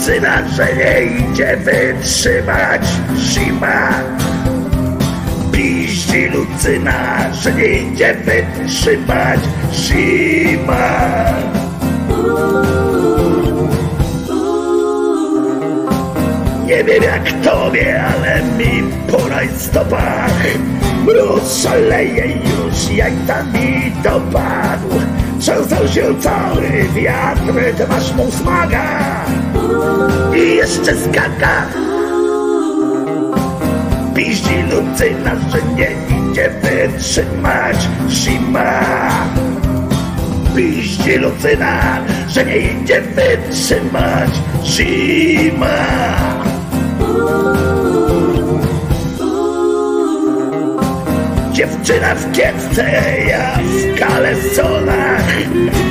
cyna, że nie idzie wytrzymać zima. Piści Lucyna, że nie idzie wytrzymać zima. Nie wiem jak tobie, ale mi po rajstopach Mróz szaleje już jak tam mi dopadł Trzęsał się cały wiatr, ty masz mu smaga i jeszcze skaka. Piździ Lucyna, że nie idzie wytrzymać zima. Piździ Lucyna, że nie idzie wytrzymać zima. Dziewczyna w kiepce, ja w kalesonach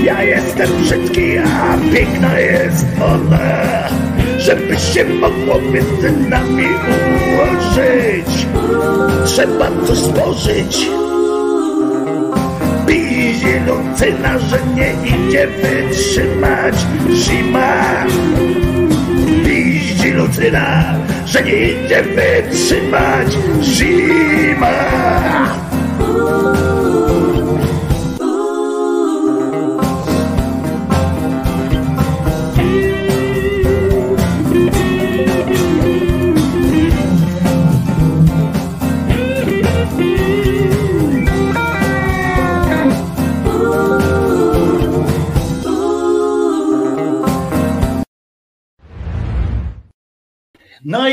Ja jestem brzydki, a piękna jest ona. Żeby się mogło między nami ułożyć. Trzeba coś stworzyć Pizie Lucyna, że nie idzie wytrzymać. Zima Lucyna, że nie idzie wytrzymać zima.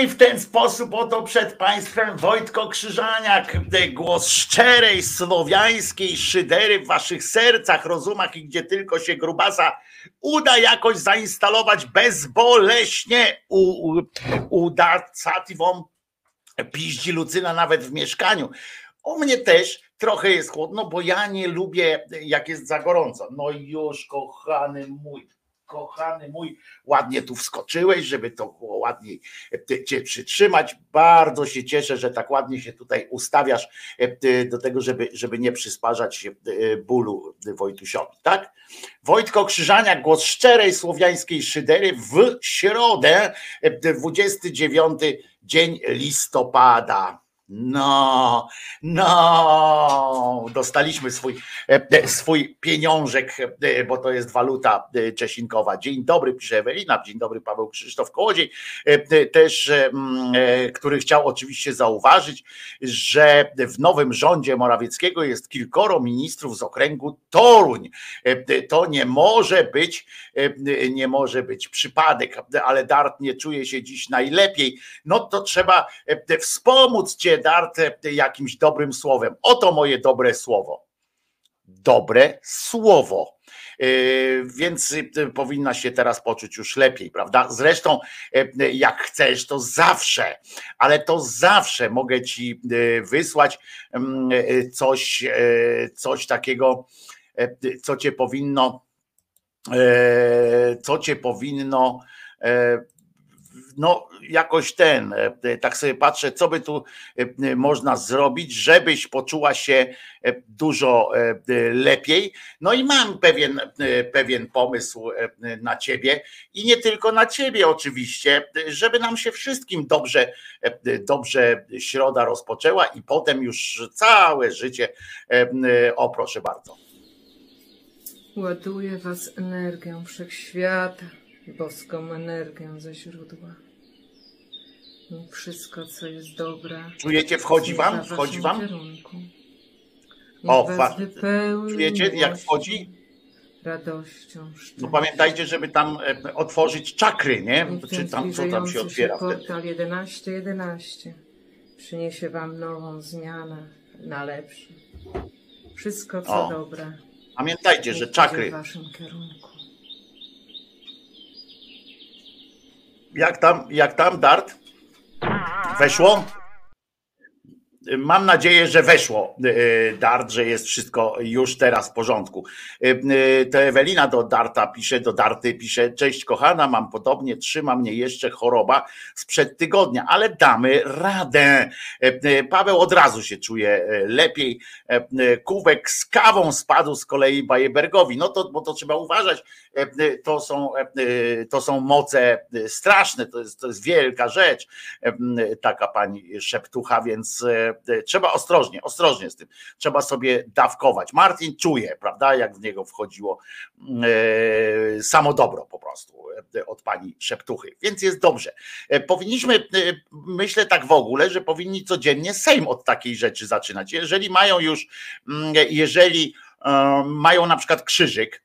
I w ten sposób oto przed Państwem Wojtko Krzyżaniak, głos szczerej, słowiańskiej szydery w Waszych sercach, rozumach i gdzie tylko się grubasa uda jakoś zainstalować bezboleśnie, u, u, uda Sativą piździ Lucyna nawet w mieszkaniu. U mnie też trochę jest chłodno, bo ja nie lubię jak jest za gorąco. No już kochany mój, kochany mój, ładnie tu wskoczyłeś, żeby to było ładniej e, cię przytrzymać. Bardzo się cieszę, że tak ładnie się tutaj ustawiasz e, do tego, żeby, żeby nie przysparzać e, bólu Wojtusiowi, tak? Wojtko Krzyżania, głos szczerej słowiańskiej szydery w środę, 29 dzień listopada. No, no, dostaliśmy swój, e, swój pieniążek, e, bo to jest waluta e, czesinkowa. Dzień dobry, pisze Ewelina, dzień dobry Paweł Krzysztof Kołodziej, też, który chciał oczywiście zauważyć, że w nowym rządzie Morawieckiego jest kilkoro ministrów z okręgu Toruń. To nie może być, nie może być przypadek, ale Dart nie czuje się dziś najlepiej. No to trzeba wspomóc cię darte jakimś dobrym słowem. Oto moje dobre słowo. Dobre słowo. Yy, więc yy, powinna się teraz poczuć już lepiej, prawda? Zresztą, yy, jak chcesz, to zawsze, ale to zawsze mogę ci wysłać mm, coś, coś takiego, co cię powinno, co cię powinno no jakoś ten, e, tak sobie patrzę, co by tu e, można zrobić, żebyś poczuła się e, dużo lepiej. No i mam pewien, pewien pomysł na ciebie i nie tylko na ciebie oczywiście, żeby nam się wszystkim dobrze, dobrze środa rozpoczęła i potem już całe życie. O, proszę bardzo. Ładuję was energią wszechświata, boską energią ze źródła. Wszystko, co jest dobre. Czujecie, wchodzi wam? Wchodzi wam? O, fa- czujecie, jak wchodzi? Radością. No pamiętajcie, żeby tam e, otworzyć czakry, nie? Czy tam, co tam się otwiera się portal 1111 11 przyniesie wam nową zmianę na lepsze. Wszystko, co o. dobre. Pamiętajcie, że czakry. W waszym kierunku. Jak tam, jak tam, Dart? Weszło? Mam nadzieję, że weszło e, Dart, że jest wszystko już teraz w porządku. E, e, to Ewelina do Darta pisze, do Darty pisze, cześć kochana, mam podobnie, trzyma mnie jeszcze choroba sprzed tygodnia, ale damy radę. Paweł od razu się czuje lepiej. Kubek z kawą spadł z kolei Bajebergowi. No to, bo to trzeba uważać, to są, to są moce straszne, to jest, to jest wielka rzecz, taka pani szeptucha, więc E, trzeba ostrożnie, ostrożnie z tym. Trzeba sobie dawkować. Martin czuje, prawda, jak w niego wchodziło e, samo dobro po prostu e, od pani szeptuchy. Więc jest dobrze. Powinniśmy, myślę tak w ogóle, że powinni codziennie Sejm od takiej rzeczy zaczynać. Jeżeli mają już, jeżeli mają na przykład krzyżyk,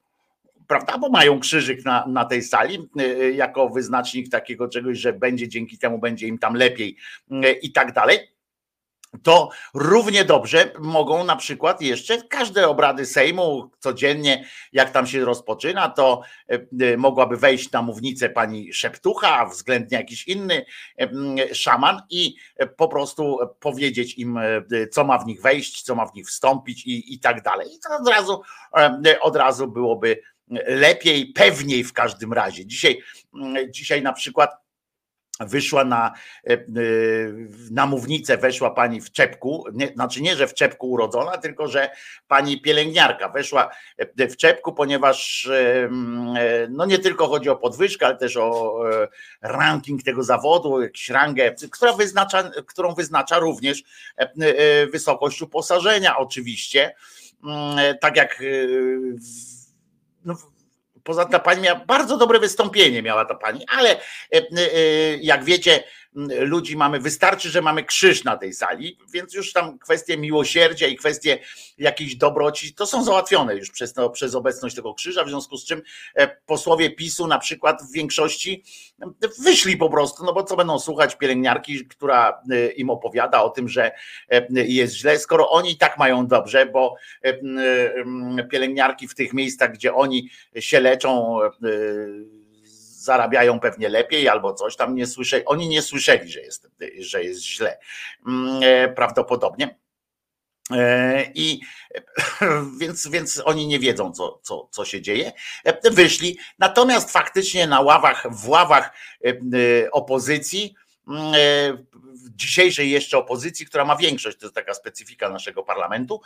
prawda? Bo mają krzyżyk na, na tej sali jako wyznacznik takiego czegoś, że będzie dzięki temu będzie im tam lepiej i tak dalej to równie dobrze mogą na przykład jeszcze każde obrady Sejmu codziennie, jak tam się rozpoczyna, to mogłaby wejść na mównicę pani Szeptucha, względnie jakiś inny szaman i po prostu powiedzieć im, co ma w nich wejść, co ma w nich wstąpić i, i tak dalej. I to od razu, od razu byłoby lepiej, pewniej w każdym razie. Dzisiaj, dzisiaj na przykład wyszła na, e, e, na mównicę, weszła pani w czepku, nie, znaczy nie, że w czepku urodzona, tylko że pani pielęgniarka weszła e, w czepku, ponieważ no nie tylko chodzi o podwyżkę, ale też o ranking tego zawodu, jakąś rangę, która wyznacza, którą wyznacza również wysokość uposażenia oczywiście, mm, tak jak no, Poza ta pani miała bardzo dobre wystąpienie, miała ta pani, ale e, e, jak wiecie, ludzi mamy, wystarczy, że mamy krzyż na tej sali, więc już tam kwestie miłosierdzia i kwestie jakiejś dobroci, to są załatwione już przez, to, przez obecność tego krzyża, w związku z czym e, posłowie PiSu na przykład w większości wyszli po prostu, no bo co będą słuchać pielęgniarki, która im opowiada o tym, że jest źle, skoro oni i tak mają dobrze, bo pielęgniarki w tych miejscach, gdzie oni się leczą, zarabiają pewnie lepiej albo coś tam nie słyszeli. Oni nie słyszeli, że jest, że jest źle. Mm, e, prawdopodobnie. E, I więc, więc oni nie wiedzą, co, co, co się dzieje. E, wyszli. Natomiast faktycznie na ławach, w ławach opozycji dzisiejszej jeszcze opozycji, która ma większość, to jest taka specyfika naszego parlamentu,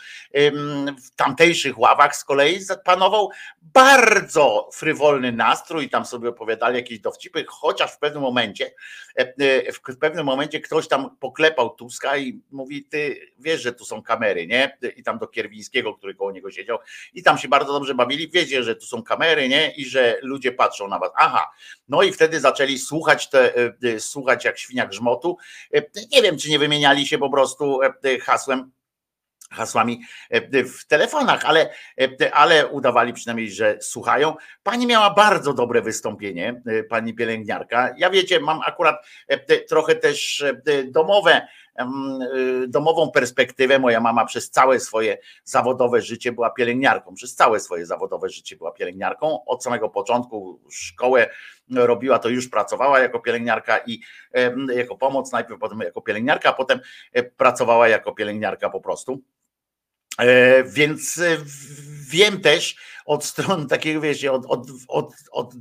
w tamtejszych ławach z kolei panował bardzo frywolny nastrój, tam sobie opowiadali jakieś dowcipy, chociaż w pewnym momencie, e, e, w pewnym momencie ktoś tam poklepał Tuska i mówi, ty wiesz, że tu są kamery, nie? I tam do Kierwińskiego, który koło niego siedział i tam się bardzo dobrze bawili, wiecie, że tu są kamery, nie? I że ludzie patrzą na was. Aha, no i wtedy zaczęli słuchać te, słuchać jak świnia grzmotu. E, nie wiem, czy nie wymieniali się po prostu e, hasłem hasłami e, w telefonach, ale, ale udawali przynajmniej, że słuchają. Pani miała bardzo dobre wystąpienie, pani pielęgniarka. Ja wiecie, mam akurat trochę też domowe domową perspektywę. Moja mama przez całe swoje zawodowe życie była pielęgniarką. Przez całe swoje zawodowe życie była pielęgniarką. Od samego początku szkołę robiła, to już pracowała jako pielęgniarka i jako pomoc, najpierw potem jako pielęgniarka, a potem e, pracowała jako pielęgniarka po prostu. E, więc e, wiem też od strony takiego, wiecie, od, od, od,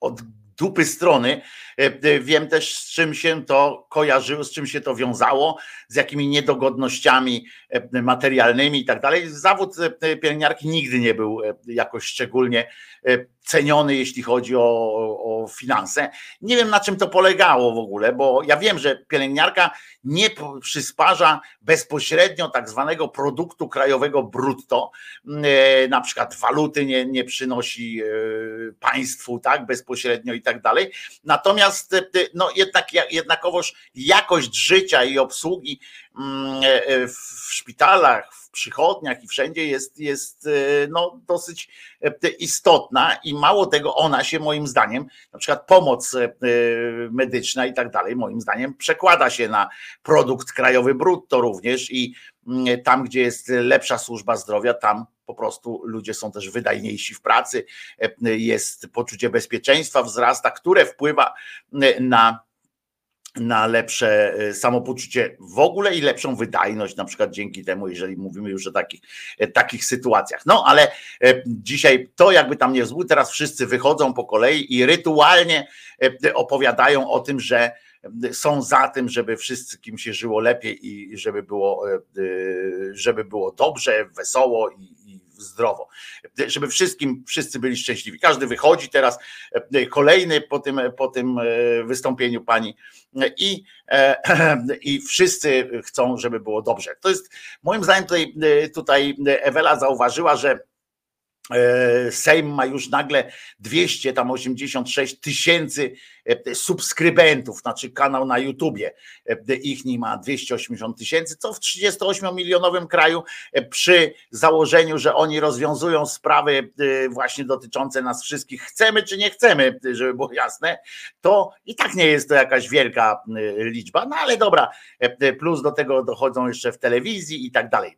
od dupy strony. E, e, wiem też, z czym się to kojarzyło, z czym się to wiązało, z jakimi niedogodnościami e, materialnymi i tak dalej. Zawód pielęgniarki nigdy nie był jakoś szczególnie ceniony, jeśli chodzi o, o finanse. Nie wiem, na czym to polegało w ogóle, bo ja wiem, że pielęgniarka nie przysparza bezpośrednio tak zwanego produktu krajowego brutto, e, na przykład waluty nie, nie przynosi państwu tak bezpośrednio i tak dalej. Natomiast e, no jednak jednakowoż jakość życia i obsługi mm, w szpitalach, w przychodniach i wszędzie jest, jest no, dosyć istotna i mało tego ona się moim zdaniem, na przykład pomoc medyczna i tak dalej, moim zdaniem przekłada się na produkt krajowy brutto również i tam, gdzie jest lepsza służba zdrowia, tam po prostu ludzie są też wydajniejsi w pracy, jest poczucie bezpieczeństwa wzrasta, które wpływa na na lepsze samopoczucie w ogóle i lepszą wydajność, na przykład dzięki temu, jeżeli mówimy już o takich, takich sytuacjach. No ale dzisiaj to jakby tam nie zły, teraz wszyscy wychodzą po kolei i rytualnie opowiadają o tym, że są za tym, żeby wszystkim się żyło lepiej i żeby było, e, e, żeby było dobrze, wesoło i, zdrowo, żeby wszystkim, wszyscy byli szczęśliwi. Każdy wychodzi teraz, e, kolejny po tym, po tym wystąpieniu pani i, i wszyscy chcą, żeby było dobrze. To jest moim zdaniem tutaj, tutaj Ewela zauważyła, że Sejm ma już nagle 286 tysięcy subskrybentów, znaczy kanał na YouTubie. Ich nie ma 280 tysięcy, co w 38-milionowym kraju przy założeniu, że oni rozwiązują sprawy właśnie dotyczące nas wszystkich, chcemy czy nie chcemy, żeby było jasne, to i tak nie jest to jakaś wielka liczba, no ale dobra, plus do tego dochodzą jeszcze w telewizji i tak dalej.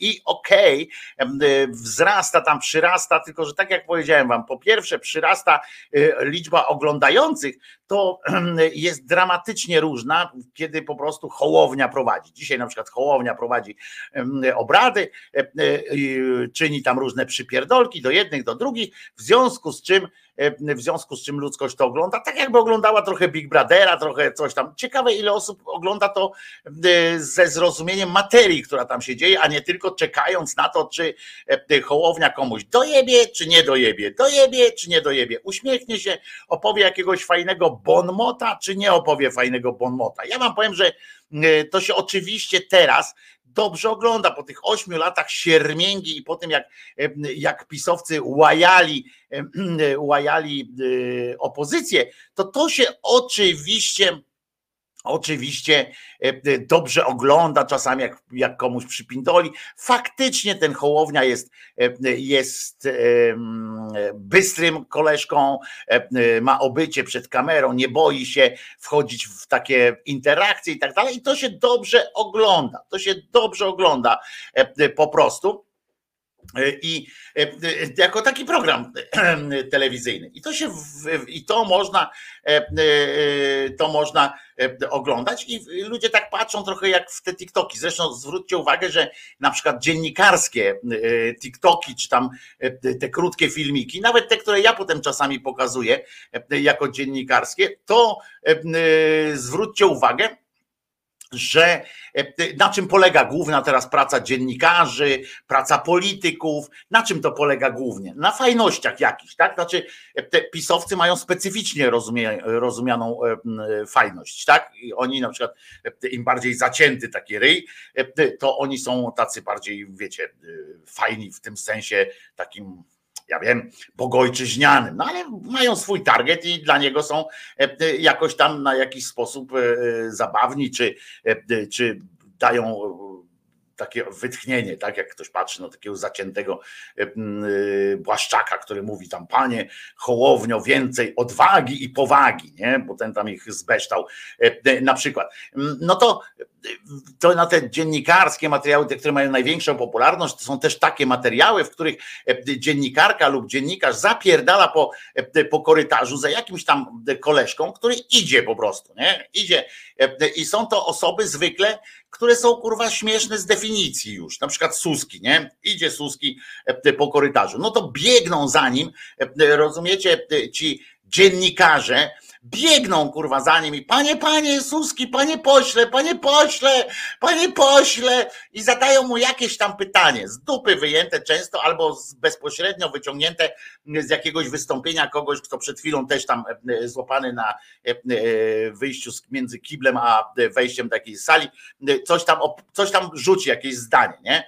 I okej, okay, wzrasta tam, przyrasta, tylko że tak jak powiedziałem wam, po pierwsze przyrasta liczba oglądających, to jest dramatycznie różna, kiedy po prostu Hołownia prowadzi. Dzisiaj na przykład Hołownia prowadzi obrady, e, e, czyni tam różne przypierdolki do jednych, do drugich, w związku z czym w związku z czym ludzkość to ogląda, tak jakby oglądała trochę Big Brothera, trochę coś tam. Ciekawe, ile osób ogląda to ze zrozumieniem materii, która tam się dzieje, a nie tylko czekając na to, czy Hołownia komuś dojebie, czy nie dojebie, dojebie, czy nie dojebie. Uśmiechnie się, opowie jakiegoś fajnego bonmota, czy nie opowie fajnego bonmota. Ja wam powiem, że to się oczywiście teraz dobrze ogląda. Po tych ośmiu latach siermięgi i po tym jak, jak pisowcy łajali, łajali e, opozycję, to to się oczywiście Oczywiście e, e, dobrze ogląda czasami, jak, jak komuś przypindoli. Faktycznie ten Hołownia jest, e, jest bystrym koleżką, ma obycie przed kamerą, nie boi się wchodzić w takie interakcje i tak dalej. I to się dobrze ogląda. To się dobrze ogląda po prostu. I jako taki program telewizyjny. I to się i to można to można oglądać i ludzie tak patrzą trochę jak w te TikToki. Zresztą zwróćcie uwagę, że na przykład dziennikarskie TikToki, czy tam te krótkie filmiki, nawet te, które ja potem czasami pokazuję jako dziennikarskie, to zwróćcie uwagę, że e, na czym polega główna teraz praca dziennikarzy, praca polityków, na czym to polega głównie? Na fajnościach jakichś, tak? Znaczy e, te pisowcy mają specyficznie rozumianą e, fajność, tak? I oni na przykład im bardziej zacięty taki ryj, to oni są tacy bardziej, wiecie, fajni w tym sensie takim ja wiem, bogojczyźnianym, no ale mają swój target i dla niego są e, e, jakoś tam na jakiś sposób e, zabawni, czy, czy dają takie wytchnienie, tak jak ktoś patrzy na takiego zaciętego błaszczaka, który mówi tam, panie Hołownio, więcej odwagi i powagi, nie? bo ten tam ich zbeształ na przykład. No to to na te dziennikarskie materiały, te, które mają największą popularność, to są też takie materiały, w których e, dziennikarka lub dziennikarz zapierdala po, e, po korytarzu za jakimś tam koleżką, który idzie po prostu, nie? Idzie. E, I są to osoby zwykle, które są kurwa śmieszne z definicji już. Na przykład Suski, nie? Idzie Suski po korytarzu. No to biegną za nim, rozumiecie, ci dziennikarze, biegną kurwa za nim i panie, panie Suski, panie pośle, panie pośle, panie pośle i zadają mu jakieś tam pytanie, z dupy wyjęte często albo bezpośrednio wyciągnięte z jakiegoś wystąpienia kogoś, kto przed chwilą też tam e, złapany na e, e, wyjściu między kiblem a wejściem takiej sali, coś tam, coś tam rzuci, jakieś zdanie, nie?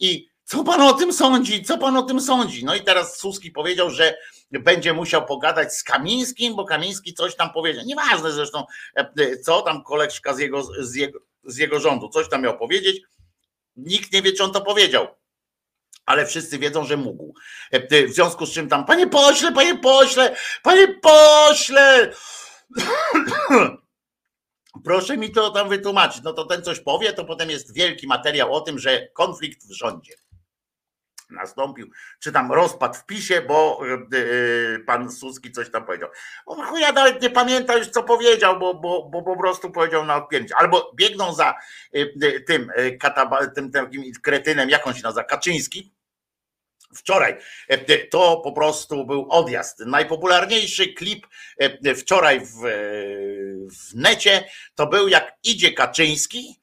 I co pan o tym sądzi? Co pan o tym sądzi? No i teraz Suski powiedział, że będzie musiał pogadać z Kamińskim, bo Kamiński coś tam powiedział. Nieważne zresztą, e, co tam koleżka z jego, z jego, z jego rządu, coś tam miał powiedzieć. Nikt nie wie, czy on to powiedział. Ale wszyscy wiedzą, że mógł. E, w związku z czym tam, panie pośle, panie pośle, panie pośle. Proszę mi to tam wytłumaczyć. No to ten coś powie, to potem jest wielki materiał o tym, że konflikt w rządzie nastąpił, czy tam rozpad w PiSie, bo yy, pan Suski coś tam powiedział. On ja nawet nie pamiętam już co powiedział, bo, bo, bo po prostu powiedział na odpięcie. Albo biegną za yy, tym, kataba, tym takim kretynem, jak on się nazywa, Kaczyński, Wczoraj to po prostu był odjazd. Najpopularniejszy klip wczoraj w, w necie to był jak idzie Kaczyński,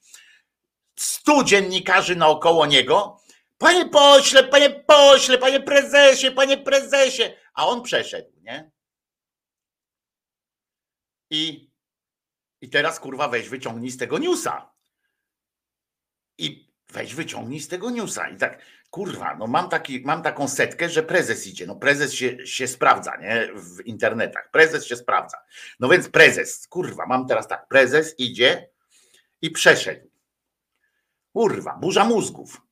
stu dziennikarzy naokoło niego Panie pośle, panie pośle, panie prezesie, panie prezesie. A on przeszedł, nie? I, i teraz kurwa weź wyciągnij z tego newsa. I weź wyciągnij z tego newsa. I tak, kurwa, no mam, taki, mam taką setkę, że prezes idzie. No prezes się, się sprawdza, nie? W internetach. Prezes się sprawdza. No więc prezes, kurwa, mam teraz tak, prezes idzie i przeszedł. Kurwa, burza mózgów.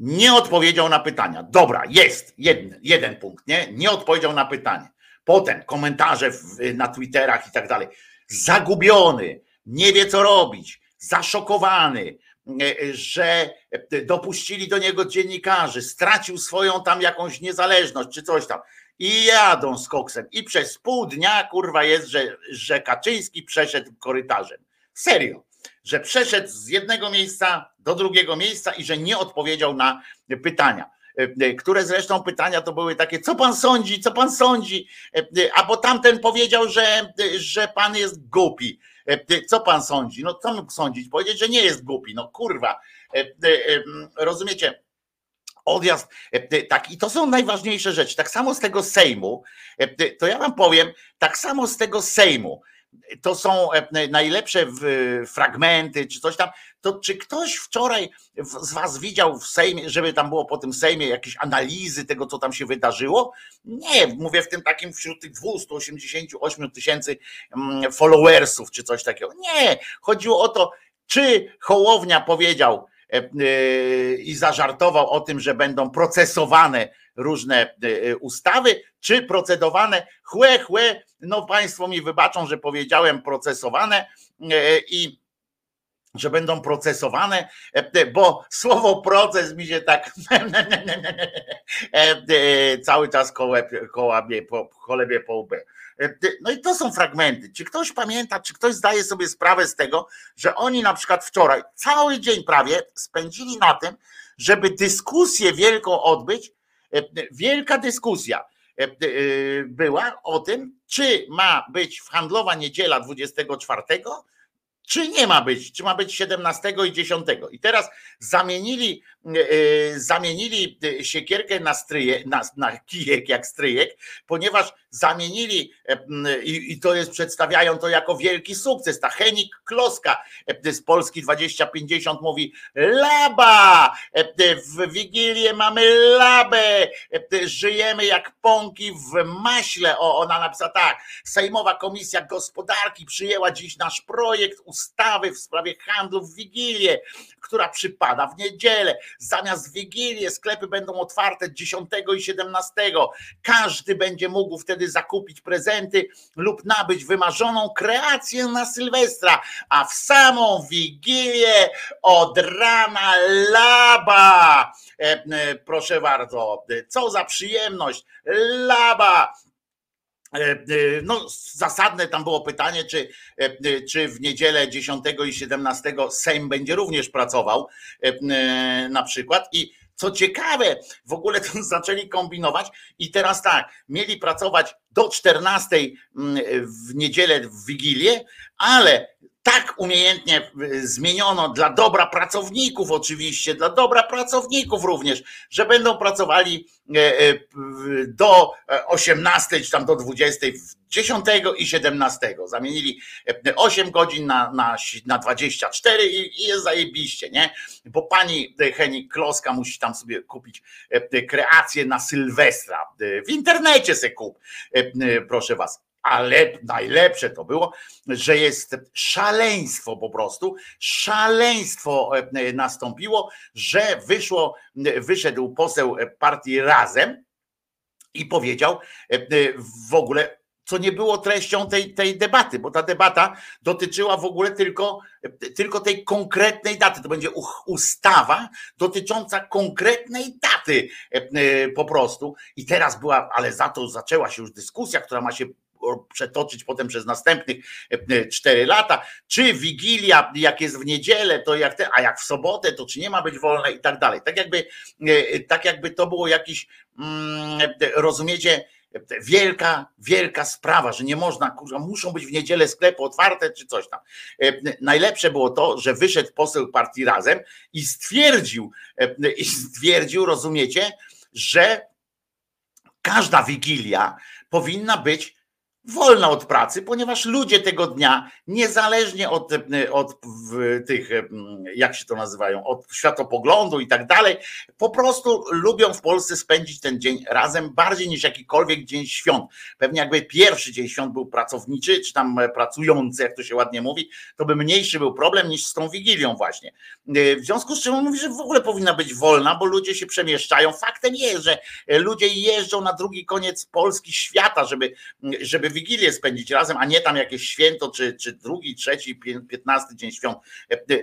Nie odpowiedział na pytania. Dobra, jest jeden, jeden punkt, nie? Nie odpowiedział na pytanie. Potem komentarze w, na Twitterach i tak dalej. Zagubiony, nie wie co robić, zaszokowany, E, że dopuścili do niego dziennikarzy, stracił swoją tam jakąś niezależność czy coś tam. I jadą z koksem. I przez pół dnia kurwa jest, że, że Kaczyński przeszedł korytarzem. Serio. Że przeszedł z jednego miejsca do drugiego miejsca i że nie odpowiedział na pytania które zresztą pytania to były takie, co pan sądzi, co pan sądzi, a bo tamten powiedział, że, że pan jest głupi. Co pan sądzi? No co mógł sądzić? Powiedzieć, że nie jest głupi. No kurwa. Rozumiecie? Odjazd, tak, i to są najważniejsze rzeczy. Tak samo z tego Sejmu, to ja wam powiem, tak samo z tego Sejmu to są e, najlepsze fragmenty, czy coś tam, to czy ktoś wczoraj z was widział w Sejmie, żeby tam było po tym Sejmie jakieś analizy tego, co tam się wydarzyło? Nie, mówię w tym takim wśród tych 288 tysięcy mm, followersów, czy coś takiego. Nie, chodziło o to, czy Hołownia powiedział, i zażartował o tym, że będą procesowane różne ustawy, czy procedowane chłe, chłe, no Państwo mi wybaczą, że powiedziałem procesowane e, i że będą procesowane, e, bo słowo proces mi się tak e, cały czas kołabie, cholebie po. No i to są fragmenty. Czy ktoś pamięta, czy ktoś zdaje sobie sprawę z tego, że oni na przykład wczoraj cały dzień prawie spędzili na tym, żeby dyskusję wielką odbyć, wielka dyskusja E, e, była o tym, czy ma być handlowa niedziela 24, czy nie ma być, czy ma być 17 i 10. I teraz zamienili, e, zamienili siekierkę na stryje, na, na kijek jak stryjek, ponieważ zamienili i, i to jest, przedstawiają to jako wielki sukces. Ta Henik Kloska z Polski 2050 mówi laba, w Wigilię mamy labę, żyjemy jak pąki w maśle. O, ona napisała tak, Sejmowa Komisja Gospodarki przyjęła dziś nasz projekt ustawy w sprawie handlu w Wigilię, która przypada w niedzielę. Zamiast Wigilię sklepy będą otwarte 10 i 17. Każdy będzie mógł wtedy zakupić prezenty lub nabyć wymarzoną kreację na Sylwestra, a w samą Wigilię od rana laba. E, e, proszę bardzo, co za przyjemność, laba. E, no, zasadne tam było pytanie, czy, czy w niedzielę 10 i 17 Sejm będzie również pracował, na przykład. I co ciekawe, w ogóle to zaczęli kombinować i teraz tak, mieli pracować do 14 mm, w niedzielę w Wigilię, ale tak umiejętnie y, zmieniono dla dobra pracowników, oczywiście, dla dobra pracowników również, że będą pracowali e, e, do 18 czy tam do 20, 10 i 17. Zamienili 8 e, godzin na, na, na 24 i, i jest zajebiście, nie? Bo pani Henik Kloska musi tam sobie kupić kreację na Sylwestra. W internecie se kup, proszę was ale najlepsze to było, że jest szaleństwo po prostu, szaleństwo e, nastąpiło, że wyszło, wyszedł poseł partii Razem i powiedział e, w ogóle co nie było treścią tej, tej debaty, bo ta debata dotyczyła w ogóle tylko, tylko tej konkretnej daty. To będzie ustawa dotycząca konkretnej daty e, po prostu. I teraz była, ale za to zaczęła się już dyskusja, która ma się przetoczyć potem przez następnych e, e, cztery lata. Czy Wigilia, jak jest w niedzielę, to jak te, a jak w sobotę, to czy nie ma być wolne i tak dalej. Tak jakby, e, tak jakby to było jakiś, mm, rozumiecie, wielka, wielka sprawa, że nie można, kurwa, muszą być w niedzielę sklepy otwarte czy coś tam. Najlepsze było to, że wyszedł poseł partii razem i stwierdził, i stwierdził, rozumiecie, że każda wigilia powinna być wolna od pracy, ponieważ ludzie tego dnia, niezależnie od, od tych, jak się to nazywają, od światopoglądu i tak dalej, po prostu lubią w Polsce spędzić ten dzień razem bardziej niż jakikolwiek dzień świąt. Pewnie jakby pierwszy dzień świąt był pracowniczy, czy tam pracujący, jak to się ładnie mówi, to by mniejszy był problem niż z tą Wigilią właśnie. W związku z czym on mówi, że w ogóle powinna być wolna, bo ludzie się przemieszczają. Faktem jest, że ludzie jeżdżą na drugi koniec Polski świata, żeby, żeby Wigilię spędzić razem, a nie tam jakieś święto, czy, czy drugi, trzeci, piętnasty dzień świąt.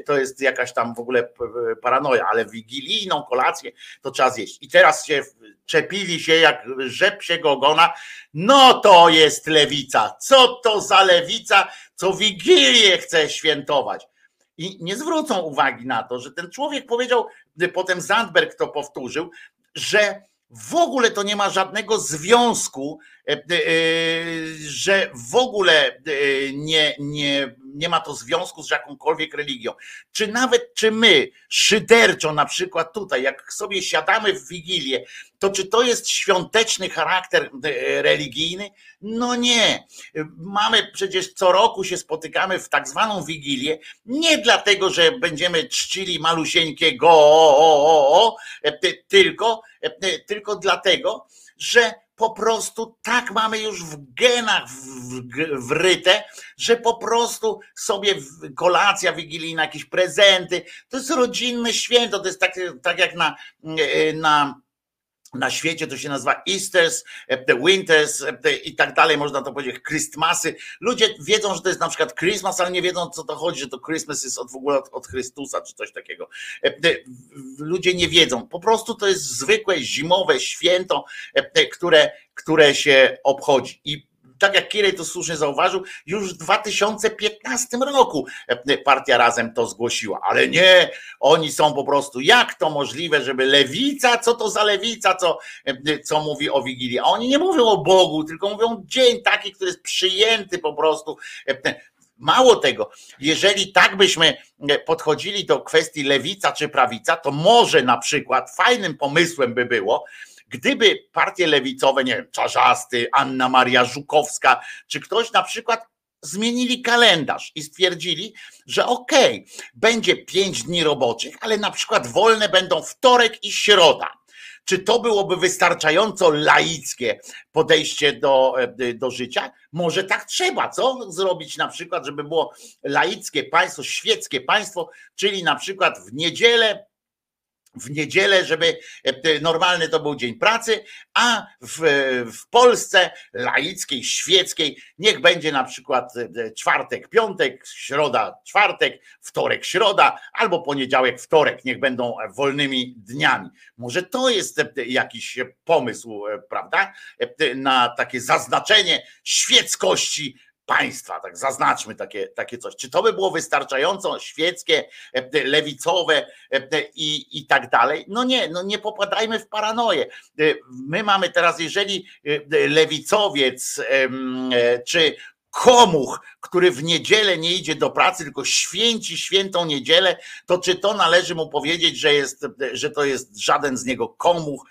To jest jakaś tam w ogóle paranoja, ale wigilijną kolację to trzeba zjeść. I teraz się czepili się jak rzep się ogona, no to jest lewica. Co to za lewica, co Wigilię chce świętować? I nie zwrócą uwagi na to, że ten człowiek powiedział, potem Zandberg to powtórzył, że w ogóle to nie ma żadnego związku, e, e, że w ogóle e, nie, nie, nie ma to związku z jakąkolwiek religią. Czy nawet czy my szyderczo na przykład tutaj, jak sobie siadamy w Wigilię, to czy to jest świąteczny charakter religijny? No nie. Mamy przecież co roku się spotykamy w tak zwaną Wigilię, nie dlatego, że będziemy czcili malusieńkiego, tylko, tylko dlatego, że po prostu tak mamy już w genach wryte, że po prostu sobie kolacja wigilijna, jakieś prezenty, to jest rodzinne święto, to jest tak, tak jak na, na na świecie to się nazywa Easters, the Winters i tak dalej, można to powiedzieć, Christmasy. Ludzie wiedzą, że to jest na przykład Christmas, ale nie wiedzą, co to chodzi, że to Christmas jest od, w ogóle od, od Chrystusa, czy coś takiego. Ludzie nie wiedzą. Po prostu to jest zwykłe zimowe święto, które, które się obchodzi. I tak jak Kirej to słusznie zauważył, już w 2015 roku e, partia razem to zgłosiła, ale nie, oni są po prostu, jak to możliwe, żeby lewica, co to za lewica, co, e, co mówi o Wigilii, a oni nie mówią o Bogu, tylko mówią dzień taki, który jest przyjęty po prostu e, Mało tego, jeżeli tak byśmy podchodzili do kwestii lewica czy prawica, to może na przykład fajnym pomysłem by było, Gdyby partie lewicowe, nie wiem, Czarzasty, Anna Maria Żukowska, czy ktoś na przykład zmienili kalendarz i stwierdzili, że okej, okay, będzie pięć dni roboczych, ale na przykład wolne będą wtorek i środa. Czy to byłoby wystarczająco laickie podejście do, do życia? Może tak trzeba, co zrobić na przykład, żeby było laickie państwo, świeckie państwo, czyli na przykład w niedzielę w niedzielę, żeby e, normalny to był dzień pracy, a w, w Polsce laickiej, świeckiej, niech będzie na przykład e, czwartek, piątek, środa, czwartek, wtorek, środa, albo poniedziałek, wtorek, niech będą wolnymi dniami. Może to jest e, jakiś pomysł, prawda, na takie zaznaczenie świeckości państwa, tak zaznaczmy takie, takie coś. Czy to by było wystarczająco świeckie, e, lewicowe e, i, i tak dalej? No nie, no nie popadajmy w paranoję. E, my mamy teraz, jeżeli lewicowiec czy komuch, który w niedzielę nie idzie do pracy, tylko święci świętą niedzielę, to czy to należy mu powiedzieć, że, jest, że to jest żaden z niego komuch,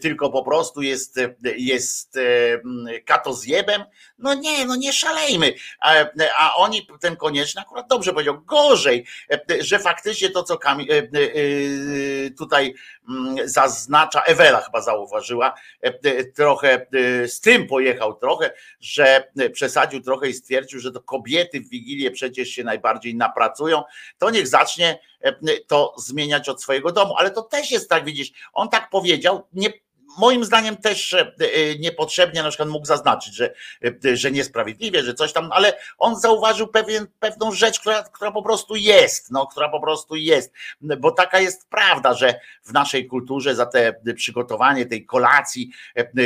tylko po prostu jest, jest katozjebem? No nie, no nie szalejmy. A, a oni, ten konieczny akurat dobrze powiedział, gorzej, że faktycznie to, co e, e, tutaj zaznacza, Ewela chyba zauważyła, trochę z tym pojechał trochę, że przesadził trochę i stwierdził, że to kobiety w Wigilię przecież się najbardziej napracują, to niech zacznie to zmieniać od swojego domu. Ale to też jest tak, widzisz, on tak powiedział, nie moim zdaniem też e, e, niepotrzebnie na przykład mógł zaznaczyć, że, e, że niesprawiedliwie, że coś tam, ale on zauważył pewien, pewną rzecz, która, która po prostu jest, no, która po prostu jest, bo taka jest prawda, że w naszej kulturze za te przygotowanie tej kolacji,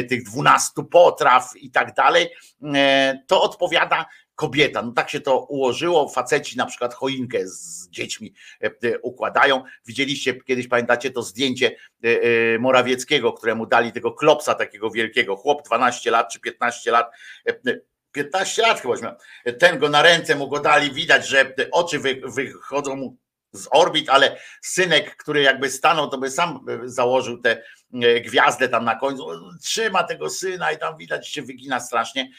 tych dwunastu potraw i tak dalej, to odpowiada kobieta. No tak się to ułożyło. Faceci na przykład choinkę z dziećmi e, e, układają. Widzieliście kiedyś, pamiętacie to zdjęcie e, Morawieckiego, któremu dali tego klopsa takiego wielkiego. Chłop 12 lat czy 15 lat. 15 lat chyba. Ten go na ręce mu go dali, widać, że oczy wychodzą mu z orbit, ale synek, który jakby stanął, to by sam założył tę gwiazdę tam na końcu, trzyma tego syna i tam widać się wygina strasznie,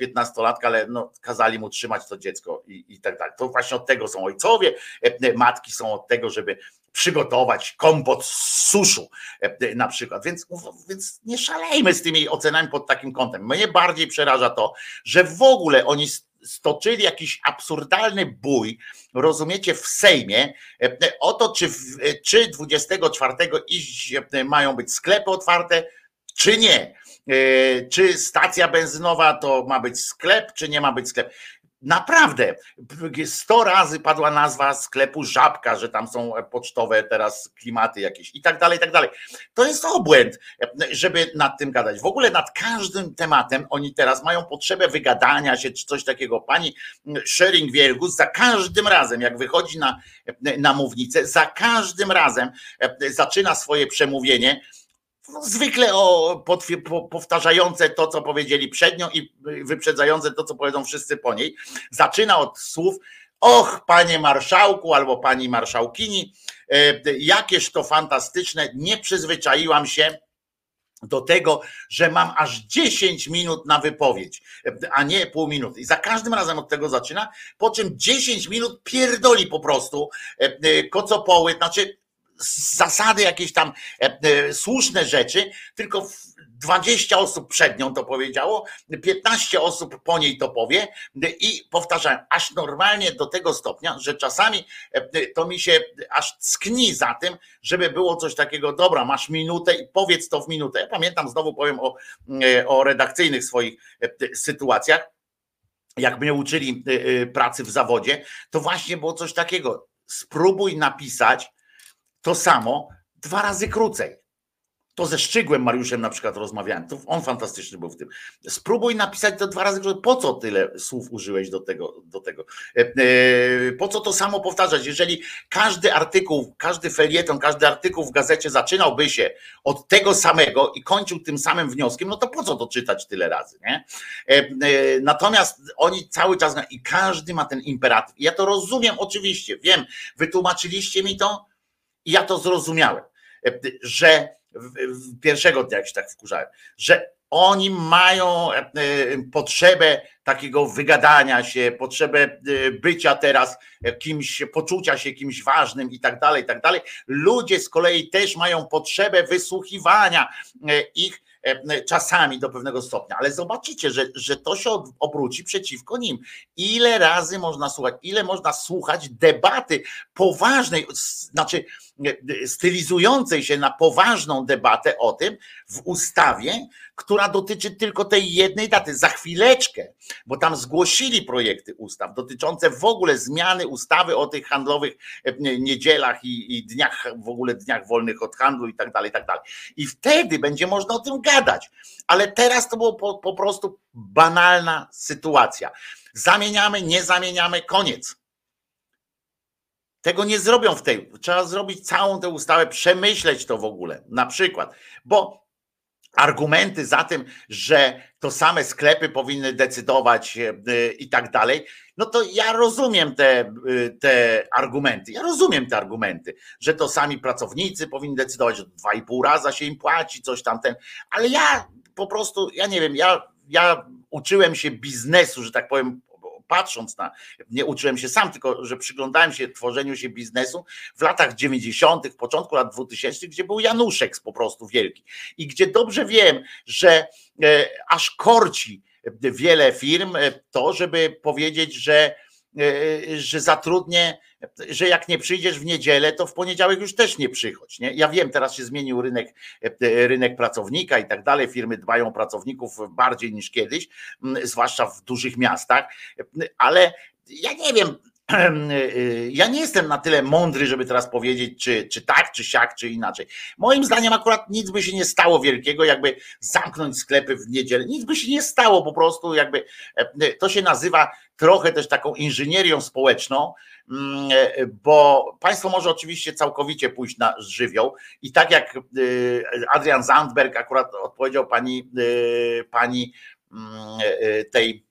piętnastolatka, ale no, kazali mu trzymać to dziecko i, i tak dalej. To właśnie od tego są ojcowie, matki są od tego, żeby przygotować kompot z suszu na przykład. Więc, więc nie szalejmy z tymi ocenami pod takim kątem. Mnie bardziej przeraża to, że w ogóle oni stoczyli jakiś absurdalny bój, rozumiecie, w Sejmie o to, czy, czy 24 iść mają być sklepy otwarte, czy nie. Czy stacja benzynowa to ma być sklep, czy nie ma być sklep. Naprawdę, sto razy padła nazwa sklepu Żabka, że tam są pocztowe teraz klimaty jakieś i tak dalej, i tak dalej. To jest obłęd, żeby nad tym gadać. W ogóle nad każdym tematem oni teraz mają potrzebę wygadania się, czy coś takiego. Pani Shering Wielgus za każdym razem, jak wychodzi na, na mównicę, za każdym razem zaczyna swoje przemówienie zwykle o, powtarzające to, co powiedzieli przed nią i wyprzedzające to, co powiedzą wszyscy po niej. Zaczyna od słów Och, panie marszałku albo pani marszałkini, e, jakież to fantastyczne, nie przyzwyczaiłam się do tego, że mam aż 10 minut na wypowiedź, a nie pół minuty. I za każdym razem od tego zaczyna, po czym 10 minut pierdoli po prostu e, e, kocopoły, znaczy zasady, jakieś tam e, e, słuszne rzeczy, tylko 20 osób przed nią to powiedziało, 15 osób po niej to powie i powtarzałem, aż normalnie do tego stopnia, że czasami e, to mi się aż skni za tym, żeby było coś takiego, dobra, masz minutę i powiedz to w minutę. Ja pamiętam, znowu powiem o, o redakcyjnych swoich sytuacjach, jak mnie uczyli pracy w zawodzie, to właśnie było coś takiego. Spróbuj napisać to samo dwa razy krócej. To ze Szczygłem Mariuszem na przykład rozmawiałem. To on fantastyczny był w tym. Spróbuj napisać to dwa razy. Po co tyle słów użyłeś do tego? Do tego? E, e, po co to samo powtarzać? Jeżeli każdy artykuł, każdy felieton, każdy artykuł w gazecie zaczynałby się od tego samego i kończył tym samym wnioskiem, no to po co to czytać tyle razy? Nie? E, natomiast oni cały czas i każdy ma ten imperatyw. Ja to rozumiem oczywiście, wiem, wytłumaczyliście mi to, i ja to zrozumiałem, e, że pierwszego dnia, się tak wkurzałem, że oni mają e, potrzebę takiego wygadania się, potrzebę e, bycia teraz kimś, poczucia się kimś ważnym i tak dalej, i tak dalej. Ludzie z kolei też mają potrzebę wysłuchiwania ich czasami do pewnego stopnia, ale zobaczycie, że, że to się obróci przeciwko nim. Ile razy można słuchać, ile można słuchać debaty poważnej, znaczy stylizującej się na poważną debatę o tym w ustawie, która dotyczy tylko tej jednej daty. Za chwileczkę, bo tam zgłosili projekty ustaw dotyczące w ogóle zmiany ustawy o tych handlowych e, niedzielach i, i dniach, w ogóle dniach wolnych od handlu i tak dalej, i tak dalej. I wtedy będzie można o tym gadać. Ale teraz to było po, po prostu banalna sytuacja. Zamieniamy, nie zamieniamy, koniec. Tego nie zrobią w tej. Trzeba zrobić całą tę ustawę, przemyśleć to w ogóle. Na przykład, bo argumenty za tym, że to same sklepy powinny decydować e, i tak dalej, no to ja rozumiem te, e, te argumenty. Ja rozumiem te argumenty, że to sami pracownicy powinni decydować, że dwa i pół raza się im płaci, coś tam ten, ale ja po prostu, ja nie wiem, ja, ja uczyłem się biznesu, że tak powiem, patrząc na, nie uczyłem się sam, tylko że przyglądałem się tworzeniu się biznesu w latach 90., w początku lat 2000, gdzie był Januszek po prostu wielki i gdzie dobrze wiem, że e, aż korci wiele firm e, to, żeby powiedzieć, że że zatrudnię, że jak nie przyjdziesz w niedzielę, to w poniedziałek już też nie przychodź. Nie? Ja wiem, teraz się zmienił rynek, e, rynek pracownika i tak dalej. Firmy dbają o pracowników bardziej niż kiedyś, zwłaszcza w dużych miastach, ale ja nie wiem, ja nie jestem na tyle mądry, żeby teraz powiedzieć, czy, czy tak, czy siak, czy inaczej. Moim zdaniem akurat nic by się nie stało wielkiego, jakby zamknąć sklepy w niedzielę. Nic by się nie stało, po prostu jakby to się nazywa trochę też taką inżynierią społeczną, mm, bo państwo może oczywiście całkowicie pójść na żywioł i tak jak y, Adrian Zandberg akurat odpowiedział pani, y, pani mm, y, tej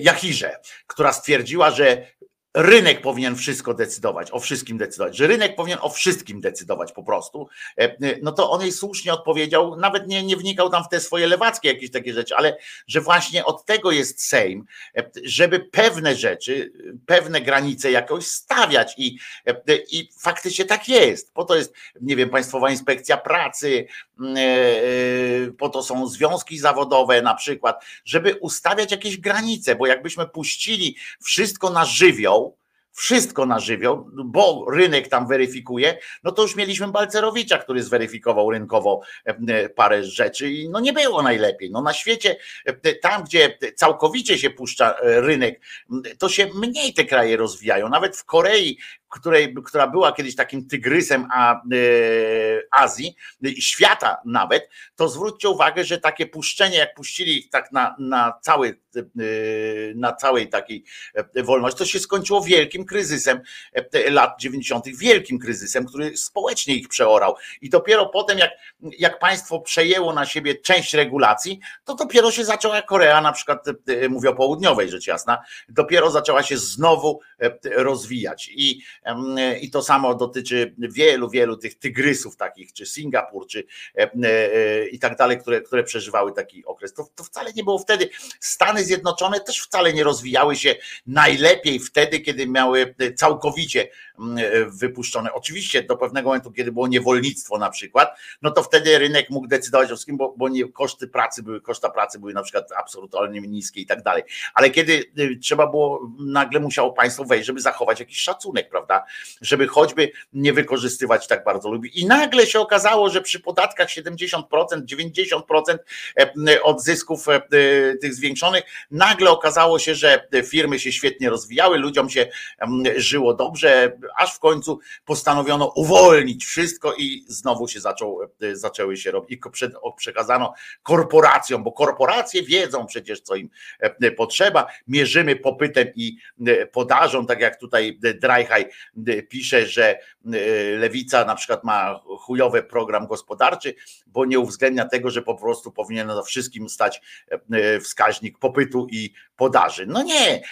Jachirze, która stwierdziła, że rynek powinien wszystko decydować, o wszystkim decydować, że rynek powinien o wszystkim decydować po prostu, e, no to on jej słusznie odpowiedział, nawet nie, nie wnikał tam w te swoje lewackie jakieś takie rzeczy, ale że właśnie od tego jest Sejm, e, żeby pewne rzeczy, pewne granice jakoś stawiać i, e, i faktycznie tak jest. Po to jest, nie wiem, Państwowa Inspekcja Pracy, po to są związki zawodowe na przykład, żeby ustawiać jakieś granice, bo jakbyśmy puścili wszystko na żywioł, wszystko na żywioł, bo rynek tam weryfikuje, no to już mieliśmy Balcerowicza, który zweryfikował rynkowo e, e, parę rzeczy i no nie było najlepiej. No na świecie, e, tam gdzie całkowicie się puszcza rynek, to się mniej te kraje rozwijają. Nawet w Korei której, która była kiedyś takim tygrysem a, e, Azji, świata nawet, to zwróćcie uwagę, że takie puszczenie, jak puścili ich tak na, na, cały, e, na całej takiej e, wolności, to się skończyło wielkim kryzysem lat 90., wielkim kryzysem, który społecznie ich przeorał. I dopiero potem, jak, jak państwo przejęło na siebie część regulacji, to dopiero się zaczęła Korea, na przykład mówię o południowej rzecz jasna, dopiero zaczęła się znowu rozwijać. I i to samo dotyczy wielu, wielu tych tygrysów takich, czy Singapur, czy e, e, i tak dalej, które, które przeżywały taki okres. To, to wcale nie było wtedy. Stany Zjednoczone też wcale nie rozwijały się najlepiej wtedy, kiedy miały całkowicie wypuszczone. Oczywiście do pewnego momentu, kiedy było niewolnictwo na przykład, no to wtedy rynek mógł decydować o wszystkim, bo, bo nie, koszty pracy były, koszta pracy były na przykład absolutnie niskie i tak dalej. Ale kiedy y, trzeba było, nagle musiało państwo wejść, żeby zachować jakiś szacunek, prawda? Prawda? Żeby choćby nie wykorzystywać tak bardzo lubi. I nagle się okazało, że przy podatkach 70%, 90% e, od zysków e, tych zwiększonych, nagle okazało się, że firmy się świetnie rozwijały, ludziom się żyło dobrze, aż w końcu postanowiono uwolnić wszystko i znowu się zaczął, e, zaczęły się robić i przekazano korporacjom, bo korporacje wiedzą przecież, co im potrzeba. Mierzymy popytem i podażą, tak jak tutaj Dryhaj pisze, że y, lewica na przykład ma chujowy program gospodarczy, bo nie uwzględnia tego, że po prostu powinien na wszystkim stać y, wskaźnik popytu i podaży. No nie,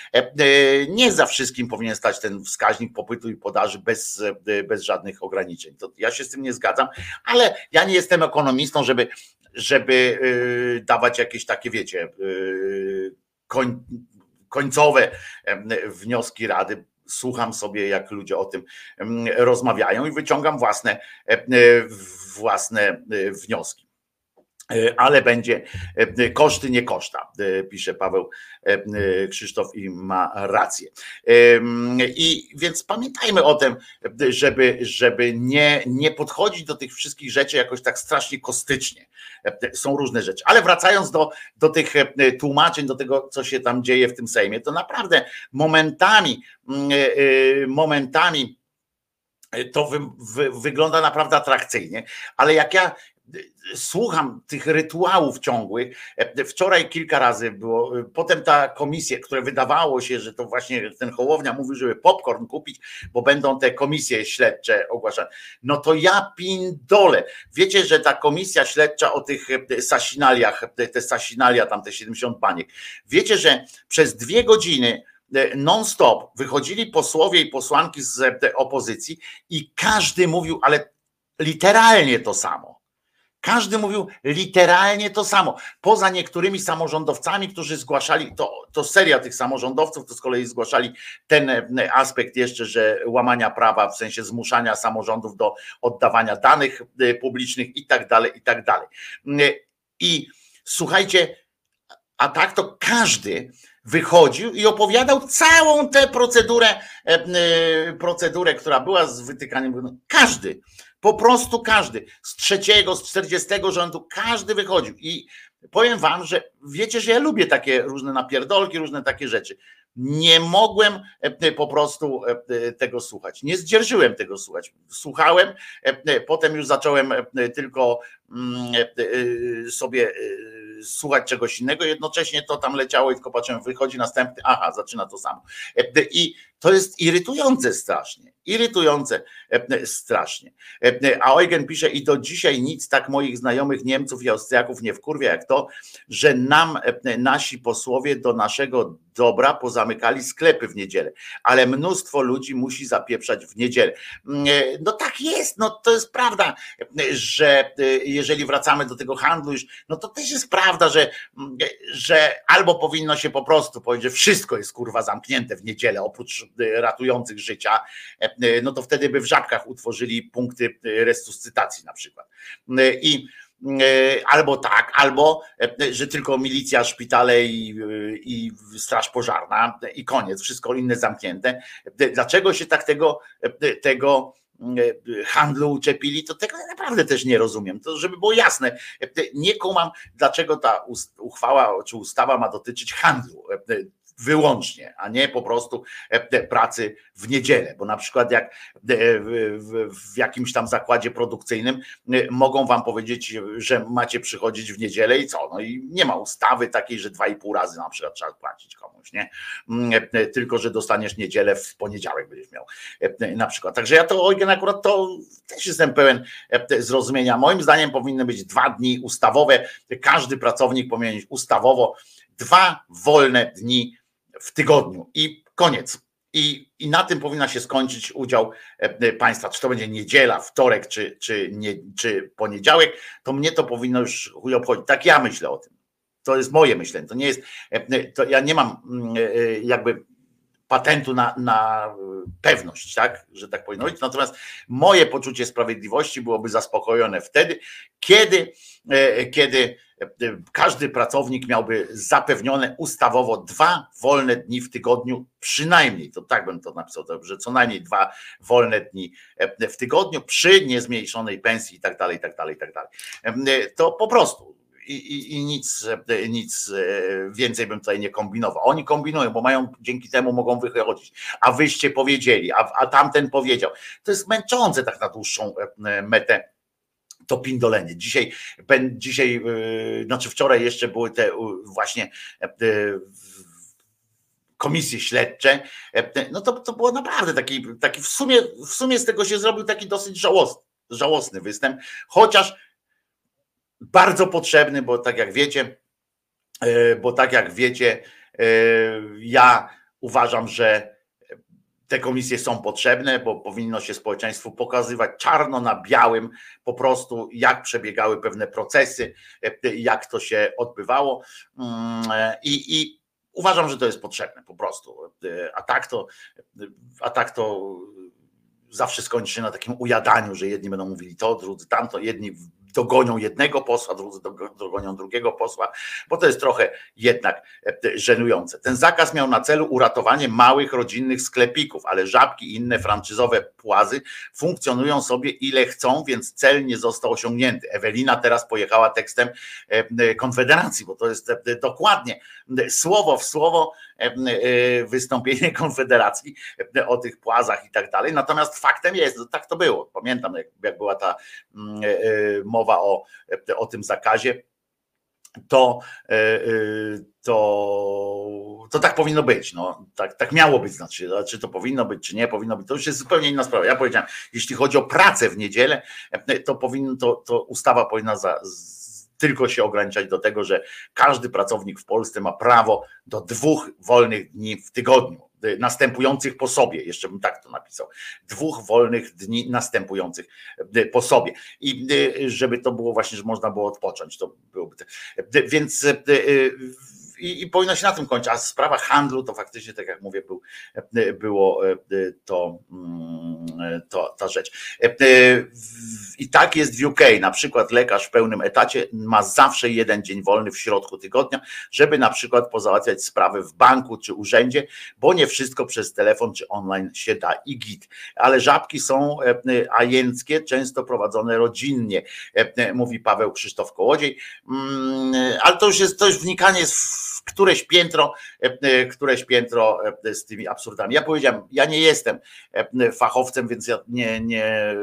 y, nie za wszystkim powinien stać ten wskaźnik popytu i podaży bez, bez żadnych ograniczeń. To ja się z tym nie zgadzam, ale ja nie jestem ekonomistą, żeby, żeby dawać jakieś takie, wiecie, koń, końcowe wnioski rady, słucham sobie, jak ludzie o tym mm, rozmawiają i wyciągam własne, e, e, własne e, wnioski. Ale będzie koszty, nie koszta, pisze Paweł Krzysztof i ma rację. I więc pamiętajmy o tym, żeby, żeby nie, nie podchodzić do tych wszystkich rzeczy jakoś tak strasznie kostycznie. Są różne rzeczy. Ale wracając do, do tych tłumaczeń, do tego, co się tam dzieje w tym Sejmie, to naprawdę momentami Mm, e, e, momentami to wy, wy, wygląda naprawdę atrakcyjnie, ale jak ja słucham tych rytuałów ciągłych. Wczoraj kilka razy było, potem ta komisja, które wydawało się, że to właśnie ten Hołownia mówił, żeby popcorn kupić, bo będą te komisje śledcze ogłaszane. No to ja pindole. Wiecie, że ta komisja śledcza o tych sasinaliach, te sasinalia, tam te 70 baniek. Wiecie, że przez dwie godziny E, non-stop wychodzili posłowie i posłanki z e, opozycji i każdy mówił, ale literalnie to samo. Każdy mówił literalnie to samo. Poza niektórymi samorządowcami, którzy zgłaszali, to, to seria tych samorządowców, to z kolei zgłaszali ten e, aspekt jeszcze, że łamania prawa, w sensie zmuszania samorządów do oddawania danych publicznych i tak dalej, i tak dalej. I słuchajcie, a tak to każdy wychodził i opowiadał całą tę procedurę, e, e, procedurę, która była z wytykaniem. Każdy, po prostu każdy, z trzeciego, z czterdziestego rządu, każdy wychodził. I powiem wam, że wiecie, że ja lubię takie różne napierdolki, różne takie rzeczy. Nie mogłem e, po prostu tego słuchać. Nie zdzierżyłem tego słuchać. Słuchałem, potem już zacząłem tylko mm, sobie słuchać czegoś innego, jednocześnie to tam leciało i tylko patrzyłem, wychodzi następny, aha, zaczyna to samo. E, I to jest irytujące strasznie. Irytujące strasznie. A Eugen pisze i do dzisiaj nic tak moich znajomych Niemców i Austriaków nie wkurwia jak to, że nam nasi posłowie do naszego dobra pozamykali sklepy w niedzielę, ale mnóstwo ludzi musi zapieprzać w niedzielę. Mm, e, no tak jest, no to jest prawda, że e, jeżeli wracamy do tego handlu już, no to też jest prawda, że, mm, że albo powinno się po prostu powiedzieć, że wszystko jest kurwa zamknięte w niedzielę, oprócz e, ratujących życia, no to wtedy by w żabkach utworzyli punkty resuscytacji na przykład. I E, albo tak, albo e, że tylko milicja, szpitale i, i straż pożarna i koniec, wszystko inne zamknięte. Dlaczego się tak tego, tego handlu uczepili, to tego naprawdę też nie rozumiem. To żeby było jasne, nie kumam, dlaczego ta uchwała czy ustawa ma dotyczyć handlu wyłącznie, a nie po prostu e, pracy w niedzielę, bo na przykład jak e, w jakimś tam zakładzie produkcyjnym e, mogą wam powiedzieć, że macie przychodzić w niedzielę i co? No i nie ma ustawy takiej, że dwa i pół razy na przykład trzeba płacić komuś, nie? Mm, tylko, że dostaniesz niedzielę w poniedziałek będziesz miał na przykład. Także ja to Eugen akurat to też jestem pełen zrozumienia. Moim zdaniem powinny być dwa dni ustawowe. Każdy pracownik powinien mieć ustawowo dwa wolne dni w tygodniu i koniec. I, I na tym powinna się skończyć udział e, państwa. Czy to będzie niedziela, wtorek, czy, czy, nie, czy poniedziałek, to mnie to powinno już chuj obchodzić. Tak ja myślę o tym. To jest moje myślenie. To nie jest, e, to ja nie mam mm, e, jakby patentu na, na pewność, tak, że tak powinno być. Natomiast moje poczucie sprawiedliwości byłoby zaspokojone wtedy, kiedy, kiedy każdy pracownik miałby zapewnione ustawowo dwa wolne dni w tygodniu, przynajmniej, to tak bym to napisał, że co najmniej dwa wolne dni w tygodniu przy niezmniejszonej pensji i tak dalej, i tak dalej, i tak dalej. To po prostu. I, i, i, nic, nic więcej bym tutaj nie kombinował. Oni kombinują, bo mają dzięki temu mogą wychodzić. A wyście powiedzieli, a, a tamten powiedział. To jest męczące tak na dłuższą metę to pindolenie. Dzisiaj, dzisiaj, y, znaczy wczoraj jeszcze były te właśnie e, komisje śledcze, e, no to, to było naprawdę taki, taki w, sumie, w sumie z tego się zrobił taki dosyć żałosny, żałosny występ, chociaż bardzo potrzebny, bo tak jak wiecie, e, bo tak jak wiecie, ja uważam, że te komisje są potrzebne, bo powinno się społeczeństwu pokazywać czarno na białym po prostu, jak przebiegały pewne procesy, jak to się odbywało. Mm, I, i uważam, że to jest potrzebne po prostu. A tak to, a tak to zawsze skończy się na takim ujadaniu, że jedni będą mówili to, drudzy tamto, jedni dogonią jednego posła, drudzy dogonią drugiego posła, bo to jest trochę jednak e, żenujące. Ten zakaz miał na celu uratowanie małych rodzinnych sklepików, ale żabki i inne franczyzowe płazy funkcjonują sobie ile chcą, więc cel nie został osiągnięty. Ewelina teraz pojechała tekstem e, Konfederacji, bo to jest e, dokładnie słowo w słowo wystąpienie Konfederacji o tych płazach i tak dalej. Natomiast faktem jest, tak to było. Pamiętam, jak, była ta mm, mowa o, o tym zakazie, to, e, e, to, to tak powinno być. No, tak, tak miało być. Znaczy, czy to powinno być, czy nie powinno być, to już jest zupełnie inna sprawa. Ja powiedziałem, jeśli chodzi o pracę w niedzielę, to powinno, to, to ustawa powinna za, tylko się ograniczać do tego, że każdy pracownik w Polsce ma prawo do dwóch wolnych dni w tygodniu. Y, następujących po sobie, jeszcze bym tak to napisał, dwóch wolnych dni następujących y, po sobie. I y, żeby to było właśnie, że można było odpocząć, to byłoby. Więc i, i powinno się na tym kończyć. A sprawa handlu to faktycznie, tak jak mówię, był, było to, mm, to ta rzecz. I tak jest w UK. Na przykład lekarz w pełnym etacie ma zawsze jeden dzień wolny w środku tygodnia, żeby na przykład pozałatwiać sprawy w banku czy urzędzie, bo nie wszystko przez telefon czy online się da i git. Ale żabki są ajenckie, często prowadzone rodzinnie, mówi Paweł Krzysztof Kołodziej. Mm, ale to już jest, to już wnikanie w któreś piętro, e, e, któreś piętro e, z tymi absurdami. Ja powiedziałem, ja nie jestem fachowcem, więc ja nie, nie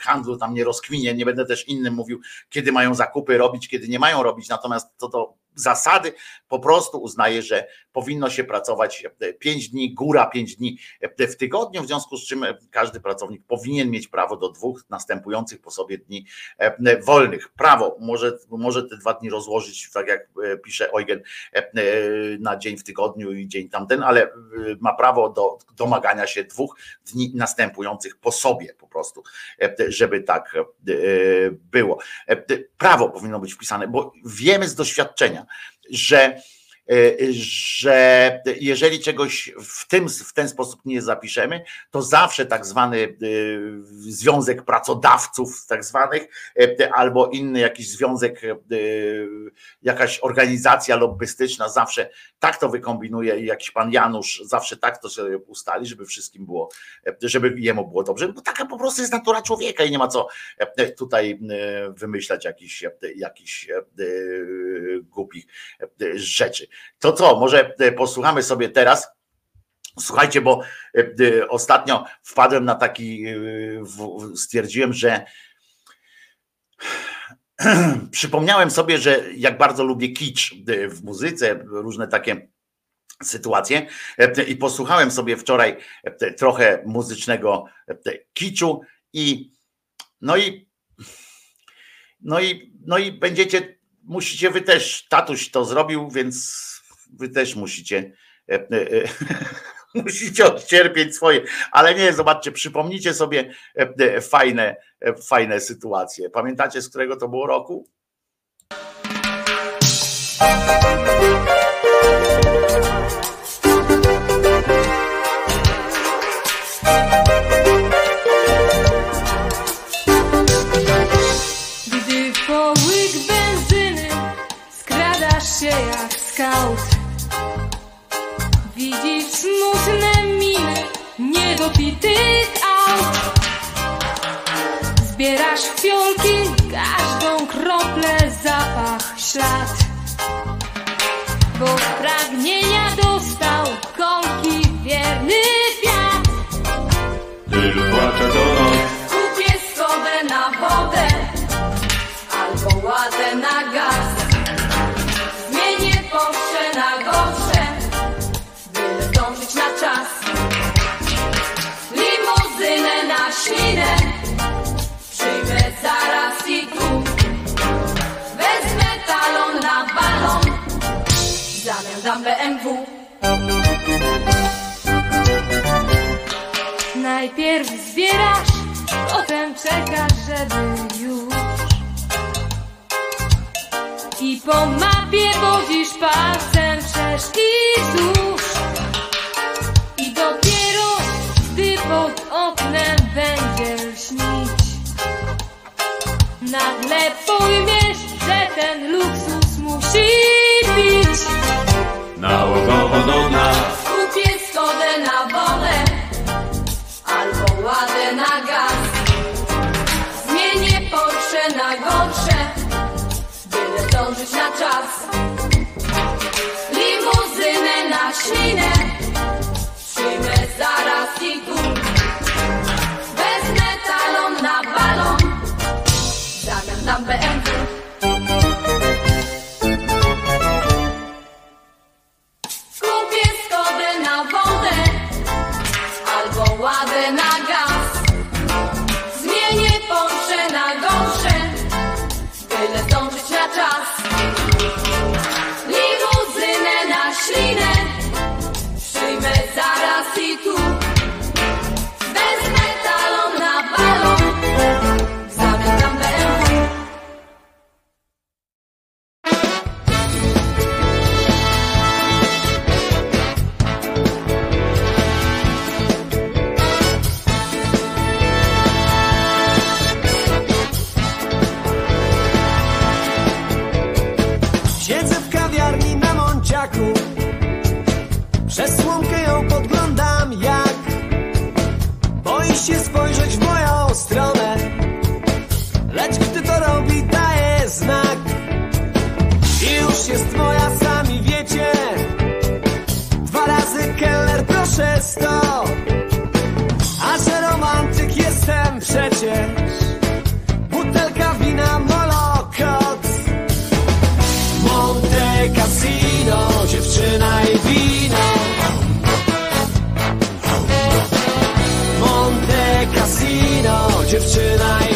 handlu tam nie rozkminię, nie będę też innym mówił, kiedy mają zakupy robić, kiedy nie mają robić, natomiast to, to zasady po prostu uznaje, że powinno się pracować 5 dni, góra 5 dni w tygodniu, w związku z czym każdy pracownik powinien mieć prawo do dwóch następujących po sobie dni wolnych. Prawo może, może te dwa dni rozłożyć, tak jak pisze Eugen, na dzień w tygodniu i dzień tamten, ale ma prawo do domagania się dwóch dni następujących po sobie po prostu, żeby tak było. Prawo powinno być wpisane, bo wiemy z doświadczenia, że E, że jeżeli czegoś w, tym, w ten sposób nie zapiszemy, to zawsze tak zwany e, związek pracodawców, tak zwanych, e, albo inny jakiś związek, jakaś organizacja lobbystyczna, zawsze tak to wykombinuje i jakiś pan Janusz zawsze tak to sobie ustali, żeby wszystkim było, żeby jemu było dobrze, bo taka po prostu jest natura człowieka i nie ma co tutaj wymyślać jakichś, jakichś głupich rzeczy. To co, może e, posłuchamy sobie teraz. Słuchajcie, bo e, e, ostatnio wpadłem na taki, stwierdziłem, że przypomniałem sobie, że jak bardzo lubię kicz w muzyce, różne takie sytuacje i posłuchałem sobie wczoraj trochę muzycznego kiczu i no i no i no i będziecie musicie wy też tatuś to zrobił, więc wy też musicie e, e, e, musicie odcierpieć swoje, ale nie, zobaczcie, przypomnijcie sobie fajne, fajne sytuacje. Pamiętacie, z którego to było roku? Widzisz smutne miny niedopitych aut. Zbierasz fiolki, każdą kroplę zapach, ślad. Bo pragnienia dostał kolki wierny wiatr. Kupię skodę na wodę Albo ładę na gaz dam BMW Najpierw zbierasz, potem czekasz, żeby już. I po mapie wozisz palcem wszerz i wzdłuż. I dopiero, gdy pod oknem będzie śnić Nagle pojmiesz, że ten luksus musi nałogowo do nas. Kupię skodę na wodę Albo ładę na gaz. Zmienię Porsche na gorsze Byle zdążyć na czas. Limuzynę na ślinę się spojrzeć w moją stronę. Lecz gdy to robi daje znak. I już jest moja, sami wiecie. Dwa razy keller proszę sto A że romantyk jestem przecież. Butelka wina molokot Monte dziewczyna i wino. Dziewczyna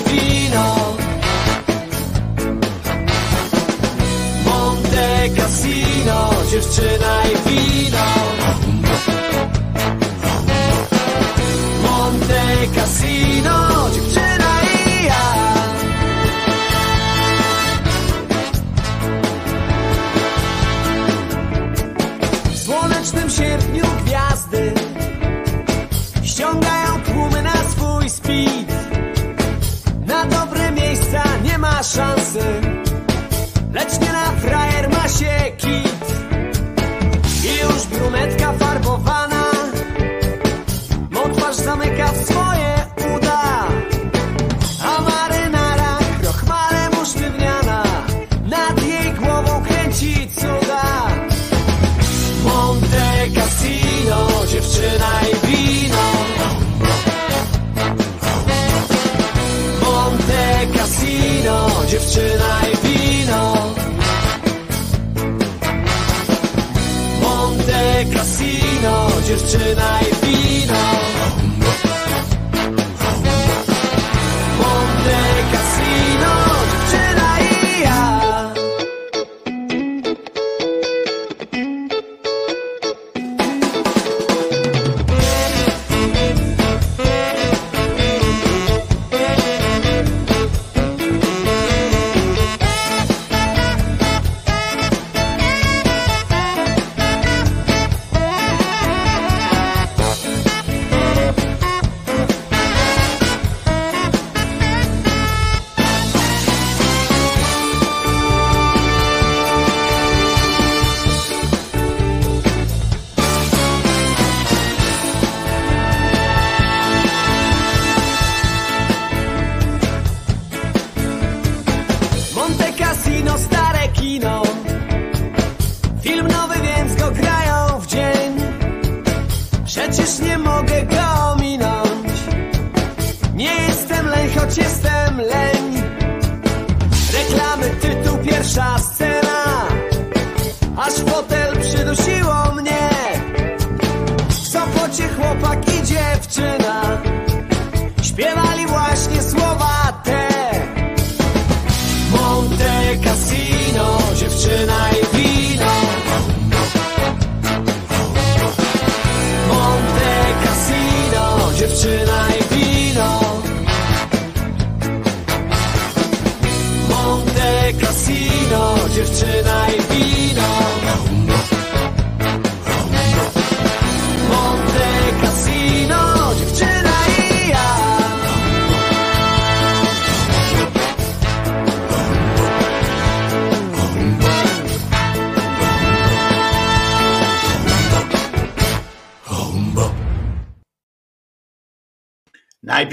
szansy, lecz nie na frajer ma się kit. I już brunetka farbowana, mą twarz zamyka w dziewczyna i wino. Monte Cassino, dziewczyna i wino.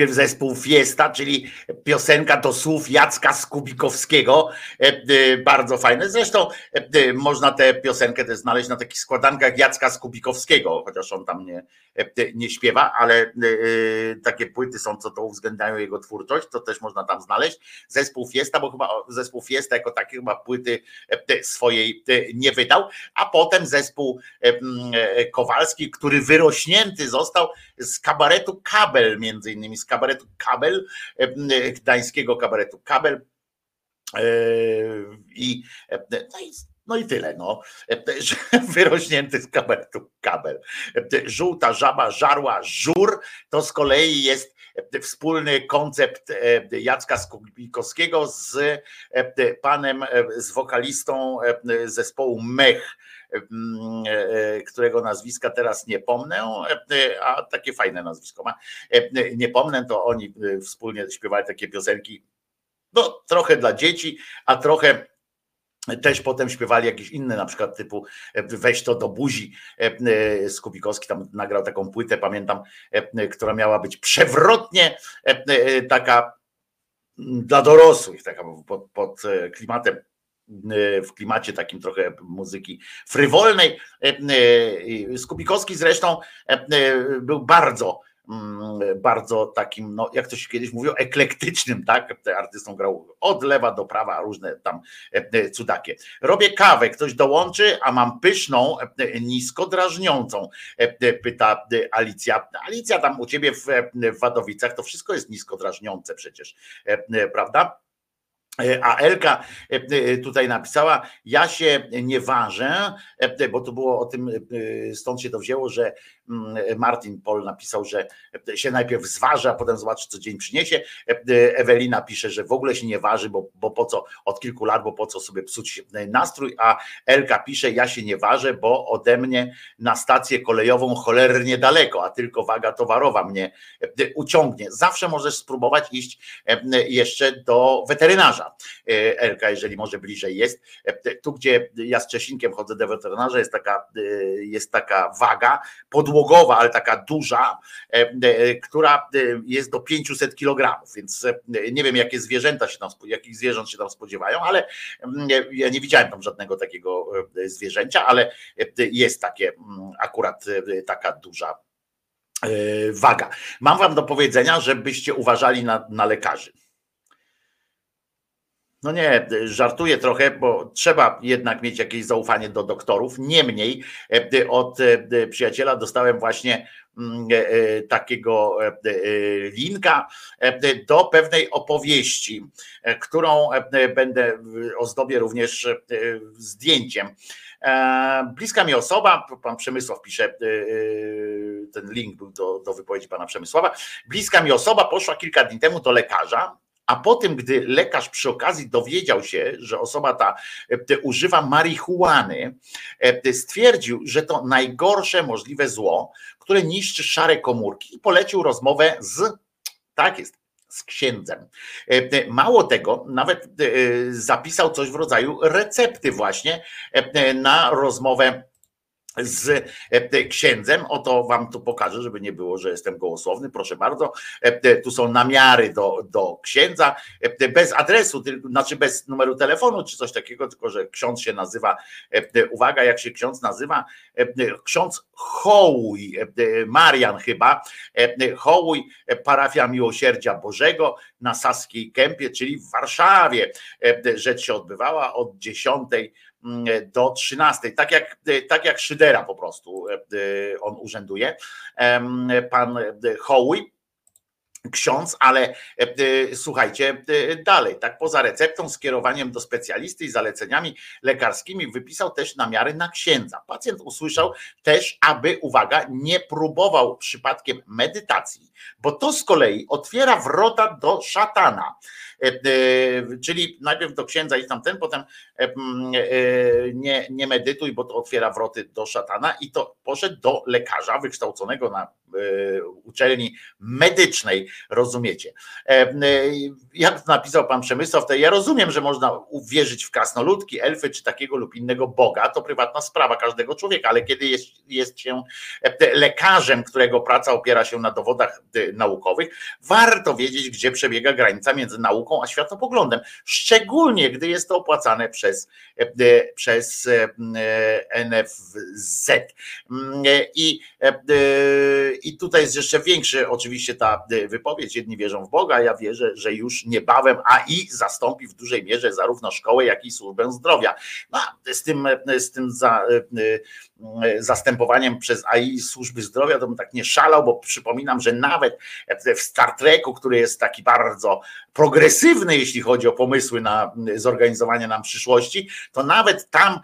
Najpierw zespół Fiesta, czyli piosenka do słów Jacka Skubikowskiego. E, e, Bardzo fajne. Zresztą e, można tę piosenkę też znaleźć na takich składankach Jacka Skubikowskiego, chociaż on tam nie, nie śpiewa, ale takie płyty są, co to uwzględniają jego twórczość, to też można tam znaleźć. Zespół Fiesta, bo chyba zespół Fiesta jako taki chyba płyty swojej nie wydał, a potem zespół Kowalski, który wyrośnięty został z kabaretu Kabel, między innymi z kabaretu Kabel, gdańskiego kabaretu Kabel. E, I, e, no i no i tyle, no. E, Wyrośnięty z kabaretu kabel. Żółta żaba żarła żur, to z kolei jest wspólny koncept Jacka Skubikowskiego z panem, z wokalistą zespołu Mech, którego nazwiska teraz nie pomnę, e, a takie fajne nazwisko ma. E, Nie pomnę, to oni e, wspólnie śpiewali takie piosenki, no trochę dla dzieci, a trochę też potem śpiewali jakieś inne, na przykład typu e, Weź to do buzi. E, e, Skubikowski tam nagrał taką płytę, pamiętam, e, która miała być przewrotnie e, e, taka mm, dla dorosłych, taka pod, pod e, klimatem e, w klimacie takim trochę muzyki frywolnej. E, e, Skubikowski zresztą e, e, był bardzo mm, bardzo takim, no jak to się kiedyś mówiło, eklektycznym, tak? Artystą grał od lewa do prawa, różne tam cudakie. Robię kawę, ktoś dołączy, a mam pyszną, nisko drażniącą, pyta Alicja. Alicja tam u ciebie w, w Wadowicach, to wszystko jest nisko drażniące przecież, prawda? E, a Elka e, e, tutaj napisała, ja się nie ważę, bo to było o tym, stąd się to wzięło, że mm, Martin Pol napisał, że się najpierw zważy, a potem zobaczy, co dzień przyniesie. Ewelina pisze, że w ogóle się nie waży, bo, bo po co od kilku lat, bo po co sobie psuć nastrój, a Elka pisze, ja się nie ważę, bo ode mnie na stację kolejową cholernie daleko, a tylko waga towarowa mnie uciągnie. Zawsze możesz spróbować iść jeszcze do weterynarza E, Elka, jeżeli może bliżej jest. E, tu, gdzie ja z Czesinkiem chodzę do weterynarza, jest taka, e, jest taka waga podłogowa, ale taka duża, która jest do 500 kg, więc nie wiem, jakie zwierzęta się tam, jakich zwierząt się tam spodziewają, ale mm, ja nie widziałem tam żadnego takiego zwierzęcia, ale jest takie mm, akurat taka duża waga. Mam wam do powiedzenia, żebyście uważali na, na lekarzy. No nie, żartuję trochę, bo trzeba jednak mieć jakieś zaufanie do doktorów. Niemniej e, od e, przyjaciela dostałem właśnie mm, e, takiego linka do pewnej opowieści, którą będę ozdobię również zdjęciem. Bliska mi osoba, pan Przemysław pisze, ten link był do, do wypowiedzi pana Przemysława. Bliska mi osoba poszła kilka dni temu do lekarza a potem, gdy lekarz przy okazji dowiedział się, że osoba ta e, używa marihuany, e, stwierdził, że to najgorsze możliwe zło, które niszczy szare komórki i polecił rozmowę z, tak jest, z księdzem. E, mało tego, nawet zapisał coś w rodzaju recepty właśnie na rozmowę z e, księdzem. Oto wam tu pokażę, żeby nie było, że jestem gołosłowny. Proszę bardzo. E, tu są namiary do, do księdza, e, bez adresu, znaczy bez numeru telefonu czy coś takiego, tylko że ksiądz się nazywa, uwaga, jak się ksiądz nazywa, ksiądz Hołuj, Marian chyba, Hołuj, parafia Miłosierdzia Bożego na Saskiej Kępie, czyli w Warszawie. Rzecz się odbywała od 10 Mm, do 13. Tak jak, tak jak Szydera po prostu e, e, on urzęduje. Pan Hołuj ksiądz, ale e, słuchajcie dalej, tak poza receptą, skierowaniem do specjalisty i zaleceniami lekarskimi wypisał też namiary na księdza. Pacjent usłyszał też, aby, uwaga, nie próbował przypadkiem medytacji, bo to z kolei otwiera wrota do szatana. E, e, czyli najpierw do księdza i tamten, potem e, nie, nie medytuj, bo to otwiera wroty do szatana i to poszedł do lekarza wykształconego na uczelni medycznej, rozumiecie. Jak napisał pan Przemysław, to ja rozumiem, że można uwierzyć w krasnoludki, elfy czy takiego lub innego Boga, to prywatna sprawa każdego człowieka, ale kiedy jest, jest się lekarzem, którego praca opiera się na dowodach naukowych, warto wiedzieć, gdzie przebiega granica między nauką a światopoglądem, szczególnie gdy jest to opłacane przez, e, przez e, NFZ. I, e, I tutaj jest jeszcze większy oczywiście ta wypowiedź, jedni wierzą w Boga, ja wierzę, że już niebawem AI zastąpi w dużej mierze zarówno szkołę, jak i służbę zdrowia. No, z tym, z tym za, zastępowaniem przez AI służby zdrowia, to bym tak nie szalał, bo przypominam, że nawet w Star Treku, który jest taki bardzo progresywny, jeśli chodzi o pomysły na zorganizowanie nam przyszłości, to nawet tam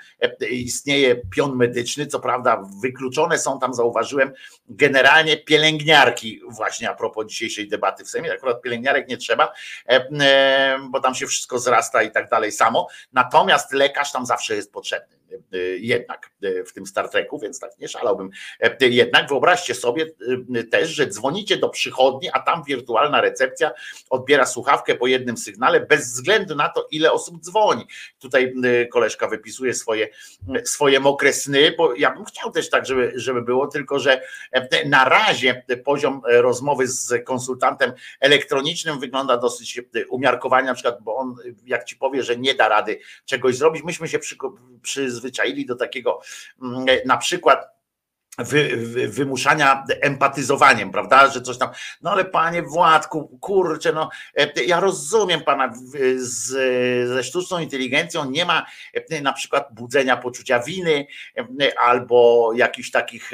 istnieje pion medyczny, co prawda wykluczone są tam, zauważyłem, generalnie pielęgniarki, właśnie a propos dzisiejszej debaty w Sejmie, akurat pielęgniarek nie trzeba, e, e, bo tam się wszystko zrasta i tak dalej samo, natomiast lekarz tam zawsze jest potrzebny. Y, jednak y, w tym Star Treku, więc tak nie szalałbym. Y, jednak wyobraźcie sobie też, że dzwonicie do przychodni, a tam wirtualna recepcja odbiera słuchawkę po jednym sygnale, bez względu na to, ile osób dzwoni. Tutaj koleżka wypisuje swoje, swoje mokre sny, bo ja bym chciał też tak, żeby, żeby było, tylko że na razie poziom rozmowy z konsultantem elektronicznym wygląda dosyć umiarkowanie, na przykład, bo on jak ci powie, że nie da rady czegoś zrobić, myśmy się przy, przy przyzwyczaili do takiego mm, na przykład wy, wy, wymuszania empatyzowaniem, prawda, że coś tam, no ale panie Władku, kurczę, no e, ja rozumiem pana, z, ze sztuczną inteligencją nie ma e, na przykład budzenia poczucia winy e, albo jakichś takich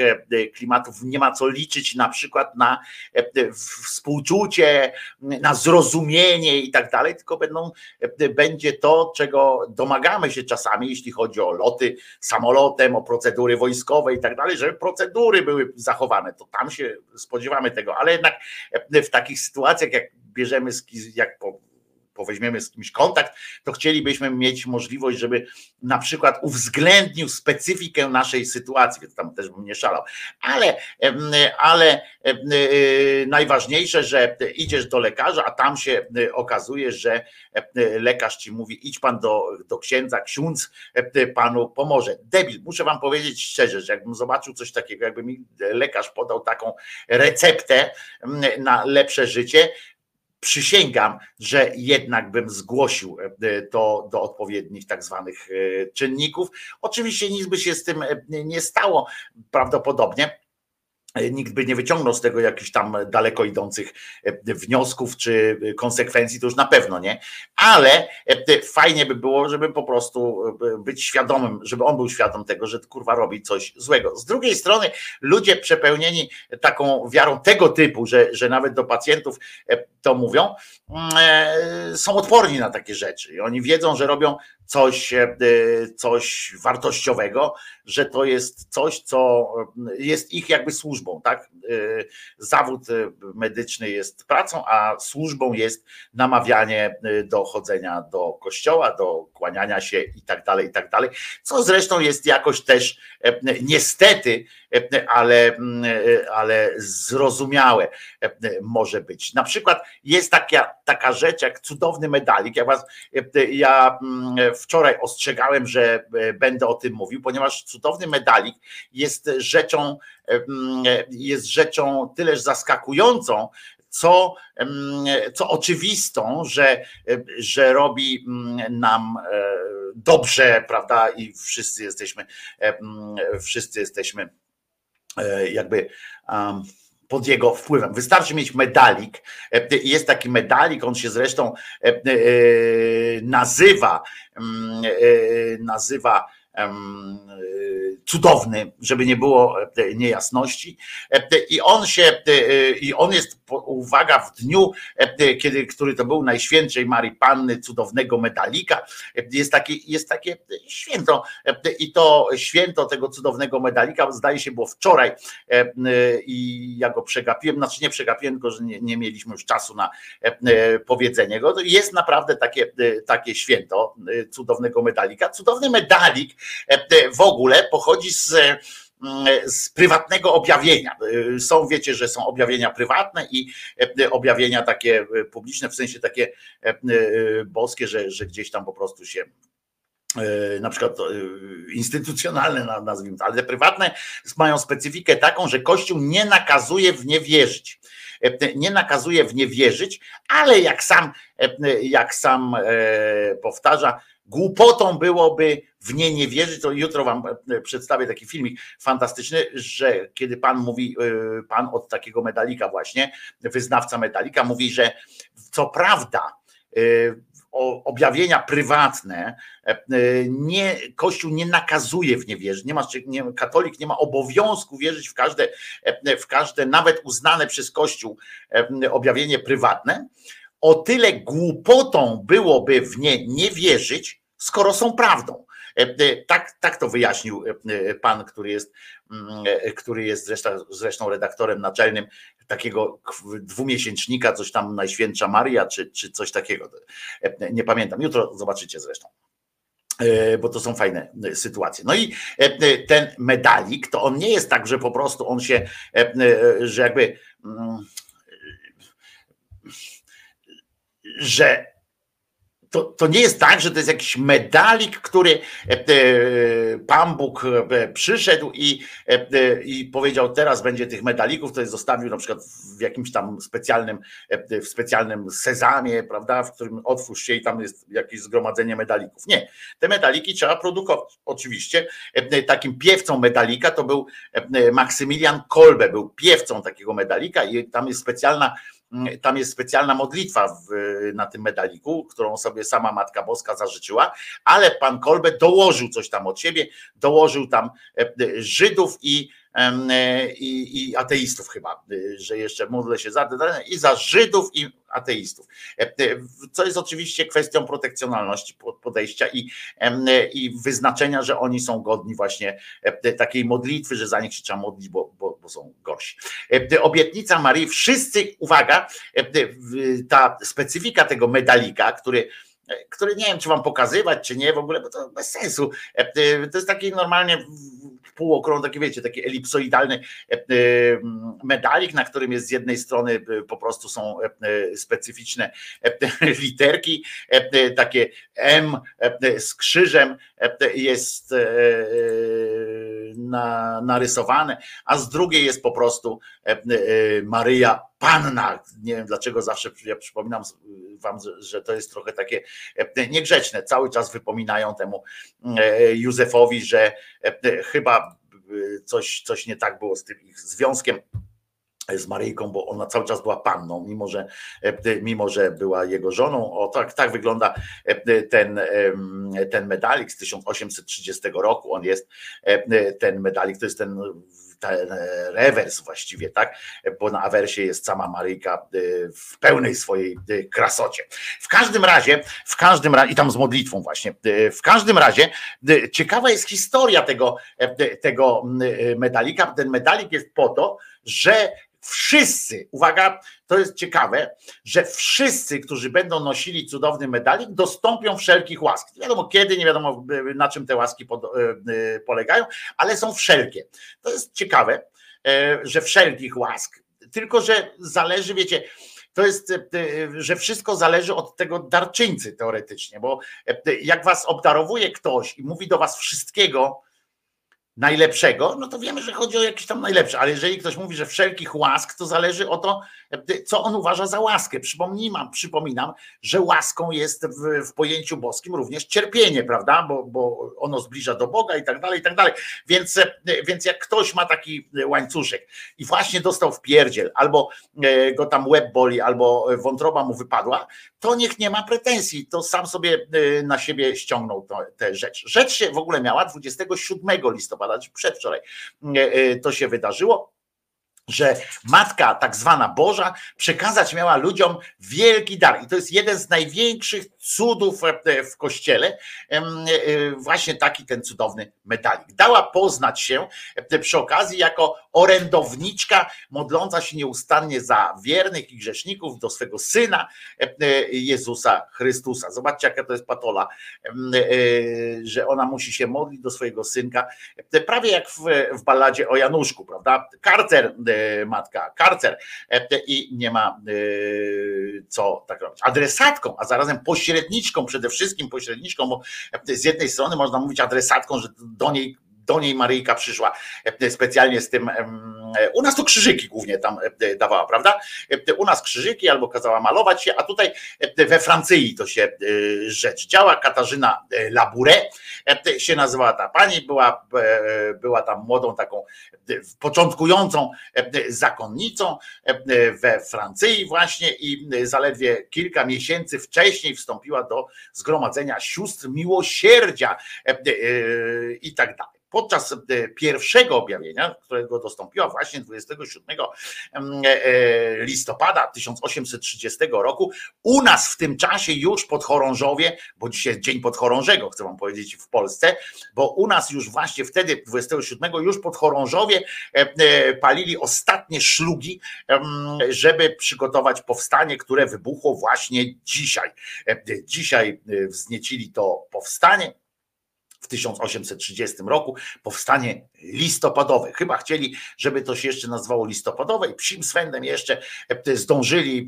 klimatów, nie ma co liczyć na przykład na współczucie, na zrozumienie i tak dalej, tylko będą, będzie to, czego domagamy się czasami, jeśli chodzi o loty samolotem, o procedury wojskowe i tak dalej, żeby procedury były zachowane, to tam się spodziewamy tego, ale jednak w takich sytuacjach, jak bierzemy, jak poweźmiemy z kimś kontakt, to chcielibyśmy mieć możliwość, żeby na przykład uwzględnił specyfikę naszej sytuacji, więc tam też bym nie szalał. Ale, ale e, najważniejsze, że idziesz do lekarza, a tam się okazuje, że lekarz ci mówi, idź pan do, do księdza, ksiądz panu pomoże. Debil, muszę wam powiedzieć szczerze, że jakbym zobaczył coś takiego, jakby mi lekarz podał taką receptę na lepsze życie, przysięgam, że jednak bym zgłosił e, to do odpowiednich tak zwanych e, czynników. Oczywiście nic by się z tym e, nie stało prawdopodobnie E, nikt by nie wyciągnął z tego jakichś tam daleko idących e, wniosków czy konsekwencji, to już na pewno nie, ale e, fajnie by było, żeby po prostu być świadomym, żeby on był świadom tego, że kurwa robi coś złego. Z drugiej strony ludzie przepełnieni taką wiarą tego typu, że, że nawet do pacjentów to mówią, mm, są odporni na takie rzeczy i oni wiedzą, że robią coś, coś wartościowego, że to jest coś, co jest ich jakby służbą, tak? Zawód medyczny jest pracą, a służbą jest namawianie do chodzenia do kościoła, do kłaniania się i tak dalej, i tak dalej, co zresztą jest jakoś też niestety, ale, ale zrozumiałe może być. Na przykład jest taka, taka rzecz jak cudowny medalik. Ja, was, ja wczoraj ostrzegałem, że będę o tym mówił, ponieważ cudowny medalik jest rzeczą, jest rzeczą tyleż zaskakującą, co, co oczywistą, że, że robi nam e, dobrze, prawda? I wszyscy jesteśmy, wszyscy jesteśmy e, jakby pod jego wpływem. Wystarczy mieć medalik. E, jest taki medalik, on się zresztą nazywa, nazywa cudowny, żeby nie było e, niejasności. E, I on się, e, i on jest, uwaga, w dniu, kiedy, który to był Najświętszej Marii Panny, cudownego medalika, jest takie, jest takie święto. I to święto tego cudownego medalika, zdaje się, było wczoraj i ja go przegapiłem, znaczy nie przegapiłem, tylko że nie, nie mieliśmy już czasu na powiedzenie go. Jest naprawdę takie, takie święto cudownego medalika. Cudowny medalik w ogóle pochodzi z z prywatnego objawienia. Są, wiecie, że są objawienia prywatne i objawienia takie publiczne, w sensie takie boskie, że, że gdzieś tam po prostu się na przykład instytucjonalne, nazwijmy to, ale prywatne mają specyfikę taką, że Kościół nie nakazuje w nie wierzyć. Nie nakazuje w nie wierzyć, ale jak sam, jak sam powtarza, Głupotą byłoby w nie nie wierzyć. To jutro wam e, przedstawię taki filmik fantastyczny, że kiedy pan mówi, e, pan od takiego medalika właśnie, wyznawca medalika mówi, że co prawda e, objawienia prywatne, nie, Kościół nie nakazuje w nie wierzyć, nie ma, nie, katolik nie ma obowiązku wierzyć w każde, w każde nawet uznane przez Kościół objawienie prywatne, o tyle głupotą byłoby w nie nie wierzyć, skoro są prawdą. E, e, tak, tak to wyjaśnił e, pan, który jest, mm, który jest zresztą, zresztą redaktorem naczelnym takiego dwumiesięcznika, coś tam Najświętsza Maria, czy, czy coś takiego. Nie pamiętam. Jutro zobaczycie zresztą bo to są fajne sytuacje. No i ten medalik, to on nie jest tak, że po prostu on się, że jakby mm, że to, to nie jest tak, że to jest jakiś medalik, który Pan Bóg przyszedł i, i powiedział, teraz będzie tych medalików, to jest zostawił na przykład w jakimś tam specjalnym, w specjalnym sezamie, prawda, w którym otwórz się i tam jest jakieś zgromadzenie medalików. Nie, te medaliki trzeba produkować. Oczywiście takim piewcą medalika to był Maksymilian Kolbe, był piewcą takiego medalika i tam jest specjalna tam jest specjalna modlitwa w, na tym medaliku, którą sobie sama Matka Boska zażyczyła, ale pan Kolbe dołożył coś tam od siebie, dołożył tam e, Żydów i E, i, i ateistów chyba, e, że jeszcze modlę się za i za Żydów i ateistów. E, co jest oczywiście kwestią protekcjonalności podejścia i, i wyznaczenia, że oni są godni właśnie takiej modlitwy, że za nich się trzeba modlić, bo, bo, bo są gorsi. Obietnica Marii, wszyscy, uwaga, ta specyfika tego medalika, który który nie wiem, czy wam pokazywać, czy nie, w ogóle, bo to bez sensu. To jest taki normalnie półokrąg, taki wiecie, taki elipsoidalny e, e, medalik, na którym jest z jednej strony e, po prostu są specyficzne literki, takie M z krzyżem jest narysowane, a z drugiej jest po prostu Maryja Panna. Nie wiem dlaczego zawsze ja przypominam wam, że to jest trochę takie niegrzeczne. Cały czas wypominają temu Józefowi, że chyba coś, coś nie tak było z tym ich związkiem z Maryjką, bo ona cały czas była panną, mimo że, mimo że była jego żoną. O tak, tak wygląda ten, ten medalik z 1830 roku. On jest ten medalik, to jest ten rewers właściwie, tak? Bo na awersie jest sama Maryjka y, w pełnej swojej y, krasocie. W każdym razie, w każdym razie, i tam z modlitwą właśnie, w każdym razie ciekawa jest historia tego, tego medalika. Ten medalik jest po to, że wszyscy, uwaga, to jest ciekawe, że wszyscy, którzy będą nosili cudowny medalik, dostąpią wszelkich łask. Nie wiadomo kiedy, nie wiadomo na czym te łaski e, e, polegają, ale są wszelkie. To jest ciekawe, e, że wszelkich łask, tylko że zależy, wiecie, to jest, że wszystko zależy od tego darczyńcy teoretycznie, bo jak was obdarowuje ktoś i mówi do was wszystkiego, najlepszego, no to wiemy, że chodzi o jakieś tam najlepsze, ale jeżeli ktoś mówi, że wszelkich łask, to zależy o to, co on uważa za łaskę. Przypomnijmy, przypominam, że łaską jest w, w, pojęciu boskim również cierpienie, prawda, bo, bo ono zbliża do Boga i tak dalej, i tak dalej. Więc, więc jak ktoś ma taki łańcuszek i właśnie dostał w pierdziel, albo e, go tam łeb boli, albo wątroba mu wypadła, to niech nie ma pretensji, to sam sobie e, na siebie ściągnął tę rzecz. Rzecz się w ogóle miała 27 listopada, czy przedwczoraj e, to się wydarzyło że matka tak zwana Boża przekazać miała ludziom wielki dar. I to jest jeden z największych cudów w kościele, e, właśnie taki ten cudowny medalik. Dała poznać się przy okazji jako orędowniczka, modląca się nieustannie za wiernych i grzeszników do swego syna Jezusa Chrystusa. Zobaczcie, jaka to jest patola, e, że ona musi się modlić do swojego synka, prawie jak w, w balladzie o Januszku, prawda? Karcer E, matka karcer e, i nie ma e, co tak robić. Adresatką, a zarazem pośredniczką, przede wszystkim pośredniczką, bo z jednej strony można mówić adresatką, że do niej do niej Maryjka przyszła specjalnie z tym. U nas to krzyżyki głównie tam dawała, prawda? U nas krzyżyki albo kazała malować się, a tutaj we Francji to się rzecz działa. Katarzyna Labouré się nazywała ta pani, była, była tam młodą taką początkującą zakonnicą we Francji właśnie i zaledwie kilka miesięcy wcześniej wstąpiła do zgromadzenia sióstr miłosierdzia i tak dalej podczas e, pierwszego objawienia, którego dostąpiła właśnie 27 e, e, listopada 1830 roku, u nas w tym czasie już pod Chorążowie, bo dzisiaj jest Dzień Podchorążego, chcę wam powiedzieć w Polsce, bo u nas już właśnie wtedy 27 już pod Chorążowie palili ostatnie szlugi, żeby przygotować powstanie, które wybuchło właśnie dzisiaj. Dzisiaj wzniecili to powstanie w 1830 roku powstanie listopadowe. Chyba chcieli, żeby to się jeszcze nazywało listopadowe i psim swędem jeszcze e, zdążyli e,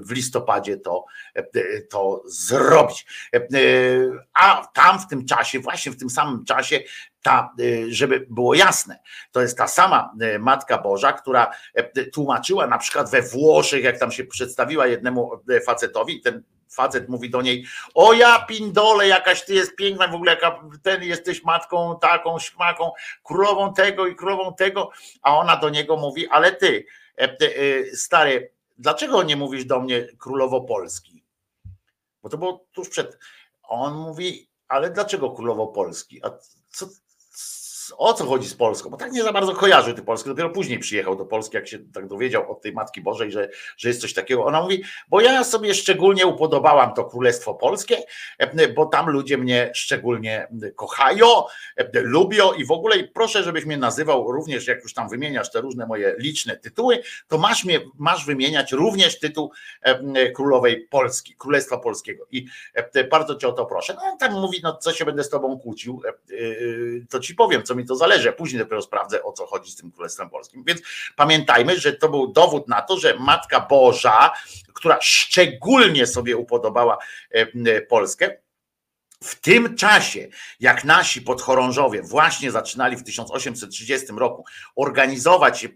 w listopadzie to, e, to zrobić. A tam w tym czasie, właśnie w tym samym czasie, ta, żeby było jasne, to jest ta sama Matka Boża, która tłumaczyła na przykład we Włoszech, jak tam się przedstawiła jednemu facetowi, ten facet mówi do niej, o ja pindole, jakaś ty jest piękna, w ogóle jaka ten jesteś matką taką, śmaką, królową tego i królową tego, a ona do niego mówi, ale ty, e, e, stary, dlaczego nie mówisz do mnie królowo Polski? Bo to było tuż przed, on mówi, ale dlaczego królowo Polski? A co, o co chodzi z Polską, bo tak nie za bardzo kojarzy ty Polskę, dopiero później przyjechał do Polski, jak się tak dowiedział od tej Matki Bożej, że, że jest coś takiego. Ona mówi, bo ja sobie szczególnie upodobałam to Królestwo Polskie, bo tam ludzie mnie szczególnie kochają, lubią i w ogóle i proszę, żebyś mnie nazywał również, jak już tam wymieniasz te różne moje liczne tytuły, to masz, mnie, masz wymieniać również tytuł Królowej Polski, Królestwa Polskiego i bardzo cię o to proszę. No on tam mówi, no co się będę z tobą kłócił, to ci powiem, co mi mi to zależy, później dopiero sprawdzę, o co chodzi z tym Królestwem Polskim. Więc pamiętajmy, że to był dowód na to, że Matka Boża, która szczególnie sobie upodobała e, Polskę, w tym czasie, jak nasi podchorążowie właśnie zaczynali w 1830 roku organizować e,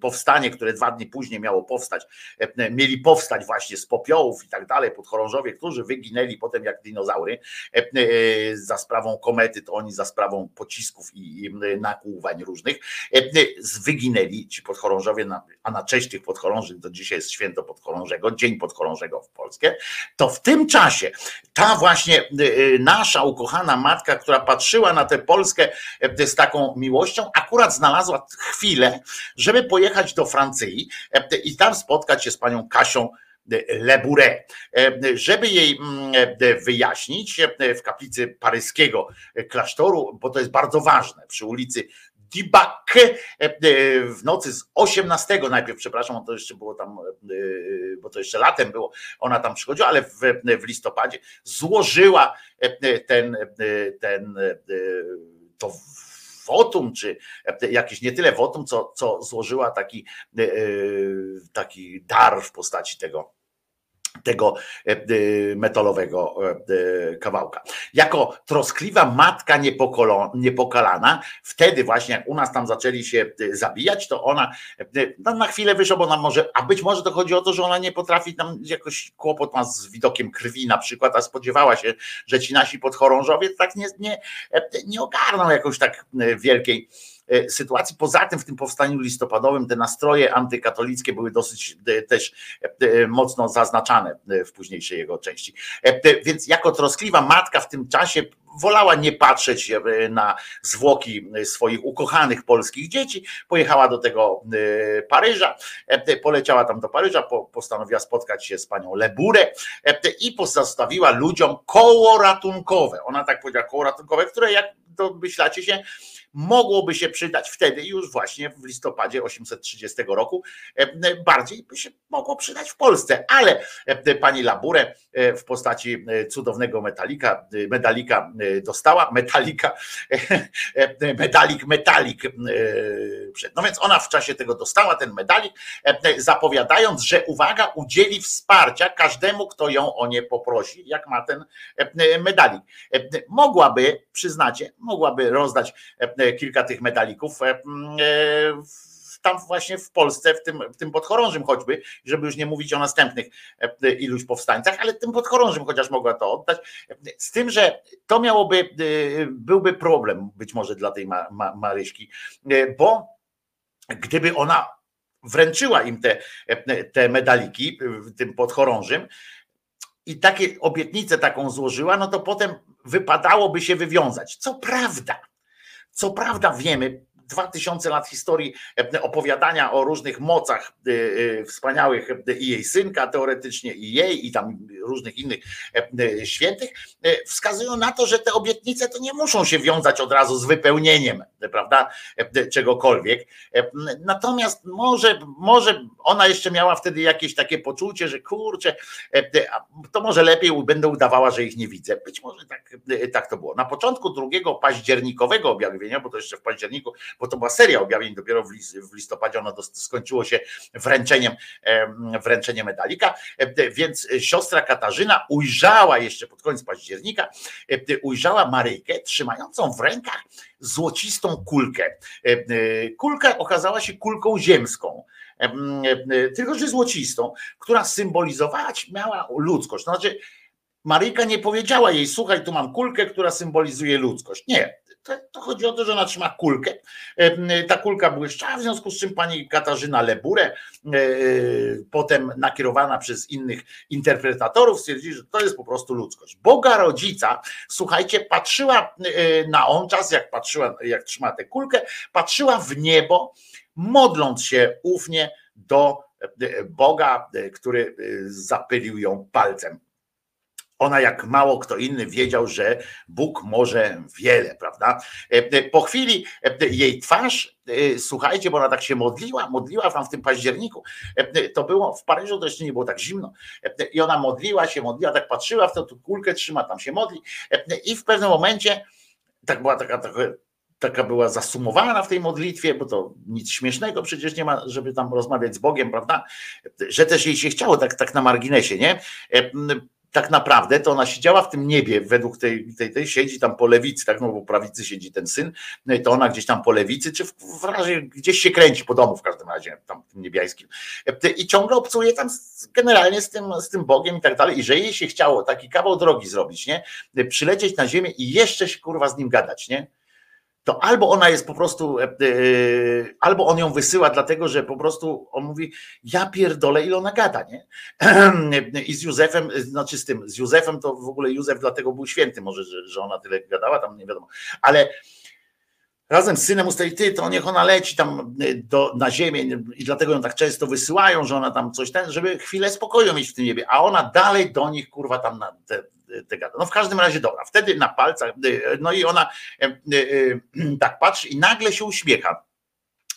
powstanie, które dwa dni później miało powstać, e, mieli powstać właśnie z popiołów i tak dalej, podchorążowie, którzy wyginęli potem jak dinozaury e, za sprawą komety, to oni za sprawą pocisków i nakłuwań różnych, wyginęli ci podchorążowie, a na cześć tych podchorążych to dzisiaj jest święto podchorążego, dzień podchorążego w Polsce, to w tym czasie ta właśnie nasza ukochana matka, która patrzyła na tę Polskę y, z taką miłością, akurat znalazła chwilę, żeby pojechać do Francji y, i tam spotkać się z panią Kasią Lebure, żeby jej mm, wyjaśnić w kaplicy paryskiego klasztoru, bo to jest bardzo ważne, przy ulicy Dibak w nocy z 18, najpierw przepraszam, to jeszcze było tam, bo to jeszcze latem było, ona tam przychodziła, ale w, w listopadzie złożyła ten, ten to wotum, czy jakiś nie tyle wotum, co, co złożyła taki, taki dar w postaci tego tego e, e, metalowego e, kawałka. Jako troskliwa matka niepokalana, wtedy właśnie jak u nas tam zaczęli się zabijać, to ona no na chwilę wyszła, bo ona może, a być może to chodzi o to, że ona nie potrafi tam jakoś kłopot ma z widokiem krwi na przykład, a spodziewała się, że ci nasi podchorążowie tak nie, nie, nie ogarną jakoś tak wielkiej sytuacji. Poza tym w tym powstaniu listopadowym te nastroje antykatolickie były dosyć e, też e, mocno zaznaczane w późniejszej jego części. Więc jako troskliwa matka w tym czasie wolała nie patrzeć na zwłoki swoich ukochanych polskich dzieci. Pojechała do tego Paryża, poleciała tam do Paryża, postanowiła spotkać się z panią Leburę i pozostawiła ludziom koło ratunkowe. Ona tak powiedziała, koło ratunkowe, które jak domyślacie się, mogłoby się przydać wtedy już właśnie w listopadzie 830 roku, e, bardziej by się mogło przydać w Polsce, ale e, pani Laburę e, w postaci cudownego metalika, medalika dostała, metalika, medalik, metalik. No więc ona w czasie tego dostała ten medalik, zapowiadając, że uwaga, udzieli wsparcia każdemu, kto ją o nie poprosi, jak ma ten medalik. Mogłaby, przyznacie, mogłaby rozdać E, kilka tych medalików e, e, tam właśnie w Polsce, w tym, w tym podchorążym choćby, żeby już nie mówić o następnych iluś powstańcach, ale tym podchorążym chociaż mogła to oddać. Z tym, że to miałoby, byłby problem być może dla tej Ma, Ma, Maryśki, bo gdyby ona wręczyła im te, te medaliki tym podchorążym i takie obietnicę taką złożyła, no to potem wypadałoby się wywiązać. Co prawda, co prawda wiemy, dwa tysiące lat historii e, opowiadania o różnych mocach e, e, wspaniałych i jej synka teoretycznie, i jej, i tam różnych innych świętych, wskazują na to, że te obietnice to nie muszą się wiązać od razu z wypełnieniem prawda, czegokolwiek. Natomiast może, może ona jeszcze miała wtedy jakieś takie poczucie, że kurczę, to może lepiej będę udawała, że ich nie widzę. Być może tak, tak to było. Na początku drugiego październikowego objawienia, bo to jeszcze w październiku, bo to była seria objawień, dopiero w listopadzie ona skończyło się wręczeniem, wręczeniem medalika, więc siostra Katarzyna ujrzała jeszcze pod koniec października, ujrzała Maryjkę trzymającą w rękach złocistą kulkę. Kulka okazała się kulką ziemską tylko że złocistą, która symbolizować miała ludzkość. To znaczy, Maryjka nie powiedziała jej, słuchaj, tu mam kulkę, która symbolizuje ludzkość. Nie, to, chodzi o to, że ona trzyma kulkę. Ta kulka błyszczała, w związku z czym pani Katarzyna Leburę, e, potem nakierowana przez innych interpretatorów, stwierdziła, że to jest po prostu ludzkość. Boga rodzica, słuchajcie, patrzyła e, na on czas, jak patrzyła, jak trzyma tę kulkę, patrzyła w niebo, modląc się ufnie do e, Boga, który zapylił ją palcem ona jak mało kto inny wiedział, że Bóg może wiele, prawda? E, e, po chwili e, jej twarz, słuchajcie, bo ona tak się modliła, modliła tam w tym październiku, to było w Paryżu, to jeszcze nie było tak zimno i ona modliła się, modliła, tak patrzyła w tę kulkę, trzyma, tam się modli i w pewnym momencie tak była taka, taka taka była zasumowana w tej modlitwie, bo to nic śmiesznego przecież nie ma, żeby tam rozmawiać z Bogiem, prawda? Że też jej się chciało, tak, tak na marginesie, nie? Tak naprawdę to ona siedziała w tym niebie, według tej, tej, tej siedzi tam po lewicy, tak, no bo po prawicy siedzi ten syn, no i to ona gdzieś tam po lewicy, czy w, w razie gdzieś się kręci po domu w każdym razie, tam tym niebiańskim. I ciągle obcuje tam generalnie z tym, z tym Bogiem i tak dalej. I że jej się chciało taki kawał drogi zrobić, nie? Przylecieć na ziemię i jeszcze się kurwa z nim gadać, nie? To albo ona jest po prostu, e, e, albo on ją wysyła, dlatego że po prostu on mówi, ja pierdolę, ile ona gada, nie? I z Józefem, znaczy z tym, z Józefem to w ogóle Józef dlatego był święty, może, że, że ona tyle gadała, tam nie wiadomo, ale razem z synem ustali, ty, to niech ona leci tam do, na ziemię i dlatego ją tak często wysyłają, że ona tam coś ten, żeby chwilę spokoju mieć w tym niebie, a ona dalej do nich, kurwa, tam na te, te gada. No w każdym razie dobra, wtedy na palcach, no i ona e, e, tak patrzy i nagle się uśmiecha.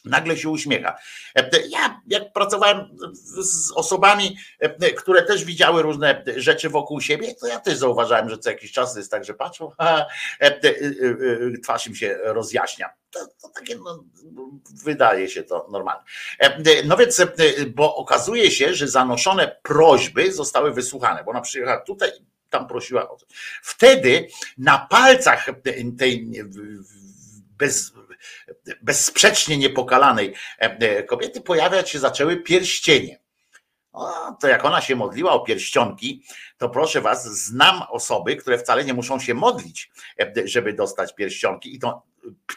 Nagle się uśmiecha. E, ja, jak pracowałem z osobami, które też widziały różne rzeczy wokół siebie, to ja też zauważałem, że co jakiś czas jest tak, że patrzą, a, twarz im się rozjaśnia. To, to takie, no, wydaje się to normalne. No więc, bo okazuje się, że zanoszone prośby zostały wysłuchane, bo ona przyjechała tutaj tam prosiła o to. Wtedy na palcach tej bez, bezsprzecznie niepokalanej e, kobiety pojawiać się zaczęły pierścienie. O, to jak ona się modliła o pierścionki, to proszę was, znam osoby, które wcale nie muszą się modlić, e, żeby dostać pierścionki i to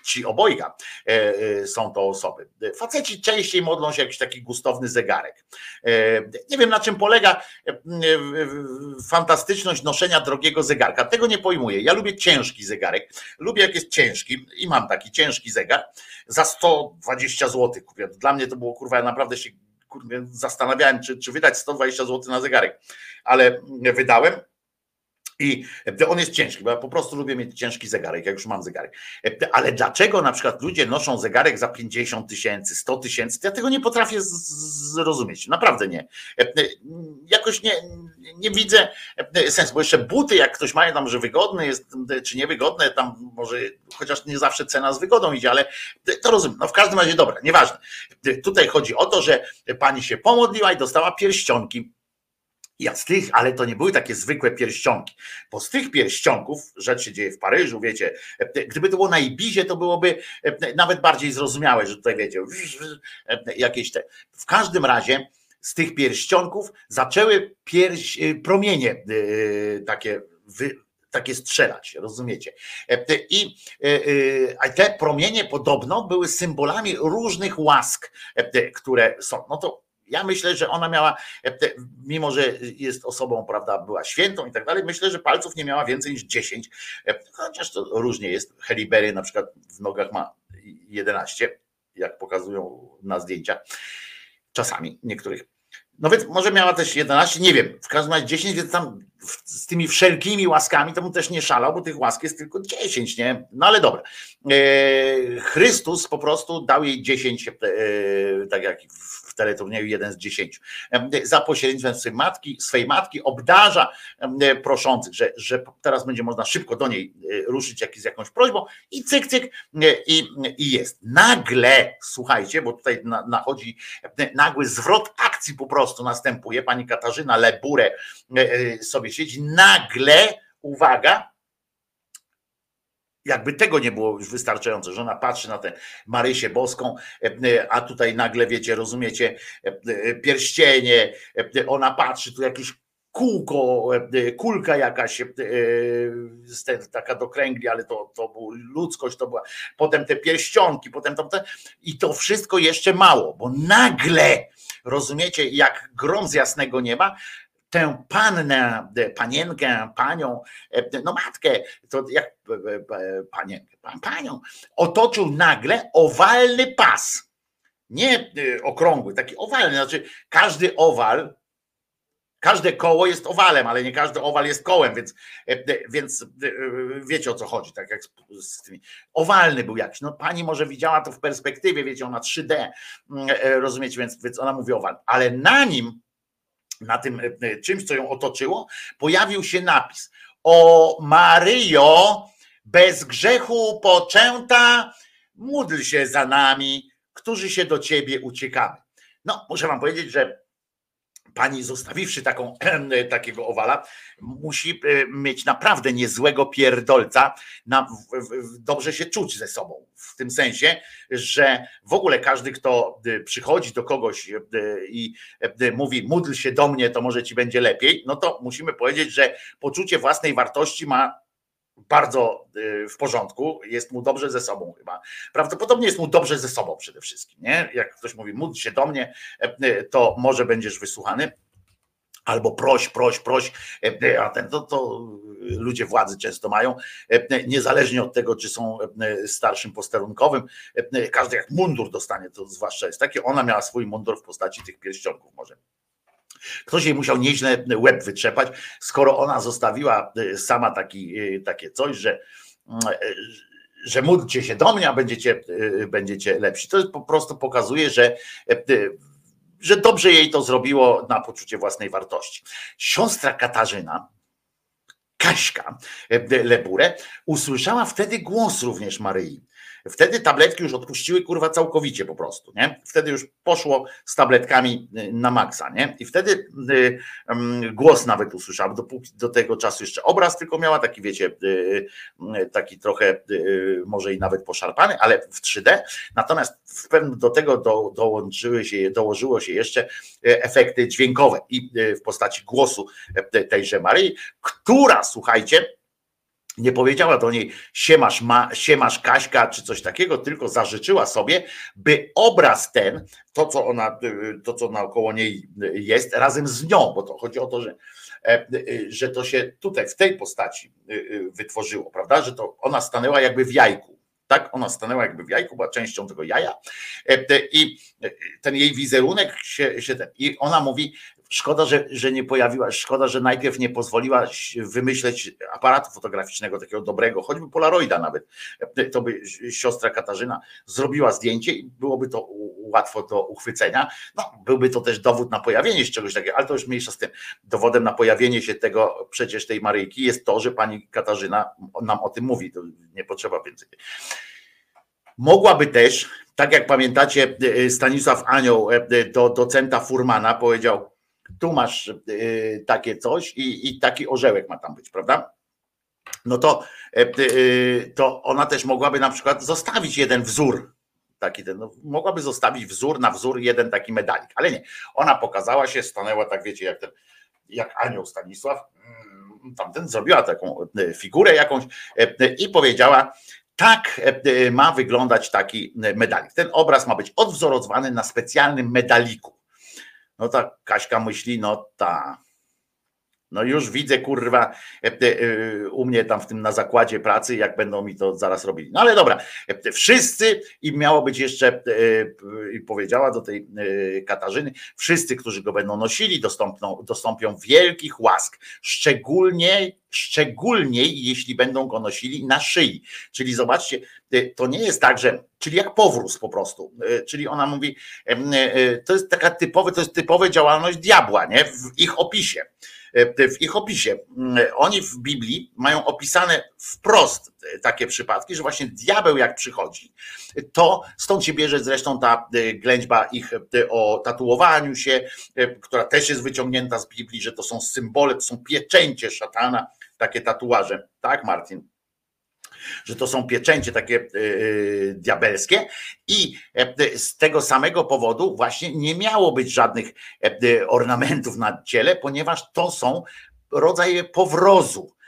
ci obojga e, e, są to osoby. Faceci częściej modlą się jakiś taki gustowny zegarek. E, nie wiem na czym polega fantastyczność noszenia drogiego zegarka. Tego nie pojmuję. Ja lubię ciężki zegarek. Lubię jak jest ciężki i mam taki ciężki zegar za 120 zł. Dla mnie to było kurwa, ja naprawdę się zastanawiałem, czy, czy wydać 120 zł na zegarek, ale wydałem i on jest ciężki, bo ja po prostu lubię mieć ciężki zegarek, jak już mam zegarek. Ale dlaczego na przykład ludzie noszą zegarek za 50 tysięcy, 100 tysięcy? Ja tego nie potrafię zrozumieć. Naprawdę nie. Jakoś nie, nie widzę sensu, bo jeszcze buty, jak ktoś ma tam, że wygodne jest, czy niewygodne, tam może chociaż nie zawsze cena z wygodą idzie, ale to rozumiem. No w każdym razie dobra, nieważne. Tutaj chodzi o to, że pani się pomodliła i dostała pierścionki ja z tych, ale to nie były takie zwykłe pierścionki, bo z tych pierścionków, rzecz się dzieje w Paryżu, wiecie, gdyby to było na Ibizie, to byłoby nawet bardziej zrozumiałe, że tutaj wiecie, jakieś te. W każdym razie z tych pierścionków zaczęły pierś, promienie takie takie strzelać, rozumiecie? I te promienie podobno były symbolami różnych łask, które są. No to ja myślę, że ona miała, e, mimo że jest osobą, prawda, była świętą i tak dalej, myślę, że palców nie miała więcej niż 10, e, chociaż to różnie jest. Helibery na przykład w nogach ma 11, jak pokazują na zdjęciach, czasami niektórych. No więc może miała też 11, nie wiem, w każdym razie 10, więc tam z tymi wszelkimi łaskami to mu też nie szalał, bo tych łask jest tylko 10, nie? No ale dobra. Chrystus po prostu dał jej 10, tak jak w teleturnieju jeden z 10. Za pośrednictwem swojej matki, swojej matki obdarza proszących, że, że teraz będzie można szybko do niej ruszyć jak, z jakąś prośbą i cyk, cyk i, i jest. Nagle, słuchajcie, bo tutaj nachodzi nagły zwrot akcji po prostu następuje. Pani Katarzyna Leburę sobie siedzi, nagle, uwaga, jakby tego nie było już wystarczająco, że ona patrzy na tę Marysię Boską, a tutaj nagle, wiecie, rozumiecie, pierścienie, ona patrzy, tu jakieś kółko, kulka jakaś taka do kręgli, ale to, to była ludzkość, to była, potem te pierścionki, potem to, i to wszystko jeszcze mało, bo nagle, rozumiecie, jak grom z jasnego nieba, tę pannę, panienkę, panią, no matkę, to jak panienkę, panią, otoczył nagle owalny pas. Nie okrągły, taki owalny, znaczy każdy owal, każde koło jest owalem, ale nie każdy owal jest kołem, więc, więc wiecie o co chodzi, tak jak z tymi. Owalny był jakiś. No pani może widziała to w perspektywie, wiecie, ona 3D, rozumiecie, więc, więc ona mówi owal, ale na nim na tym e, czymś, co ją otoczyło, pojawił się napis: O Maryjo, bez grzechu poczęta, módl się za nami, którzy się do ciebie uciekamy. No, muszę wam powiedzieć, że pani zostawiwszy taką, takiego owala, musi e, mieć naprawdę niezłego pierdolca, na, dobrze się czuć ze sobą. W tym sensie, że w ogóle każdy, kto e, przychodzi do kogoś e, i mówi, módl się do mnie, to może ci będzie lepiej, no to musimy powiedzieć, że poczucie własnej wartości ma bardzo w porządku, jest mu dobrze ze sobą chyba. Prawdopodobnie jest mu dobrze ze sobą przede wszystkim. Nie? Jak ktoś mówi, módl się do mnie, to może będziesz wysłuchany. Albo proś, proś, proś, a ten, to, to ludzie władzy często mają, niezależnie od tego, czy są starszym posterunkowym, każdy jak mundur dostanie, to zwłaszcza jest takie, ona miała swój mundur w postaci tych pierścionków może. Ktoś jej musiał nieźle łeb wytrzepać, skoro ona zostawiła sama taki, takie coś, że że módlcie się do mnie, a będziecie, będziecie lepsi. To po prostu pokazuje, że, że dobrze jej to zrobiło na poczucie własnej wartości. Siostra Katarzyna, Kaśka Leburę, usłyszała wtedy głos również Maryi. Wtedy tabletki już odpuściły kurwa całkowicie po prostu, nie? Wtedy już poszło z tabletkami y, na maksa, nie? I wtedy y, y, głos nawet usłyszałam, dopóki do tego czasu jeszcze obraz tylko miała taki, wiecie, y, taki trochę może i nawet poszarpany, ale w 3D. Natomiast w pewnym do tego do, dołączyły się, dołożyło się jeszcze efekty dźwiękowe i w postaci głosu tejże Maryi, która, słuchajcie, nie powiedziała do niej siemasz, ma, siemasz Kaśka czy coś takiego, tylko zażyczyła sobie, by obraz ten, to co ona, to co naokoło niej jest, razem z nią, bo to chodzi o to, że, e, że to się tutaj w tej postaci e, e, wytworzyło, prawda, że to ona stanęła jakby w jajku. Tak, ona stanęła jakby w jajku, była częścią tego jaja. I ten jej wizerunek się, się ten, i ona mówi, Szkoda, że, że nie pojawiła, szkoda, że najpierw nie pozwoliła wymyśleć aparatu fotograficznego takiego dobrego, choćby Polaroida nawet. To by siostra Katarzyna zrobiła zdjęcie i byłoby to łatwo do uchwycenia. No, byłby to też dowód na pojawienie się czegoś takiego, ale to już mniejsza z tym. Dowodem na pojawienie się tego przecież tej Maryjki jest to, że pani Katarzyna nam o tym mówi. To nie potrzeba więcej. Mogłaby też, tak jak pamiętacie, Stanisław Anioł do docenta Furmana powiedział, tu masz y, takie coś i, i taki orzełek ma tam być, prawda? No to, e, y, to ona też mogłaby na przykład zostawić jeden wzór, taki ten, no, mogłaby zostawić wzór na wzór jeden taki medalik, ale nie. Ona pokazała się, stanęła tak, wiecie, jak ten, jak anioł Stanisław, mm, tamten zrobiła taką e, figurę jakąś e, i powiedziała, tak ma wyglądać taki medalik. Ten obraz ma być odwzorowany na specjalnym medaliku. No ta Kaśka myśli, no ta. No już widzę, kurwa, e, e, u mnie tam w tym na zakładzie pracy, jak będą mi to zaraz robili. No ale dobra, e, wszyscy i miało być jeszcze, powiedziała do tej Katarzyny, wszyscy, którzy go będą nosili, dostąpną, dostąpią wielkich łask, szczególnie, szczególnie jeśli będą go nosili na szyi. Czyli zobaczcie, to nie jest tak, że, czyli jak powróz po prostu. Czyli ona mówi, to jest taka typowa, to jest typowa działalność diabła, nie? W ich opisie w ich opisie. Mm, oni w Biblii mają opisane wprost takie przypadki, że właśnie diabeł jak przychodzi, to stąd się bierze zresztą ta e, ględźba ich e, o tatuowaniu się, która też jest wyciągnięta z Biblii, że to są symbole, to są pieczęcie szatana, takie tatuaże. Tak, Martin? Że to są pieczęcie takie e, e, diabelskie i e, z tego samego powodu właśnie nie miało być żadnych ornamentów na ciele, ponieważ to są rodzaje powrozu.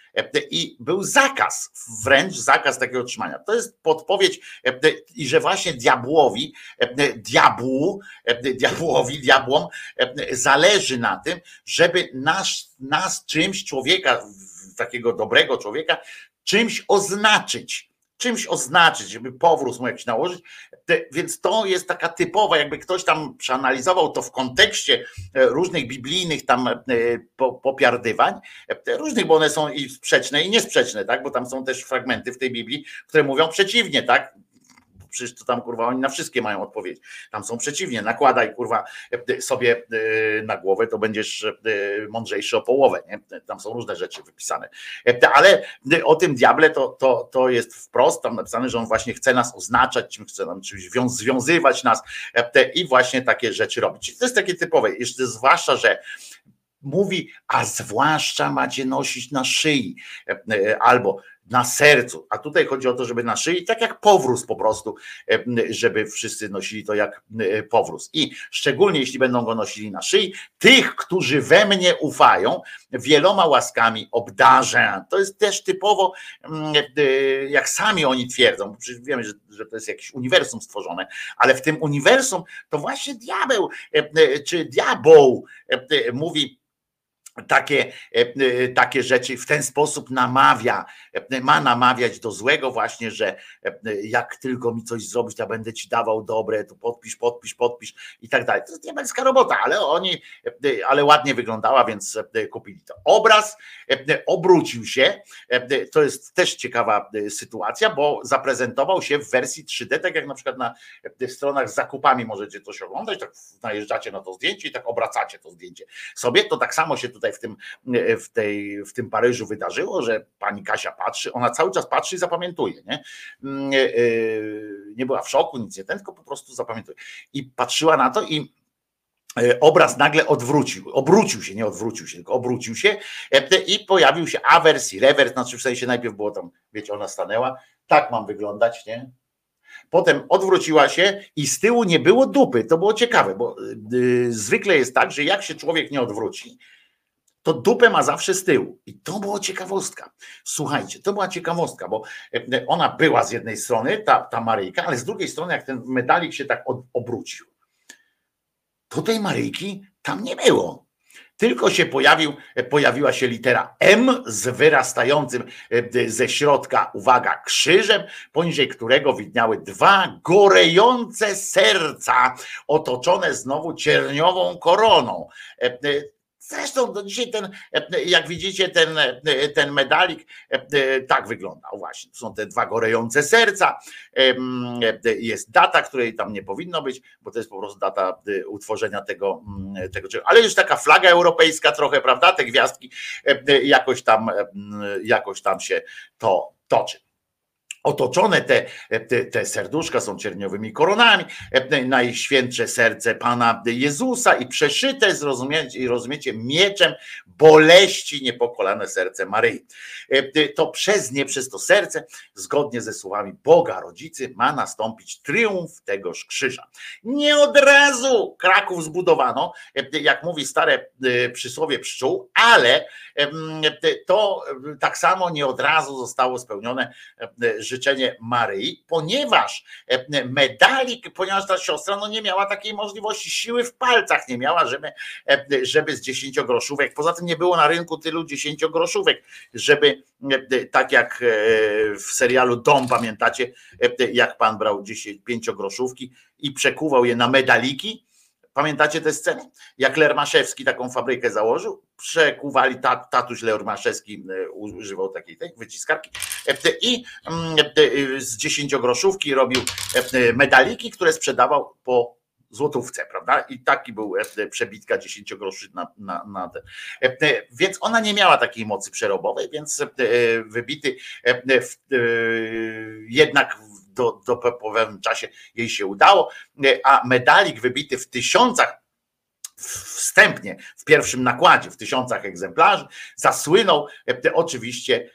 I był zakaz, wręcz zakaz takiego trzymania. To jest podpowiedź, i że właśnie diabłowi, diabłu, diabłowi, diabłom zależy na tym, żeby nas, nas czymś, człowieka, takiego dobrego człowieka, czymś oznaczyć, czymś oznaczyć, żeby powrót mu jakiś nałożyć. Więc to jest taka typowa, jakby ktoś tam przeanalizował to w kontekście e, różnych biblijnych tam e, popiardywań, e, różnych, bo one są i sprzeczne i niesprzeczne, tak? Bo tam są też fragmenty w tej Biblii, które mówią przeciwnie, tak? Przecież to tam kurwa oni na wszystkie mają odpowiedź. Tam są przeciwnie, nakładaj kurwa sobie e, na głowę, to będziesz e, mądrzejszy o połowę. Nie? Tam są różne rzeczy wypisane. E, ale o tym diable to, to, to jest wprost tam napisane, że on właśnie chce nas oznaczać, chce nam czymś związywać nas i właśnie takie rzeczy robić. To jest takie typowe, jeszcze zwłaszcza, że mówi, a zwłaszcza macie nosić na szyi, albo na sercu, a tutaj chodzi o to, żeby na szyi, tak jak powróz po prostu, e, żeby wszyscy nosili to jak e, powróz. I szczególnie jeśli będą go nosili na szyi, tych, którzy we mnie ufają, wieloma łaskami obdarzę. To jest też typowo, e, jak sami oni twierdzą, przecież wiemy, że, że to jest jakieś uniwersum stworzone, ale w tym uniwersum to właśnie diabeł, czy diabeł mówi, takie, e, e, takie rzeczy w ten sposób namawia, e, ma namawiać do złego właśnie, że jak tylko mi coś zrobić, to będę ci dawał dobre, tu podpisz, podpisz, podpisz i tak dalej. To jest diabelska robota, ale oni, ale ładnie wyglądała, więc kupili to. Obraz obrócił się, to jest też ciekawa sytuacja, bo zaprezentował się w wersji 3D, tak jak na przykład na stronach z zakupami możecie coś oglądać, tak najeżdżacie na to zdjęcie i tak obracacie to zdjęcie sobie, to tak samo się tutaj tutaj w tym, w tej, w tym Paryżu wydarzyło, że pani Kasia patrzy, ona cały czas patrzy i zapamiętuje, nie? Mm, e, e, nie była w szoku, nic nie ten, tylko po prostu zapamiętuje. I patrzyła na to i e, obraz nagle odwrócił, obrócił się, nie odwrócił się, tylko obrócił się i pojawił się awers i rewers, znaczy w sensie najpierw było tam, wiecie, ona stanęła, tak mam wyglądać, nie? Potem odwróciła się i z tyłu nie było dupy. To było ciekawe, bo zwykle jest tak, że jak się człowiek nie odwróci, to dupę ma zawsze z tyłu. I to była ciekawostka. Słuchajcie, to była ciekawostka, bo e, ona była z jednej strony, ta, ta Maryjka, ale z drugiej strony, jak ten medalik się tak obrócił, to tej Maryjki tam nie było. Tylko się pojawił, e, pojawiła się litera M z wyrastającym e, ze środka, uwaga, krzyżem, poniżej którego widniały dwa gorejące serca, otoczone znowu cierniową koroną. Zresztą do dzisiaj ten, jak widzicie, ten, ten medalik tak wyglądał właśnie. To są te dwa gorejące serca. Jest data, której tam nie powinno być, bo to jest po prostu data utworzenia tego, tego ale już taka flaga europejska trochę, prawda? Te gwiazdki jakoś tam, jakoś tam się to toczy. Otoczone te, te, te, serduszka są cierniowymi koronami, najświętsze serce Pana Jezusa i przeszyte, zrozumiecie, rozumiecie, mieczem boleści niepokolane serce Maryi. To przez nie, przez to serce, zgodnie ze słowami Boga Rodzicy, ma nastąpić triumf tegoż krzyża. Nie od razu Kraków zbudowano, jak mówi stare e, przysłowie pszczół, ale to tak samo nie od razu zostało spełnione, życzenie Maryi, ponieważ medalik, ponieważ ta siostra no nie miała takiej możliwości, siły w palcach nie miała, żeby, żeby z dziesięciogroszówek, poza tym nie było na rynku tylu dziesięciogroszówek, żeby tak jak w serialu Dom, pamiętacie, jak pan brał 10, pięciogroszówki i przekuwał je na medaliki, Pamiętacie tę scenę? Jak Lermaszewski taką fabrykę założył, przekuwali, tat, tatuś Lermaszewski e, używał takiej tej wyciskarki e, i mm, e, z dziesięciogroszówki robił medaliki, które sprzedawał po złotówce, prawda? I taki był przebitka 10 groszy na, na, na ten. Więc ona nie miała takiej mocy przerobowej, więc wybity jednak do, do, po pewnym czasie jej się udało, a medalik wybity w tysiącach wstępnie w pierwszym nakładzie, w tysiącach egzemplarzy, zasłynął oczywiście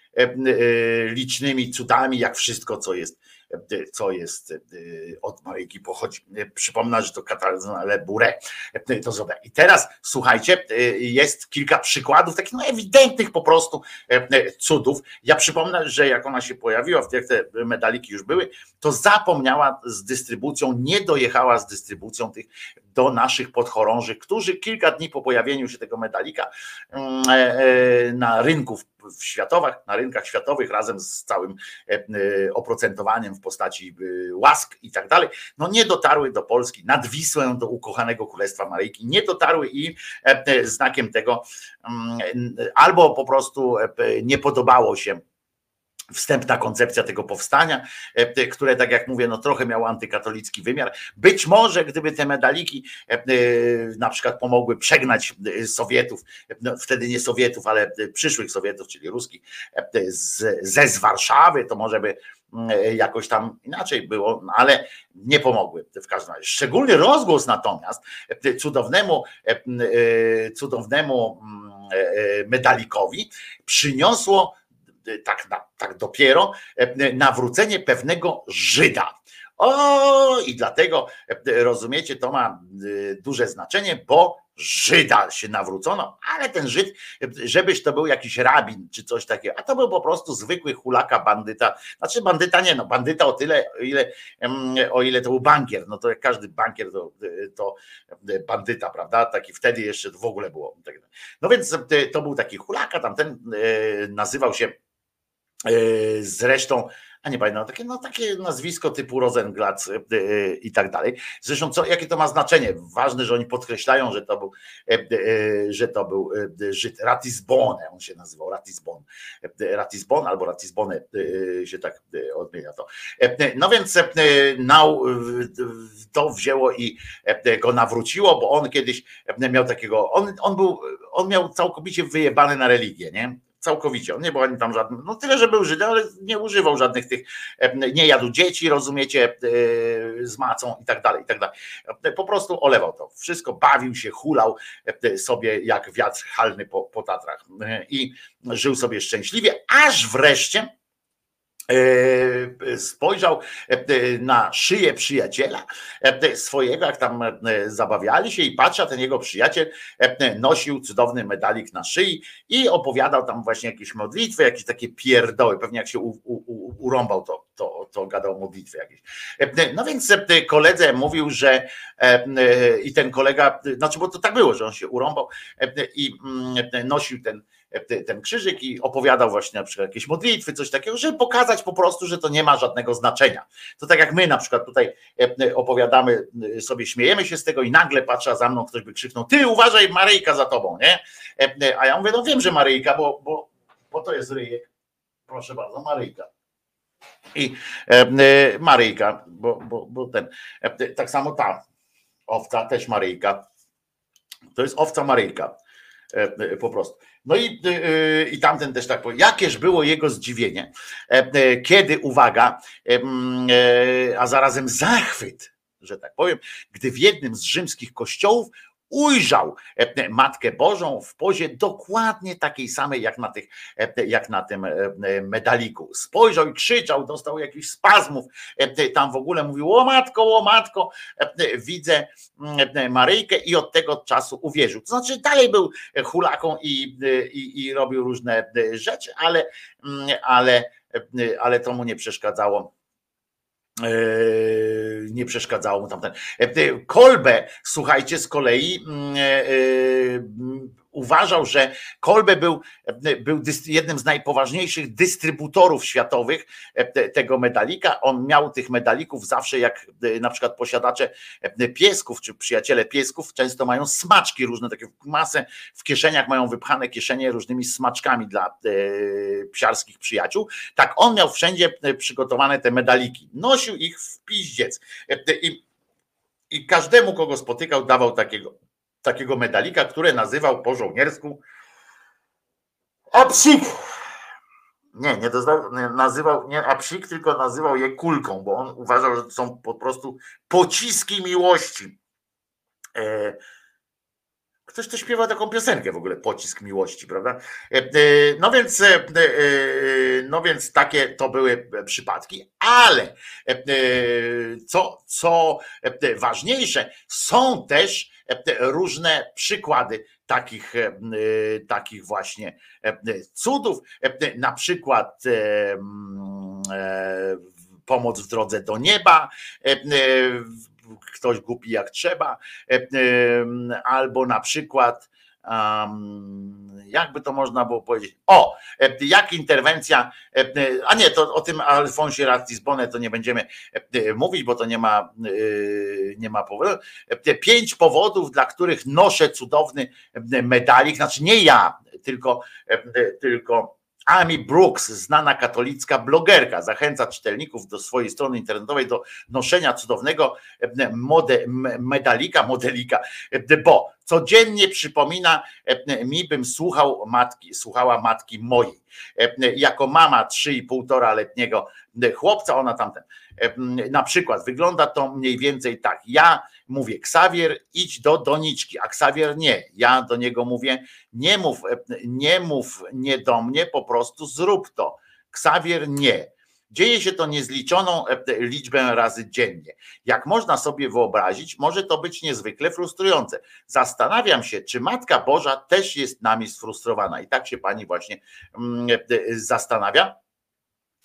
licznymi cudami, jak wszystko, co jest co jest y, od Maryjki pochodzi. Przypomnę, że to Katarzyna Le to zrobię. I teraz słuchajcie, y, jest kilka przykładów takich no ewidentnych po prostu cudów. Ja przypomnę, że jak ona się pojawiła, jak te medaliki już były, to zapomniała z dystrybucją, nie dojechała z dystrybucją tych do naszych podchorążych, którzy kilka dni po pojawieniu się tego medalika mm, e, e, rynku światowych, na rynkach światowych razem z całym e, oprocentowaniem w postaci łask i tak dalej, no nie dotarły do Polski, nad Wisłę, do ukochanego Królestwa Maryjki, nie dotarły i znakiem tego mm, albo po prostu nie podobało się wstępna koncepcja tego powstania, e, które, tak jak mówię, no trochę miało antykatolicki wymiar. Być może, gdyby te medaliki e, e, na przykład pomogły przegnać Sowietów, no wtedy nie Sowietów, ale przyszłych Sowietów, czyli ruskich, ze z Warszawy, to może by mm, jakoś tam inaczej było, no ale nie pomogły w każdym razie. Szczególny rozgłos natomiast cudownemu, cudownemu mm, medalikowi przyniosło tak, tak dopiero, e, nawrócenie pewnego Żyda. O, i dlatego e, rozumiecie, to ma e, duże znaczenie, bo Żyda się nawrócono, ale ten Żyd, żebyś to był jakiś rabin czy coś takiego, a to był po prostu zwykły hulaka bandyta. Znaczy bandyta nie, no bandyta o tyle, o ile, o ile to był bankier, no to jak każdy bankier to, to bandyta, prawda? Taki wtedy jeszcze w ogóle było. No więc to był taki hulaka, tamten nazywał się E, zresztą, a nie pamiętam, takie, no, takie nazwisko typu Rosenglatz e, e, i tak dalej. Zresztą, co, jakie to ma znaczenie? Ważne, że oni podkreślają, że to był, że to był Żyd. Ratisbonne, on się nazywał Ratisbon. Ratisbon albo Ratisbonne się tak odmienia to. No więc to wzięło i go nawróciło, bo on kiedyś miał takiego, on, on był, on miał całkowicie wyjebany na religię, nie? Całkowicie. On nie był ani tam żadnym, no tyle, że był Żydem, ale nie używał żadnych tych, nie jadł dzieci, rozumiecie, e, z macą i tak dalej, i tak dalej. Po prostu olewał to. Wszystko, bawił się, hulał e, sobie jak wiatr halny po, po Tatrach e, i żył sobie szczęśliwie, aż wreszcie E, spojrzał e, na szyję przyjaciela e, swojego, jak tam zabawiali się i patrzy, a ten jego przyjaciel nosił cudowny medalik na szyi i opowiadał tam właśnie jakieś modlitwy, jakieś takie pierdoły, pewnie jak się u, u, urąbał, to, to, to gadał modlitwy jakieś. No więc koledze mówił, że i ten kolega, znaczy bo to tak było, że on się urąbał i mm, nosił ten ten krzyżyk i opowiadał właśnie na przykład jakieś modlitwy, coś takiego, żeby pokazać po prostu, że to nie ma żadnego znaczenia. To tak jak my na przykład tutaj e, opowiadamy, e, sobie śmiejemy się z tego i nagle patrzę, za mną ktoś by krzyknął, ty uważaj Maryjka za tobą, nie? E, a ja mówię, no wiem, że Maryjka, bo, bo, bo to jest ryjek. Proszę bardzo, Maryjka. I Maryjka, bo, bo, bo ten, tak samo ta owca, też Maryjka. To jest owca Maryjka. Po prostu. No i, y, y, i tamten też tak powiedział. Jakież było jego zdziwienie, e, e, kiedy, uwaga, e, a zarazem zachwyt, że tak powiem, gdy w jednym z rzymskich kościołów ujrzał e, Matkę Bożą w pozie dokładnie takiej samej jak na, tych, e, jak na tym e, medaliku. Spojrzał i krzyczał, dostał jakichś spazmów, tam w ogóle mówił o matko, o matko, widzę mm, Maryjkę i od tego czasu uwierzył. To znaczy dalej był hulaką i, i, i robił różne rzeczy, ale, mm, ale, ale to mu nie przeszkadzało nie przeszkadzało mu tamten. Yy, Kolbe, słuchajcie, z kolei mm, yy, uważał, że Kolbe był, był jednym z najpoważniejszych dystrybutorów światowych e, tego medalika. On miał tych medalików zawsze, jak e, na przykład posiadacze e, piesków, czy przyjaciele piesków, często mają smaczki różne, takie masę w kieszeniach, mają wypchane kieszenie różnymi smaczkami dla psiarskich przyjaciół. Tak on miał wszędzie przygotowane te medaliki. Nosił ich w piździec. I, i każdemu, kogo spotykał, dawał takiego takiego medalika, które nazywał po żołniersku Apsik. Nie, nie doznał, nie, nazywał nie Apsik, tylko nazywał je kulką, bo on uważał, że to są po prostu pociski miłości. E, ktoś to śpiewa taką piosenkę w ogóle, pocisk miłości, prawda? E, e, no więc, e, no więc takie to były przypadki, ale co, co ważniejsze, są też różne przykłady takich, takich właśnie cudów, na przykład pomoc w drodze do nieba, ktoś głupi jak trzeba, albo na przykład jakby to można było powiedzieć, o, jak interwencja, a nie, to o tym Alfonsie Ratisbonne to nie będziemy mówić, bo to nie ma, nie ma powodu. Pięć powodów, dla których noszę cudowny medalik, znaczy nie ja, tylko, tylko Amy Brooks, znana katolicka blogerka, zachęca czytelników do swojej strony internetowej do noszenia cudownego e, mode, medalika, modelika, e, bo codziennie przypomina e, mi, bym słuchał matki, słuchała matki mojej. Jako mama 3,5 letniego chłopca, ona tamten. Na przykład wygląda to mniej więcej tak. Ja mówię, Ksawier, idź do doniczki, a Ksawier nie. Ja do niego mówię, nie mów, nie mów nie do mnie, po prostu zrób to. Ksawier nie. Dzieje się to niezliczoną liczbę razy dziennie. Jak można sobie wyobrazić, może to być niezwykle frustrujące. Zastanawiam się, czy Matka Boża też jest nami sfrustrowana. I tak się pani właśnie mm, zastanawia.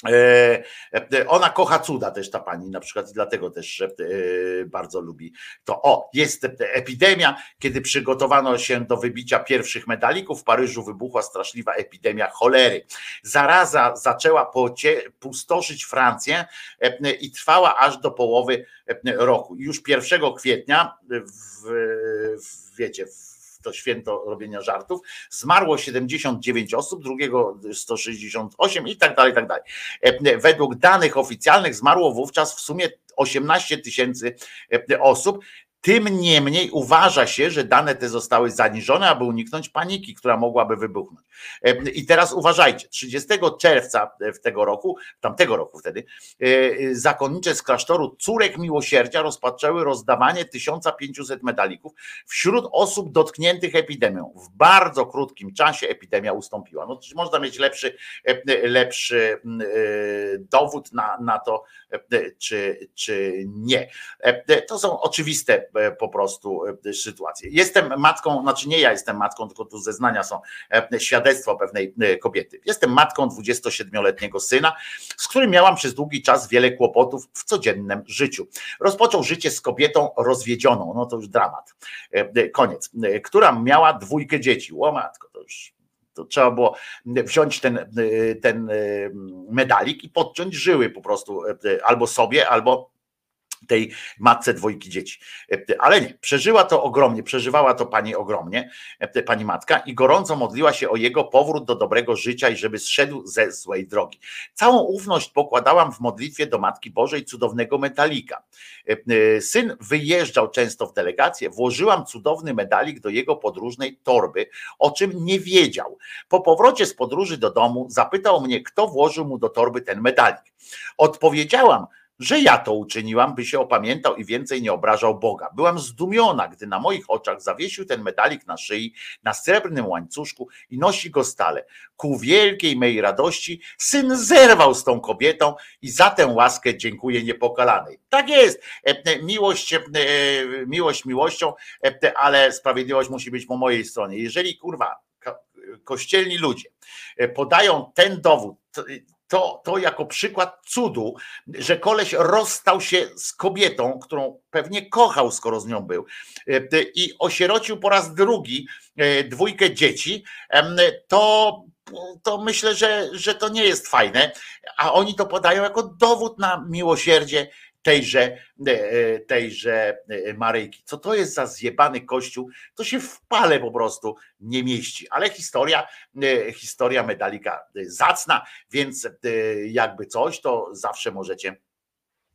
E, e, ona kocha cuda też ta pani na przykład i dlatego też e, bardzo lubi to. O, jest epidemia, kiedy przygotowano się do wybicia pierwszych medalików, w Paryżu wybuchła straszliwa epidemia cholery. Zaraza zaczęła pustoszyć Francję i trwała aż do połowy roku. Już 1 kwietnia w, w wiecie, w to święto robienia żartów, zmarło 79 osób, drugiego 168 i tak dalej, i tak dalej. E, według danych oficjalnych zmarło wówczas w sumie 18 tysięcy e, osób. Tym niemniej uważa się, że dane te zostały zaniżone, aby uniknąć paniki, która mogłaby wybuchnąć. E, I teraz uważajcie, 30 czerwca w tego roku, tamtego roku wtedy, e, zakonnicze z klasztoru Córek Miłosierdzia rozpoczęły rozdawanie 1500 medalików wśród osób dotkniętych epidemią. W bardzo krótkim czasie epidemia ustąpiła. No, można mieć lepszy, e, lepszy dowód na, na to, czy, czy nie. To są oczywiste po prostu sytuacje. Jestem matką, znaczy nie ja jestem matką, tylko tu zeznania są świadectwa świadectwo pewnej e, kobiety. Jestem matką 27-letniego syna, z którym miałam przez długi czas wiele kłopotów w codziennym życiu. Rozpoczął życie z kobietą rozwiedzioną, no to już dramat. E, e, koniec. Która miała dwójkę dzieci. O matko, to już to trzeba było wziąć ten, ten medalik i podciąć żyły po prostu albo sobie, albo tej matce dwójki dzieci. Ale nie, przeżyła to ogromnie, przeżywała to pani ogromnie, pani matka i gorąco modliła się o jego powrót do dobrego życia i żeby zszedł ze złej drogi. Całą ufność pokładałam w modlitwie do Matki Bożej cudownego metalika. Syn wyjeżdżał często w delegację, włożyłam cudowny medalik do jego podróżnej torby, o czym nie wiedział. Po powrocie z podróży do domu zapytał mnie, kto włożył mu do torby ten medalik. Odpowiedziałam, że ja to uczyniłam, by się opamiętał i więcej nie obrażał Boga. Byłam zdumiona, gdy na moich oczach zawiesił ten medalik na szyi, na srebrnym łańcuszku i nosi go stale. Ku wielkiej mej radości syn zerwał z tą kobietą i za tę łaskę dziękuję niepokalanej. Tak jest, e, miłość, e, miłość miłością, e, ale sprawiedliwość musi być po mojej stronie. Jeżeli kurwa kościelni ludzie podają ten dowód, to, to jako przykład cudu, że koleś rozstał się z kobietą, którą pewnie kochał, skoro z nią był, e, i osierocił po raz drugi e, dwójkę dzieci, to, to myślę, że, że to nie jest fajne, a oni to podają jako dowód na miłosierdzie tejże, e, tejże e, Maryjki. Co to jest za zjebany kościół? To się w pale po prostu nie mieści. Ale historia, e, historia medalika zacna, więc jakby coś, to zawsze możecie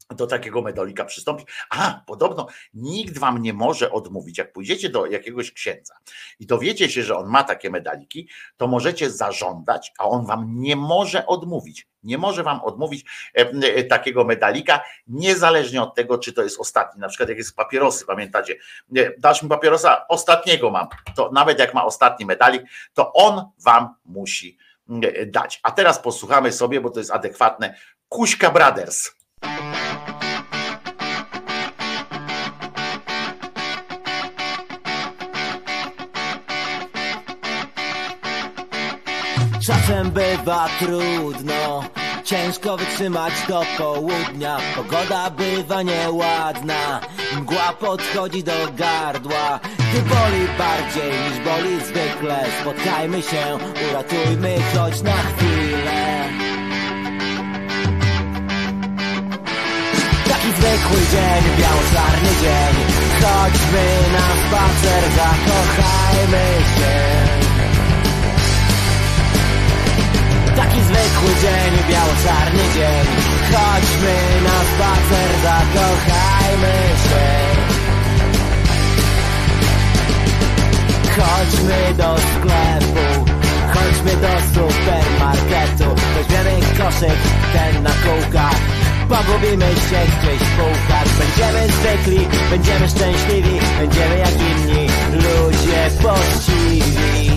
do takiego medalika przystąpić. A, podobno nikt wam nie może odmówić. Jak pójdziecie do jakiegoś księdza i dowiecie się, że on ma takie medaliki, to możecie zażądać, a on wam nie może odmówić. Nie może wam odmówić e, e, takiego medalika, niezależnie od tego, czy to jest ostatni. Na przykład, jak jest papierosy, pamiętacie, dasz mi papierosa, ostatniego mam. To nawet jak ma ostatni medalik, to on wam musi dać. A teraz posłuchamy sobie, bo to jest adekwatne. Kuśka Brothers. Czasem bywa trudno, ciężko wytrzymać do południa. Pogoda bywa nieładna, mgła podchodzi do gardła. Gdy boli bardziej niż boli zwykle, spotkajmy się, uratujmy choć na chwilę. Taki zwykły dzień, biało-czarny dzień, chodźmy na spacer, zakochajmy się. Taki zwykły dzień, biało-czarny dzień. Chodźmy na spacer, zakochajmy się. Chodźmy do sklepu Chodźmy do supermarketu. Weźmiemy koszyk, ten na kółkach Pogubimy się gdzieś w półkach Będziemy zwykli, będziemy szczęśliwi Będziemy jak inni ludzie pościwi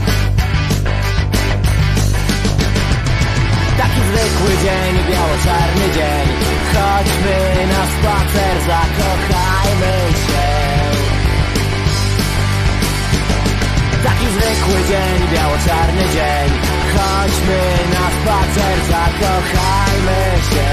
Taki zwykły dzień, biało-czarny dzień. Chodźmy na spacer, zakochajmy się. Taki zwykły dzień, biało-czarny dzień. Chodźmy na spacer, zakochajmy się.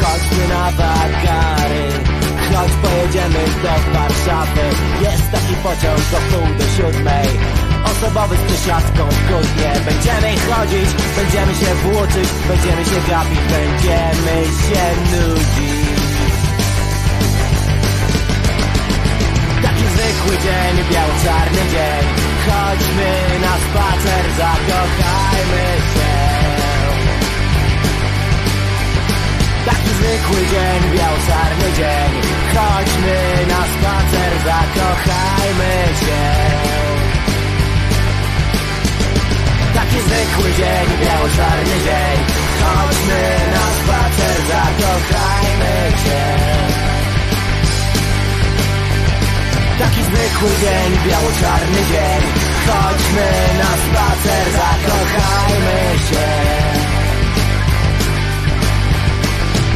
Chodźmy na wakary Chodź pojedziemy do Warszawy. Jest taki pociąg do pół do siódmej Osobowy z przesiadką w Kutnie Będziemy chodzić, będziemy się włóczyć Będziemy się gapić, będziemy się nudzić. Taki zwykły dzień, biało-czarny dzień. Chodźmy na spacer, zakochajmy się. Taki zwykły dzień, biało-czarny dzień. Chodźmy na spacer, zakochajmy się Taki zwykły dzień, biało-czarny dzień. Chodźmy na spacer, zakochajmy się. Taki zwykły dzień, biało-czarny dzień. Chodźmy na spacer, zakochajmy się.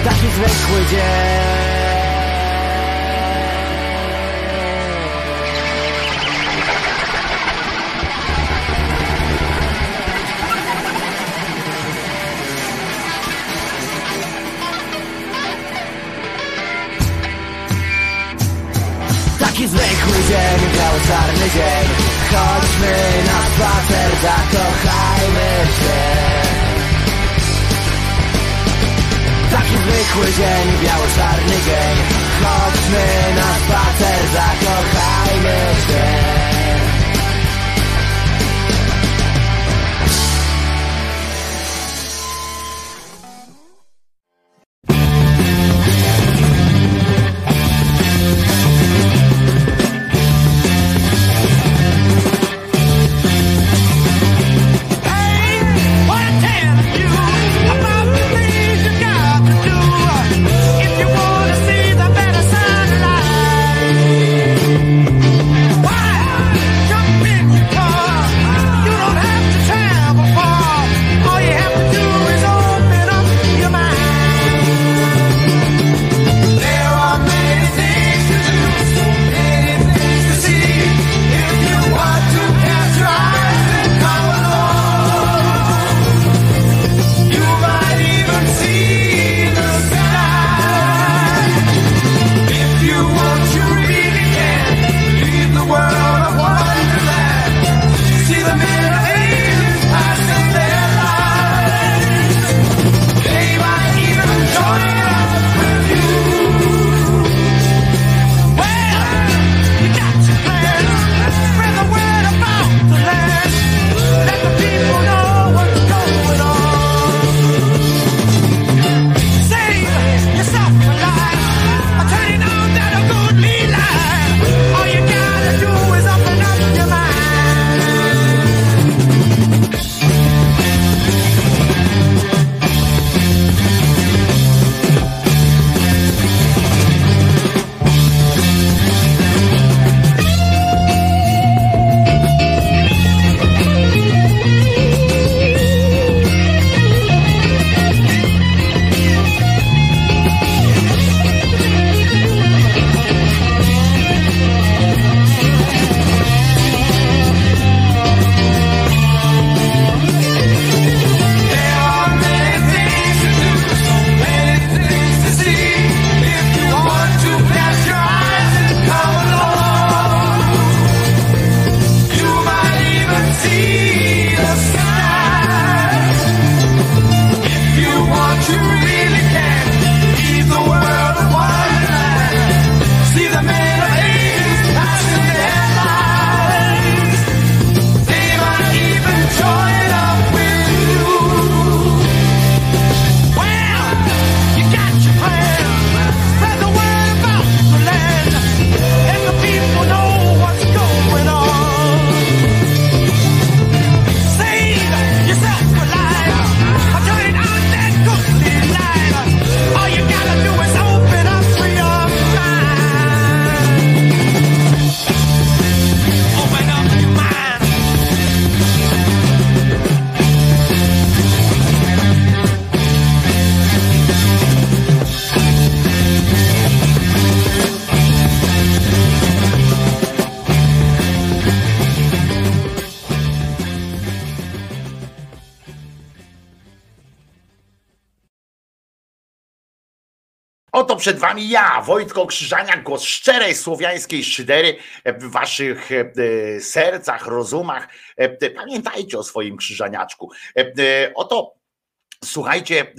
Taki zwykły dzień Taki zwykły dzień, biało-czarny dzień. Chodźmy na spacer, zakochajmy się. Taki zwykły dzień, biało-czarny dzień. Chodźmy na spacer, zakochajmy się przed wami ja, Wojtko Krzyżaniak, głos szczerej słowiańskiej szydery w waszych e, sercach, rozumach. E, Pamiętajcie o swoim krzyżaniaczku. E, Oto Słuchajcie,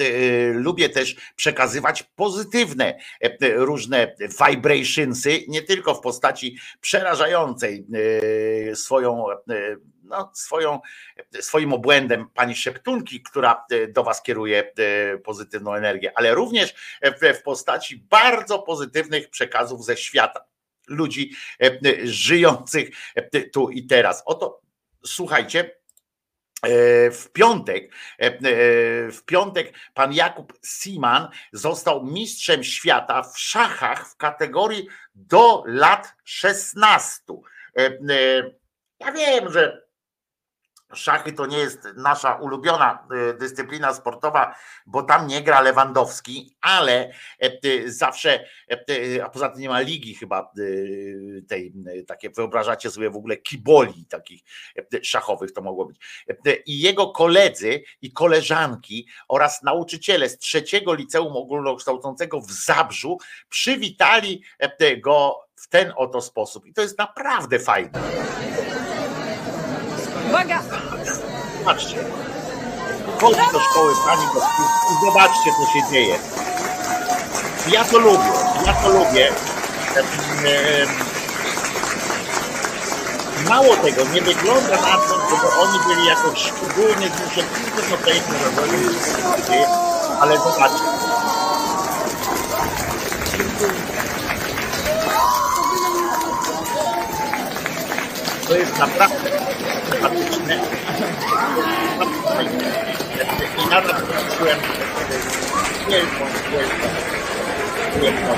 lubię też przekazywać pozytywne różne vibrationsy, nie tylko w postaci przerażającej swoją no, swoją, swoim obłędem pani Szeptunki, która e, do Was kieruje e, pozytywną energię, ale również w postaci bardzo pozytywnych przekazów ze świata. Ludzi e, żyjących tu i teraz. Oto słuchajcie, w piątek, w piątek pan Jakub Siman został mistrzem świata w szachach w kategorii do lat 16. Ja wiem, że Szachy to nie jest nasza ulubiona y, dyscyplina sportowa, bo tam nie gra Lewandowski, ale e, zawsze, e, a poza tym nie ma ligi chyba y, tej, takie wyobrażacie sobie w ogóle kiboli takich e, szachowych to mogło być. I jego koledzy i koleżanki oraz nauczyciele z trzeciego liceum ogólnokształcącego w Zabrzu przywitali go w ten oto sposób. I to jest naprawdę fajne. Uwaga! Patrzcie. Chodź do szkoły pani i zobaczcie, co się dzieje. Ja to lubię. Ja to lubię. Mało tego, nie wygląda na to, żeby oni byli jakoś szczególnie zmuszeni do tej ale zobaczcie. To jest naprawdę sympatyczne. I nawet poczułem wielką, wielką, wielką.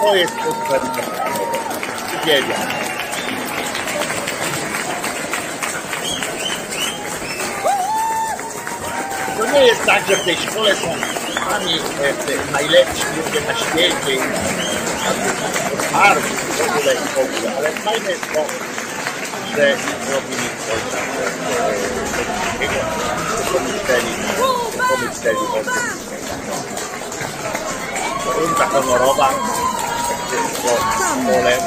To jest super. Uwielbiam. To nie jest tak, że w tej szkole są sami e, najlepsi ludzie na świecie i bardzo w ogóle i w ogóle, ale fajne jest to, że robili coś tam takiego, pomyśleli, pomyśleli o tym. Runda honorowa po szkole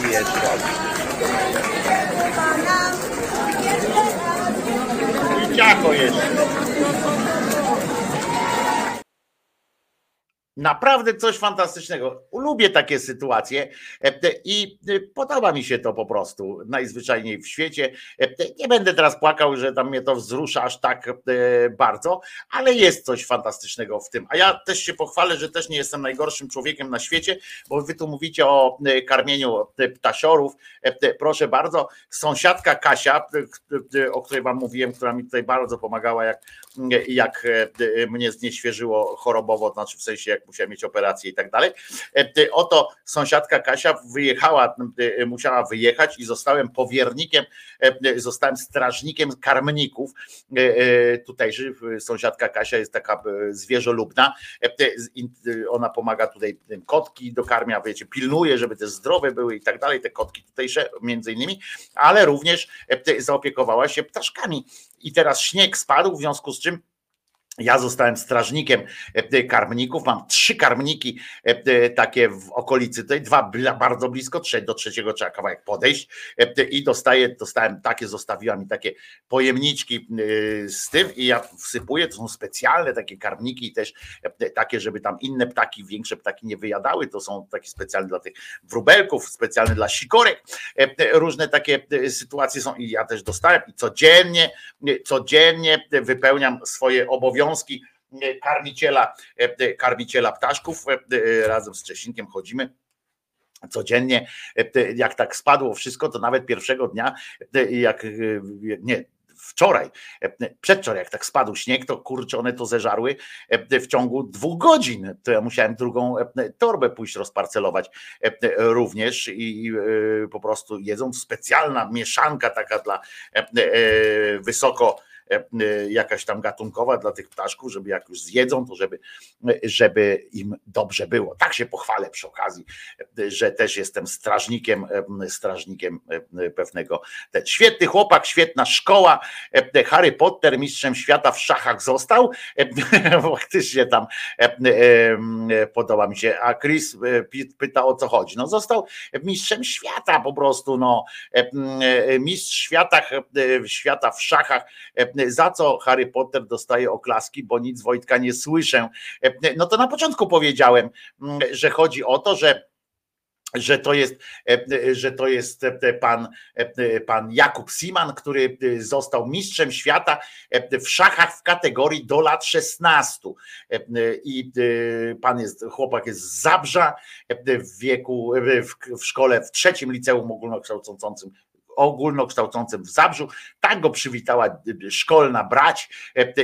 i jeszcze Ciacho jeszcze. Naprawdę coś fantastycznego. Lubię takie sytuacje e, i e, podoba mi się to po prostu najzwyczajniej w świecie. E, nie będę teraz płakał, że tam mnie to wzrusza aż tak bardzo, ale jest coś fantastycznego w tym. A ja też się pochwalę, że też nie jestem najgorszym człowiekiem na świecie, bo wy tu mówicie o karmieniu ptasiorów. Proszę bardzo, sąsiadka Kasia, o której wam mówiłem, która mi tutaj bardzo pomagała, jak, jak mnie znieświeżyło chorobowo, znaczy w sensie jak musiała mieć operację i tak dalej. E, oto sąsiadka Kasia wyjechała, e, musiała wyjechać i zostałem powiernikiem, e, zostałem strażnikiem karmników. Tutaj sąsiadka Kasia jest taka zwierzolubna. Ona pomaga tutaj kotki dokarmia, wiecie, pilnuje, żeby te zdrowe były i tak dalej, te kotki tutejsze między innymi, ale również zaopiekowała się ptaszkami. I teraz śnieg spadł, w związku z czym ja zostałem strażnikiem e, karmników, mam trzy karmniki e, takie w okolicy, tutaj dwa bardzo blisko, do trzeciego trzeba kawałek podejść e, i dostaję, dostałem takie, zostawiła mi takie pojemniczki z tym i ja wsypuję, to są specjalne takie karmniki też takie, żeby tam inne ptaki, większe ptaki nie wyjadały, to są takie specjalne dla tych wróbelków, specjalne dla sikorek, różne takie sytuacje są i ja też dostałem i codziennie, codziennie wypełniam swoje obowiązki obowiązki e, karmiciela, e, karmiciela ptaszków. E, razem z Czesinkiem chodzimy codziennie, jak tak spadło wszystko, to nawet pierwszego dnia, jak nie, wczoraj, przedwczoraj, jak tak spadł śnieg, to kurczę, one to zeżarły w ciągu dwóch godzin. To ja musiałem drugą torbę pójść rozparcelować również i po prostu jedzą specjalna mieszanka taka dla wysoko jakaś tam gatunkowa dla tych ptaszków, żeby jak już zjedzą, to żeby, żeby im dobrze było. Tak się pochwalę przy okazji, że też jestem strażnikiem, strażnikiem pewnego. Ten świetny chłopak, świetna szkoła. Harry Potter mistrzem świata w szachach został. Faktycznie tam podoba mi się. A Chris pyta o co chodzi. No został mistrzem świata po prostu, no mistrz świata, świata w szachach, za co Harry Potter dostaje oklaski, bo nic Wojtka nie słyszę. No to na początku powiedziałem, że chodzi o to, że że to jest, że to jest pan, pan Jakub Siman, który został mistrzem świata w szachach w kategorii do lat 16. I pan jest, chłopak jest z Zabrza w wieku, w, w szkole, w trzecim liceum ogólnokształcącym ogólnokształcącym w Zabrzu. Tak go przywitała szkolna brać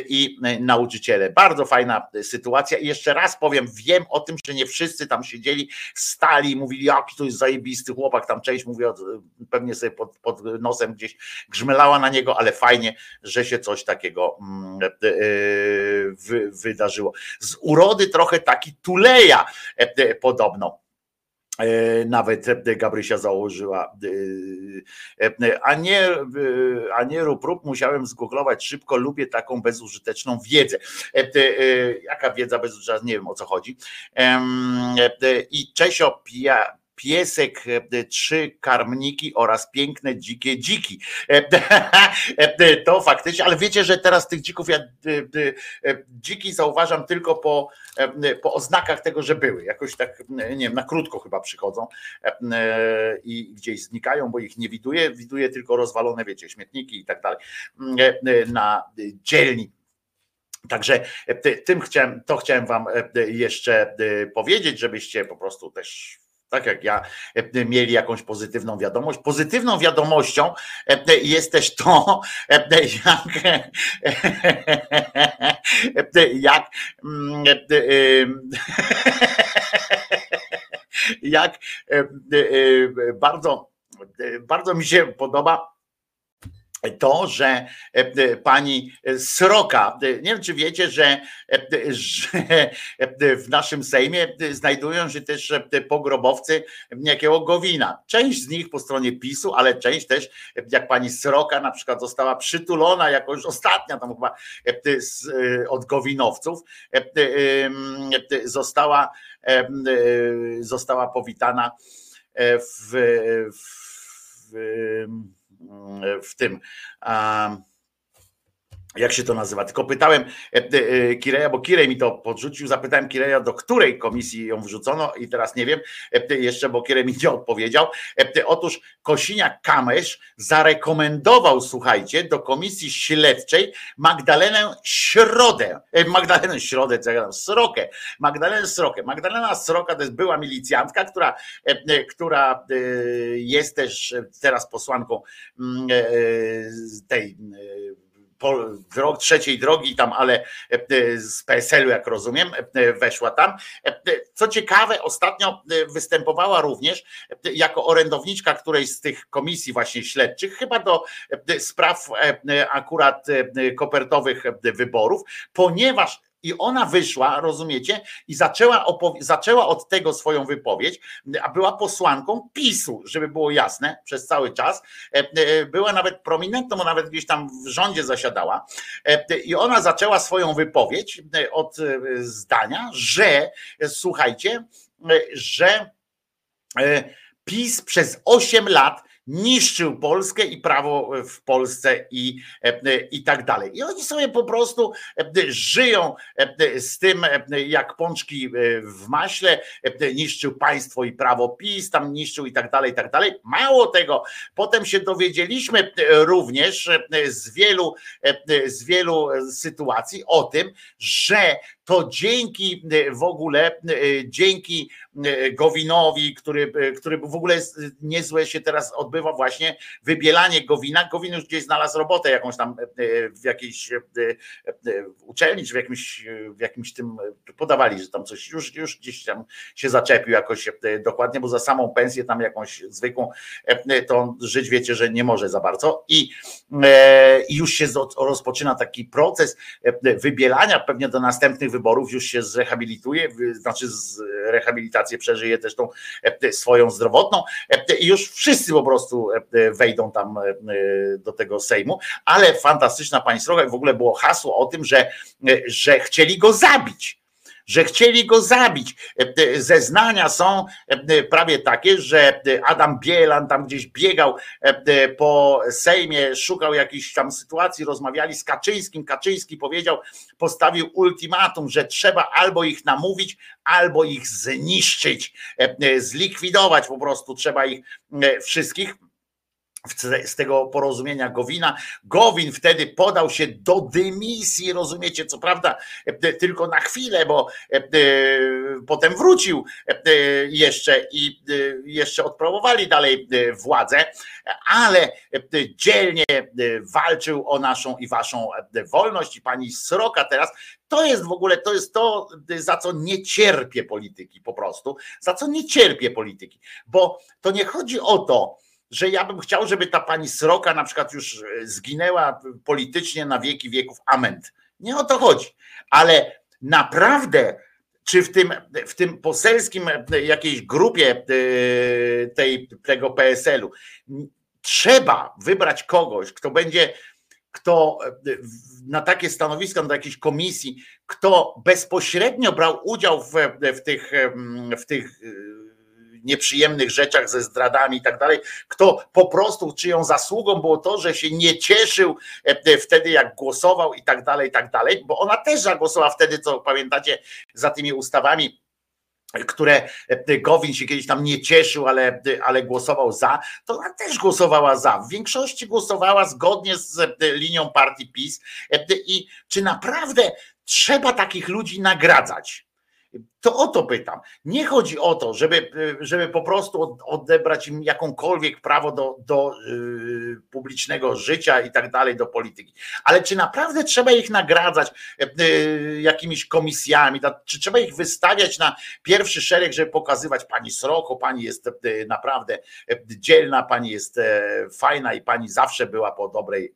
i nauczyciele. Bardzo fajna sytuacja. I jeszcze raz powiem, wiem o tym, że nie wszyscy tam siedzieli, stali i mówili, jaki to jest zajebisty chłopak, tam część mówi, pewnie sobie pod, pod nosem gdzieś grzmelała na niego, ale fajnie, że się coś takiego wydarzyło. Z urody trochę taki tuleja podobno E, nawet Gabrysia założyła. E, e, a nie, a nie rób prób, musiałem zgooglować szybko, lubię taką bezużyteczną wiedzę. Jaka wiedza bezużyteczna? Nie wiem o co chodzi. I Czesio pija, piesek, e, trzy karmniki oraz piękne dzikie dziki. E, e, to faktycznie, ale wiecie, że teraz tych dzików ja dziki zauważam tylko po, po oznakach tego, że były. Jakoś tak, nie wiem, na krótko chyba przychodzą i gdzieś znikają, bo ich nie widuję. Widuję tylko rozwalone, wiecie, śmietniki i tak dalej na dzielni. Także tym chciałem, to chciałem Wam jeszcze powiedzieć, żebyście po prostu też tak jak ja, e, mieli jakąś pozytywną wiadomość. Pozytywną wiadomością e, jest też to, e, jak, jak, jak bardzo, bardzo mi się podoba to, że e, e, pani Sroka, e, nie wiem czy wiecie, że, że w naszym Sejmie znajdują się też pogrobowcy niejakiego Gowina. Część z nich po stronie PiSu, ale część też, jak pani Sroka na przykład została przytulona jakoś ostatnia tam chyba od Gowinowców, została, została powitana w, w, w w tym jak się to nazywa. Tylko pytałem e, e, Kireja, bo Kirej mi to podrzucił, zapytałem Kireja, do której komisji ją wrzucono i teraz nie wiem e, jeszcze, bo Kirej mi nie odpowiedział. Otóż Kosiniak-Kamysz zarekomendował, słuchajcie, do komisji śledczej Magdalenę Środę, Magdalenę Środę, co ja gadam, Srokę, Magdalenę Srokę. Magdalena Sroka to jest była milicjantka, która, która jest też teraz posłanką mm, tej drog, trzeciej drogi tam, ale e, z PSL-u, jak rozumiem, e, weszła tam. E, co ciekawe, ostatnio występowała również jako orędowniczka którejś z tych komisji właśnie śledczych, chyba do spraw akurat kopertowych wyborów, ponieważ i ona wyszła, rozumiecie, i zaczęła, zaczęła od tego swoją wypowiedź, a była posłanką PiSu, żeby było jasne, przez cały czas. E, e, była nawet prominentną, nawet gdzieś tam w rządzie zasiadała. E, I ona zaczęła swoją wypowiedź od zdania, że słuchajcie, że PiS przez 8 lat niszczył Polskę i prawo w Polsce i, i tak dalej. I oni sobie po prostu żyją z tym, jak pączki w maśle, niszczył państwo i prawo PiS, tam niszczył i tak dalej, i tak dalej. Mało tego, potem się dowiedzieliśmy również z wielu, z wielu sytuacji o tym, że to dzięki w ogóle, dzięki Gowinowi, który, który w ogóle niezłe się teraz odbywa właśnie wybielanie Gowina. Gowin już gdzieś znalazł robotę jakąś tam w jakiejś uczelni, czy w jakimś, w jakimś tym podawali, że tam coś już, już gdzieś tam się zaczepił jakoś dokładnie, bo za samą pensję tam jakąś zwykłą to on żyć wiecie, że nie może za bardzo i już się rozpoczyna taki proces wybielania pewnie do następnych wyborów już się zrehabilituje, znaczy rehabilitację przeżyje też tą e, swoją zdrowotną e, i już wszyscy po prostu e, wejdą tam do tego Sejmu, ale fantastyczna pani Sroga w ogóle było hasło o tym, że, że chcieli go zabić że chcieli go zabić. Zeznania są prawie takie, że Adam Bielan tam gdzieś biegał po Sejmie, szukał jakiejś tam sytuacji, rozmawiali z Kaczyńskim. Kaczyński powiedział, postawił ultimatum, że trzeba albo ich namówić, albo ich zniszczyć, zlikwidować po prostu, trzeba ich wszystkich z tego porozumienia Gowina. Gowin wtedy podał się do dymisji, rozumiecie, co prawda e, tylko na chwilę, bo e, e, potem wrócił jeszcze i jeszcze odprowowali dalej władzę, ale dzielnie walczył o naszą i waszą wolność i pani Sroka teraz to jest w ogóle, to jest to, za co nie cierpię polityki po prostu, za co nie cierpię polityki, bo to nie chodzi o to, że ja bym chciał, żeby ta pani Sroka na przykład już e, zginęła politycznie na wieki wieków. Ament. Nie o to chodzi. Ale naprawdę, czy w tym, w tym poselskim e, jakiejś grupie e, tej, tego PSL-u trzeba wybrać kogoś, kto będzie, kto na takie stanowiska, do jakiejś komisji, kto bezpośrednio brał udział w, w tych, w tych nieprzyjemnych rzeczach ze zdradami i tak dalej, kto po prostu, czyją zasługą było to, że się nie cieszył e, e, wtedy, jak głosował i tak dalej, i tak dalej, bo ona też zagłosowała wtedy, co pamiętacie, za tymi ustawami które e, Gowin się kiedyś tam nie cieszył, ale, ale głosował za, to ona też głosowała za. W większości głosowała zgodnie z linią partii PiS. I czy naprawdę trzeba takich ludzi nagradzać? To o to pytam. Nie chodzi o to, żeby, żeby po prostu odebrać im jakąkolwiek prawo do, do yy, publicznego życia i tak dalej, do polityki. Ale czy naprawdę trzeba ich nagradzać yy, jakimiś komisjami? Czy trzeba ich wystawiać na pierwszy szereg, żeby pokazywać pani Sroko, pani jest yy, naprawdę dzielna, pani jest fajna i pani zawsze była po dobrej,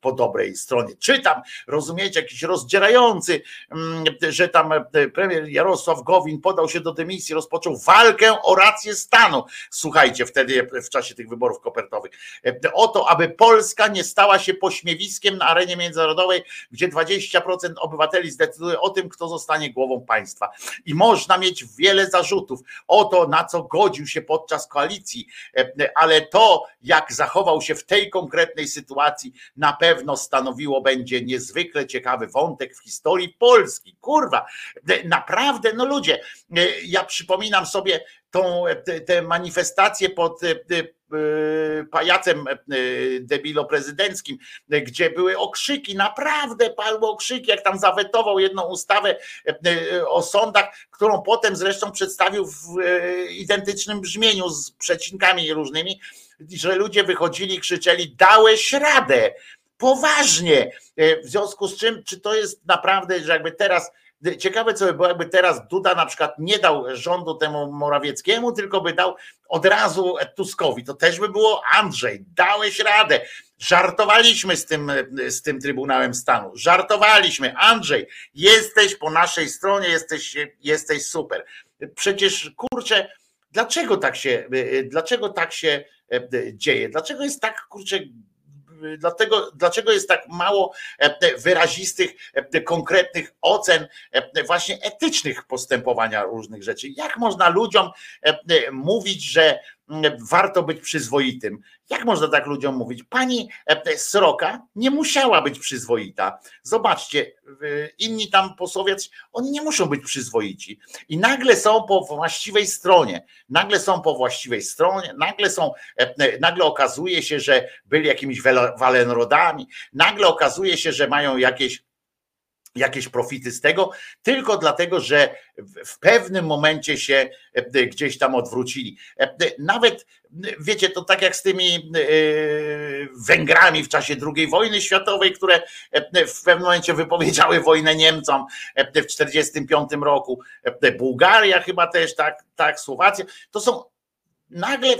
po dobrej stronie. Czytam, rozumiecie, jakiś rozdzierający, mm, że tam premier Jarosław Gowin podał się do dymisji, rozpoczął walkę o rację stanu. Słuchajcie, wtedy w czasie tych wyborów kopertowych. O to, aby Polska nie stała się pośmiewiskiem na arenie międzynarodowej, gdzie 20% obywateli zdecyduje o tym, kto zostanie głową państwa. I można mieć wiele zarzutów o to, na co godził się podczas koalicji, ale to, jak zachował się w tej konkretnej sytuacji, na pewno stanowiło będzie niezwykle ciekawy wątek w historii Polski. Kurwa, naprawdę naprawdę, no ludzie, e, ja przypominam sobie tą, e, te manifestacje pod e, pajacem debilo-prezydenckim, gdzie były okrzyki, naprawdę padły okrzyki, jak tam zawetował jedną ustawę o sądach, którą potem zresztą przedstawił w identycznym brzmieniu z przecinkami różnymi, że ludzie wychodzili, krzyczeli, dałeś radę, poważnie. W związku z czym, czy to jest naprawdę, że jakby teraz Ciekawe, co by było, jakby teraz Duda na przykład nie dał rządu temu Morawieckiemu, tylko by dał od razu Tuskowi. To też by było Andrzej, dałeś radę. Żartowaliśmy z tym, z tym Trybunałem Stanu. Żartowaliśmy. Andrzej, jesteś po naszej stronie, jesteś, jesteś super. Przecież kurczę, dlaczego tak się, dlaczego tak się dzieje? Dlaczego jest tak kurczę dlatego, dlaczego jest tak mało e, wyrazistych, e, konkretnych ocen e, właśnie etycznych postępowania różnych rzeczy. Jak można ludziom mówić, że warto być przyzwoitym. Jak można tak ludziom mówić? Pani e, Sroka nie musiała być przyzwoita. Zobaczcie, inni tam posłowie, oni nie muszą być przyzwoici. I nagle są po właściwej stronie. Nagle są po właściwej stronie, nagle są, e, nagle okazuje się, że byli jakimiś walenrodami, nagle okazuje się, że mają jakieś jakieś profity z tego, tylko dlatego, że w pewnym momencie się e, gdzieś tam odwrócili. E, nawet, wiecie, to tak jak z tymi e, Węgrami w czasie II wojny światowej, które w pewnym momencie wypowiedziały wojnę Niemcom w 1945 roku, Bułgaria chyba też, tak, tak Słowacja, to są nagle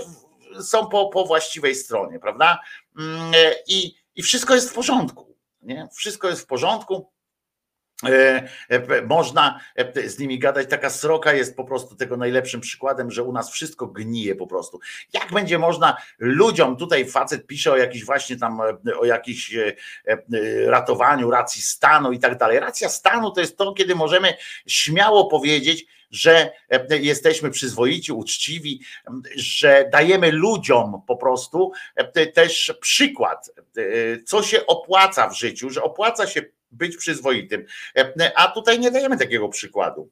są po, po właściwej stronie, prawda? Mm, I, I wszystko jest w porządku. Nie? Wszystko jest w porządku E, e, można e, z nimi gadać. Taka sroka jest po prostu tego najlepszym przykładem, że u nas wszystko gnije po prostu. Jak będzie można ludziom, tutaj facet pisze o jakiś właśnie tam, o jakiś ratowaniu racji stanu i tak dalej. Racja stanu to jest to, kiedy możemy śmiało powiedzieć, że jesteśmy przyzwoici, uczciwi, że dajemy ludziom po prostu też przykład, co się opłaca w życiu, że opłaca się być przyzwoitym. A tutaj nie dajemy takiego przykładu.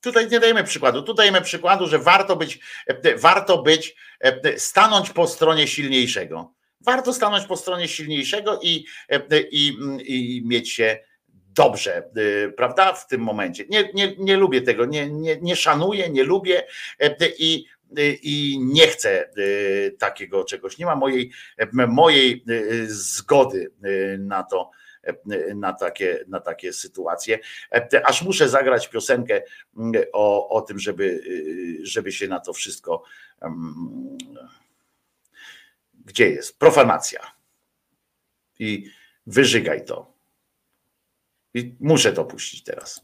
Tutaj nie dajemy przykładu. Tu dajemy przykładu, że warto być, warto być, stanąć po stronie silniejszego. Warto stanąć po stronie silniejszego i, i, i mieć się dobrze, prawda? W tym momencie. Nie, nie, nie lubię tego, nie, nie, nie szanuję, nie lubię i, i nie chcę takiego czegoś. Nie ma mojej, mojej zgody na to na takie, na takie sytuacje. Aż muszę zagrać piosenkę o, o tym, żeby, żeby się na to wszystko. Gdzie jest? Profanacja. I wyżygaj to. I muszę to puścić teraz.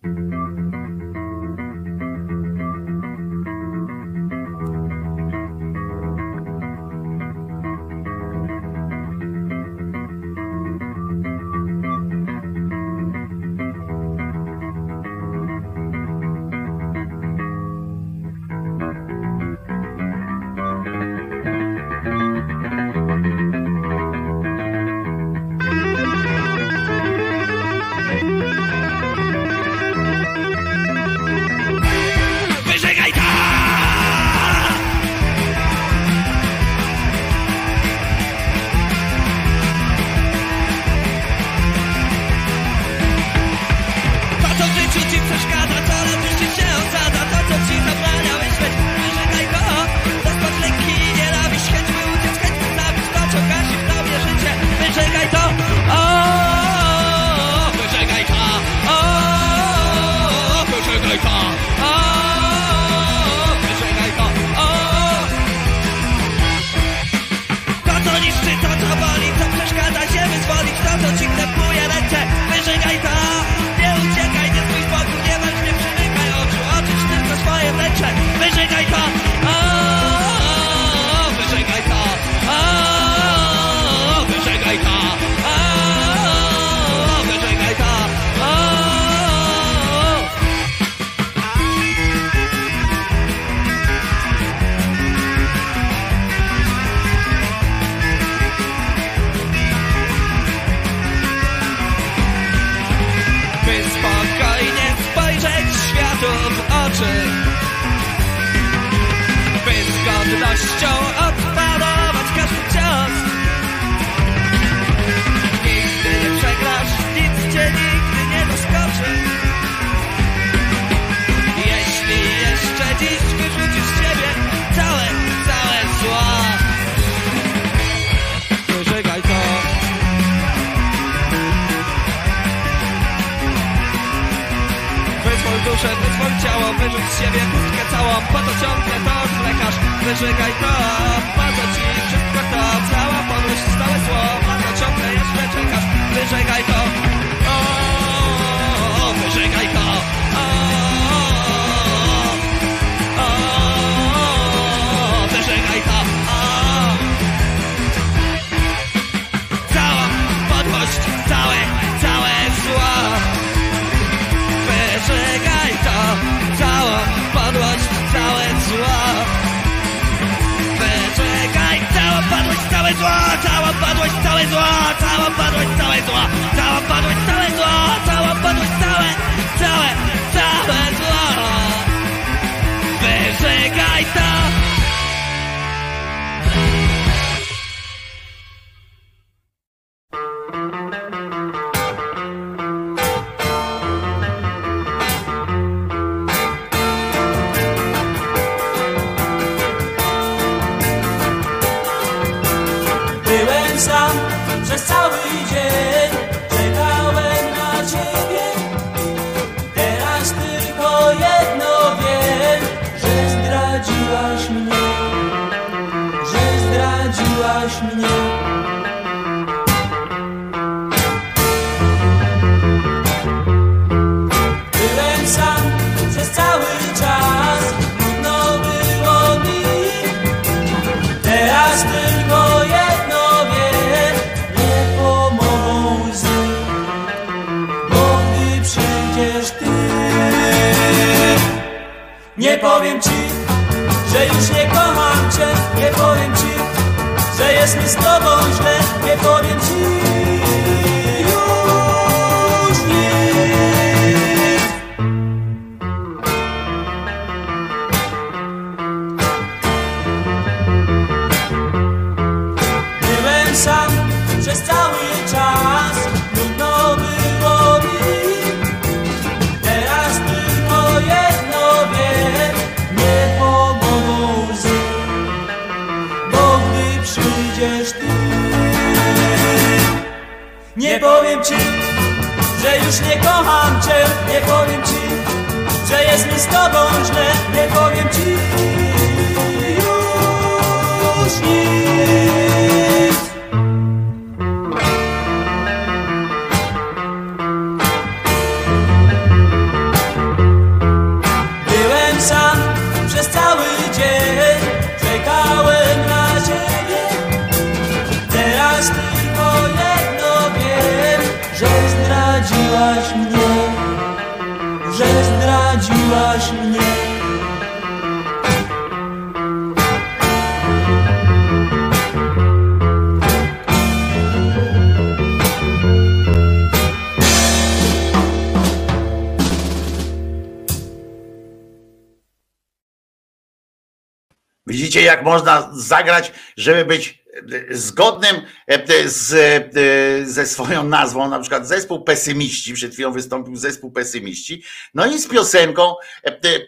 Można zagrać, żeby być e, zgodnym e, z, e, ze swoją nazwą, na przykład zespół pesymiści, przed chwilą wystąpił zespół pesymiści, no i z piosenką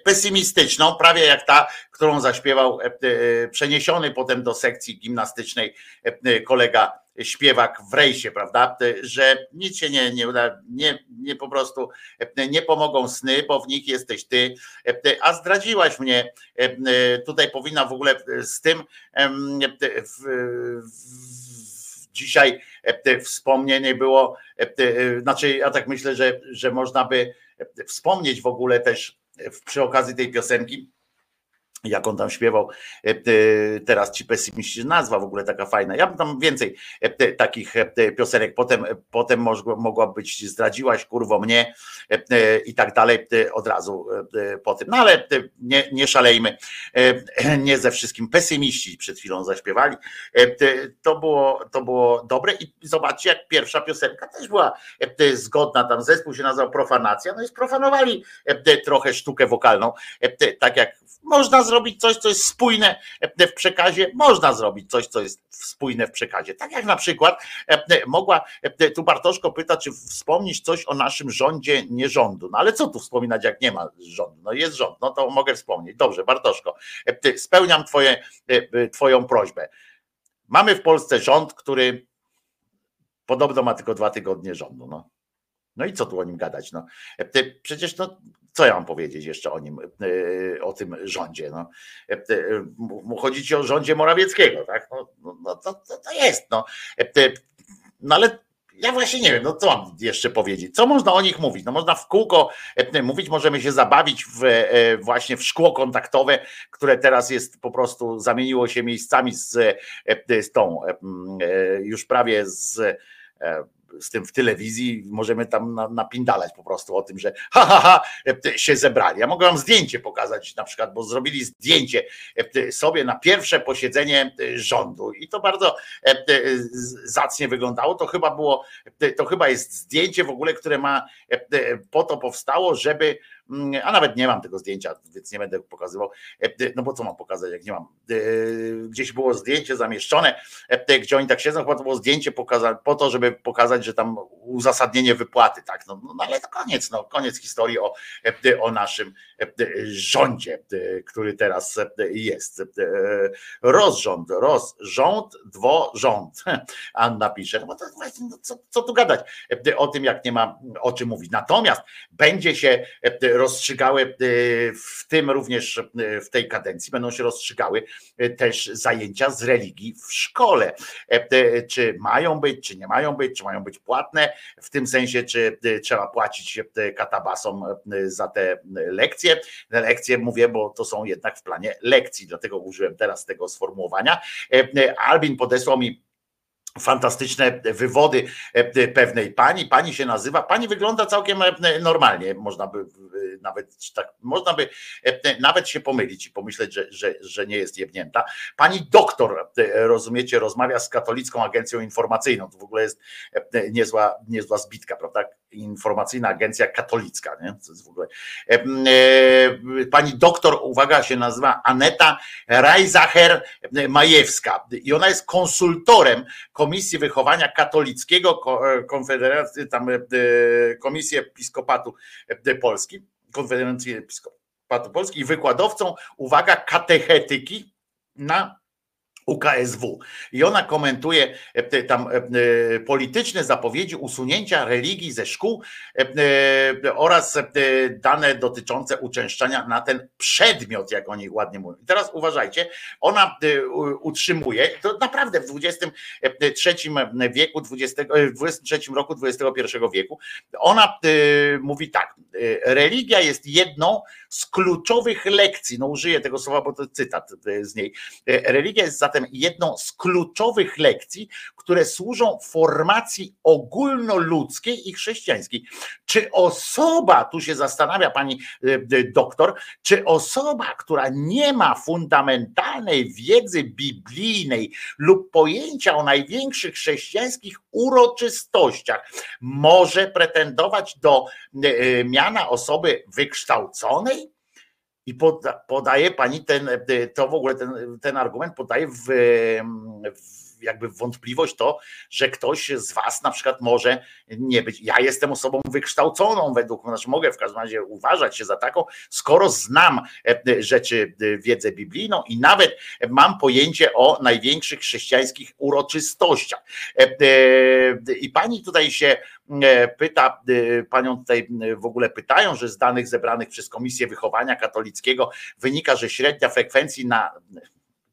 pesymistyczną, prawie jak ta, którą zaśpiewał przeniesiony potem do sekcji gimnastycznej kolega śpiewak w rejsie, prawda, że nic się nie, nie uda, nie, nie po prostu nie pomogą sny, bo w nich jesteś ty, a zdradziłaś mnie. Tutaj powinna w ogóle z tym w, w, dzisiaj wspomnienie było, znaczy ja tak myślę, że, że można by wspomnieć w ogóle też przy okazji tej piosenki, jak on tam śpiewał, e, e, teraz ci pesymiści, nazwa w ogóle taka fajna. Ja bym tam więcej e, takich piosenek, potem, potem mogła być zdradziłaś kurwo mnie i tak dalej od razu po tym. No ale nie, nie szalejmy, nie ze wszystkim pesymiści przed chwilą zaśpiewali. To było, to było dobre i zobaczcie jak pierwsza piosenka też była zgodna, tam zespół się nazywał Profanacja, no i sprofanowali trochę sztukę wokalną, tak jak można zrobić coś, co jest spójne w przekazie, można zrobić coś, co jest spójne w przekazie. Tak jak na przykład mogła, tu Bartoszko pyta, czy wspomnieć coś o naszym rządzie, nie rządu. No ale co tu wspominać, jak nie ma rządu? No jest rząd, no to mogę wspomnieć. Dobrze, Bartoszko, spełniam twoje, twoją prośbę. Mamy w Polsce rząd, który podobno ma tylko dwa tygodnie rządu. No. No i co tu o nim gadać? No, przecież no, co ja mam powiedzieć jeszcze o nim, e, o tym rządzie? No, chodzi ci o rządzie Morawieckiego, tak? No, no to, to, to jest. No. no ale ja właśnie nie wiem, no co mam jeszcze powiedzieć? Co można o nich mówić? No można w kółko mówić, możemy się zabawić w, e, właśnie w szkło kontaktowe, które teraz jest po prostu, zamieniło się miejscami z, z tą już prawie z z tym w telewizji, możemy tam napindalać po prostu o tym, że ha, ha, ha, się zebrali. Ja mogę wam zdjęcie pokazać na przykład, bo zrobili zdjęcie sobie na pierwsze posiedzenie rządu i to bardzo zacnie wyglądało. To chyba było, to chyba jest zdjęcie w ogóle, które ma, po to powstało, żeby a nawet nie mam tego zdjęcia, więc nie będę pokazywał, no bo co mam pokazać, jak nie mam. Gdzieś było zdjęcie zamieszczone, gdzie oni tak siedzą, chyba to było zdjęcie po to, żeby pokazać, że tam uzasadnienie wypłaty, tak, no, no ale to koniec, no koniec historii o, o naszym rządzie, który teraz jest. Rozrząd, rozrząd, dworząd. Anna pisze, no to właśnie, no co, co tu gadać o tym, jak nie ma o czym mówić. Natomiast będzie się rozstrzygały w tym również w tej kadencji, będą się rozstrzygały też zajęcia z religii w szkole. Czy mają być, czy nie mają być, czy mają być płatne, w tym sensie, czy trzeba płacić katabasom za te lekcje. Lekcje mówię, bo to są jednak w planie lekcji, dlatego użyłem teraz tego sformułowania. Albin podesłał mi fantastyczne wywody e, pewnej pani. Pani się nazywa, pani wygląda całkiem e, normalnie, można by nawet tak, można by e, nawet się pomylić i pomyśleć, że, że, że nie jest jebnięta. Pani doktor, rozumiecie, rozmawia z katolicką agencją informacyjną. To w ogóle jest niezła, niezła zbitka, prawda? Informacyjna agencja katolicka, nie? To jest w ogóle. Pani doktor, uwaga, się nazywa Aneta Rajzacher Majewska i ona jest konsultorem Komisji Wychowania Katolickiego e, Konfederacji, tam e, Komisji Episkopatu e, Polski, Konfederacji Episkopatu Polski i wykładowcą, uwaga, katechetyki na UKSW. I ona komentuje e, tam e, e, polityczne zapowiedzi usunięcia religii ze szkół oraz dane dotyczące uczęszczania na ten przedmiot, jak oni ładnie mówią. I teraz uważajcie, ona utrzymuje, to naprawdę w XXIII wieku, 20, w XXIII roku XXI wieku, ona mówi tak, religia jest jedną z kluczowych lekcji, no użyję tego słowa, bo to cytat z niej, religia jest zatem zatem jedną z kluczowych lekcji, które służą formacji ogólnoludzkiej i chrześcijańskiej. Czy osoba, tu się zastanawia pani e, e, doktor, czy osoba, która nie ma fundamentalnej wiedzy biblijnej lub pojęcia o największych chrześcijańskich uroczystościach, może pretendować do e, miana osoby wykształconej? I poda, podaje pani ten, e, to w ogóle ten, ten argument podaje w, w jakby wątpliwość to, że ktoś z was na przykład może nie być. Ja jestem osobą wykształconą według, znaczy mogę w każdym razie uważać się za taką, skoro znam e, rzeczy, e, wiedzę biblijną i nawet mam pojęcie o największych chrześcijańskich uroczystościach. I pani tutaj się pyta, panią tutaj w ogóle pytają, że z danych zebranych przez Komisję Wychowania Katolickiego wynika, że średnia frekwencji na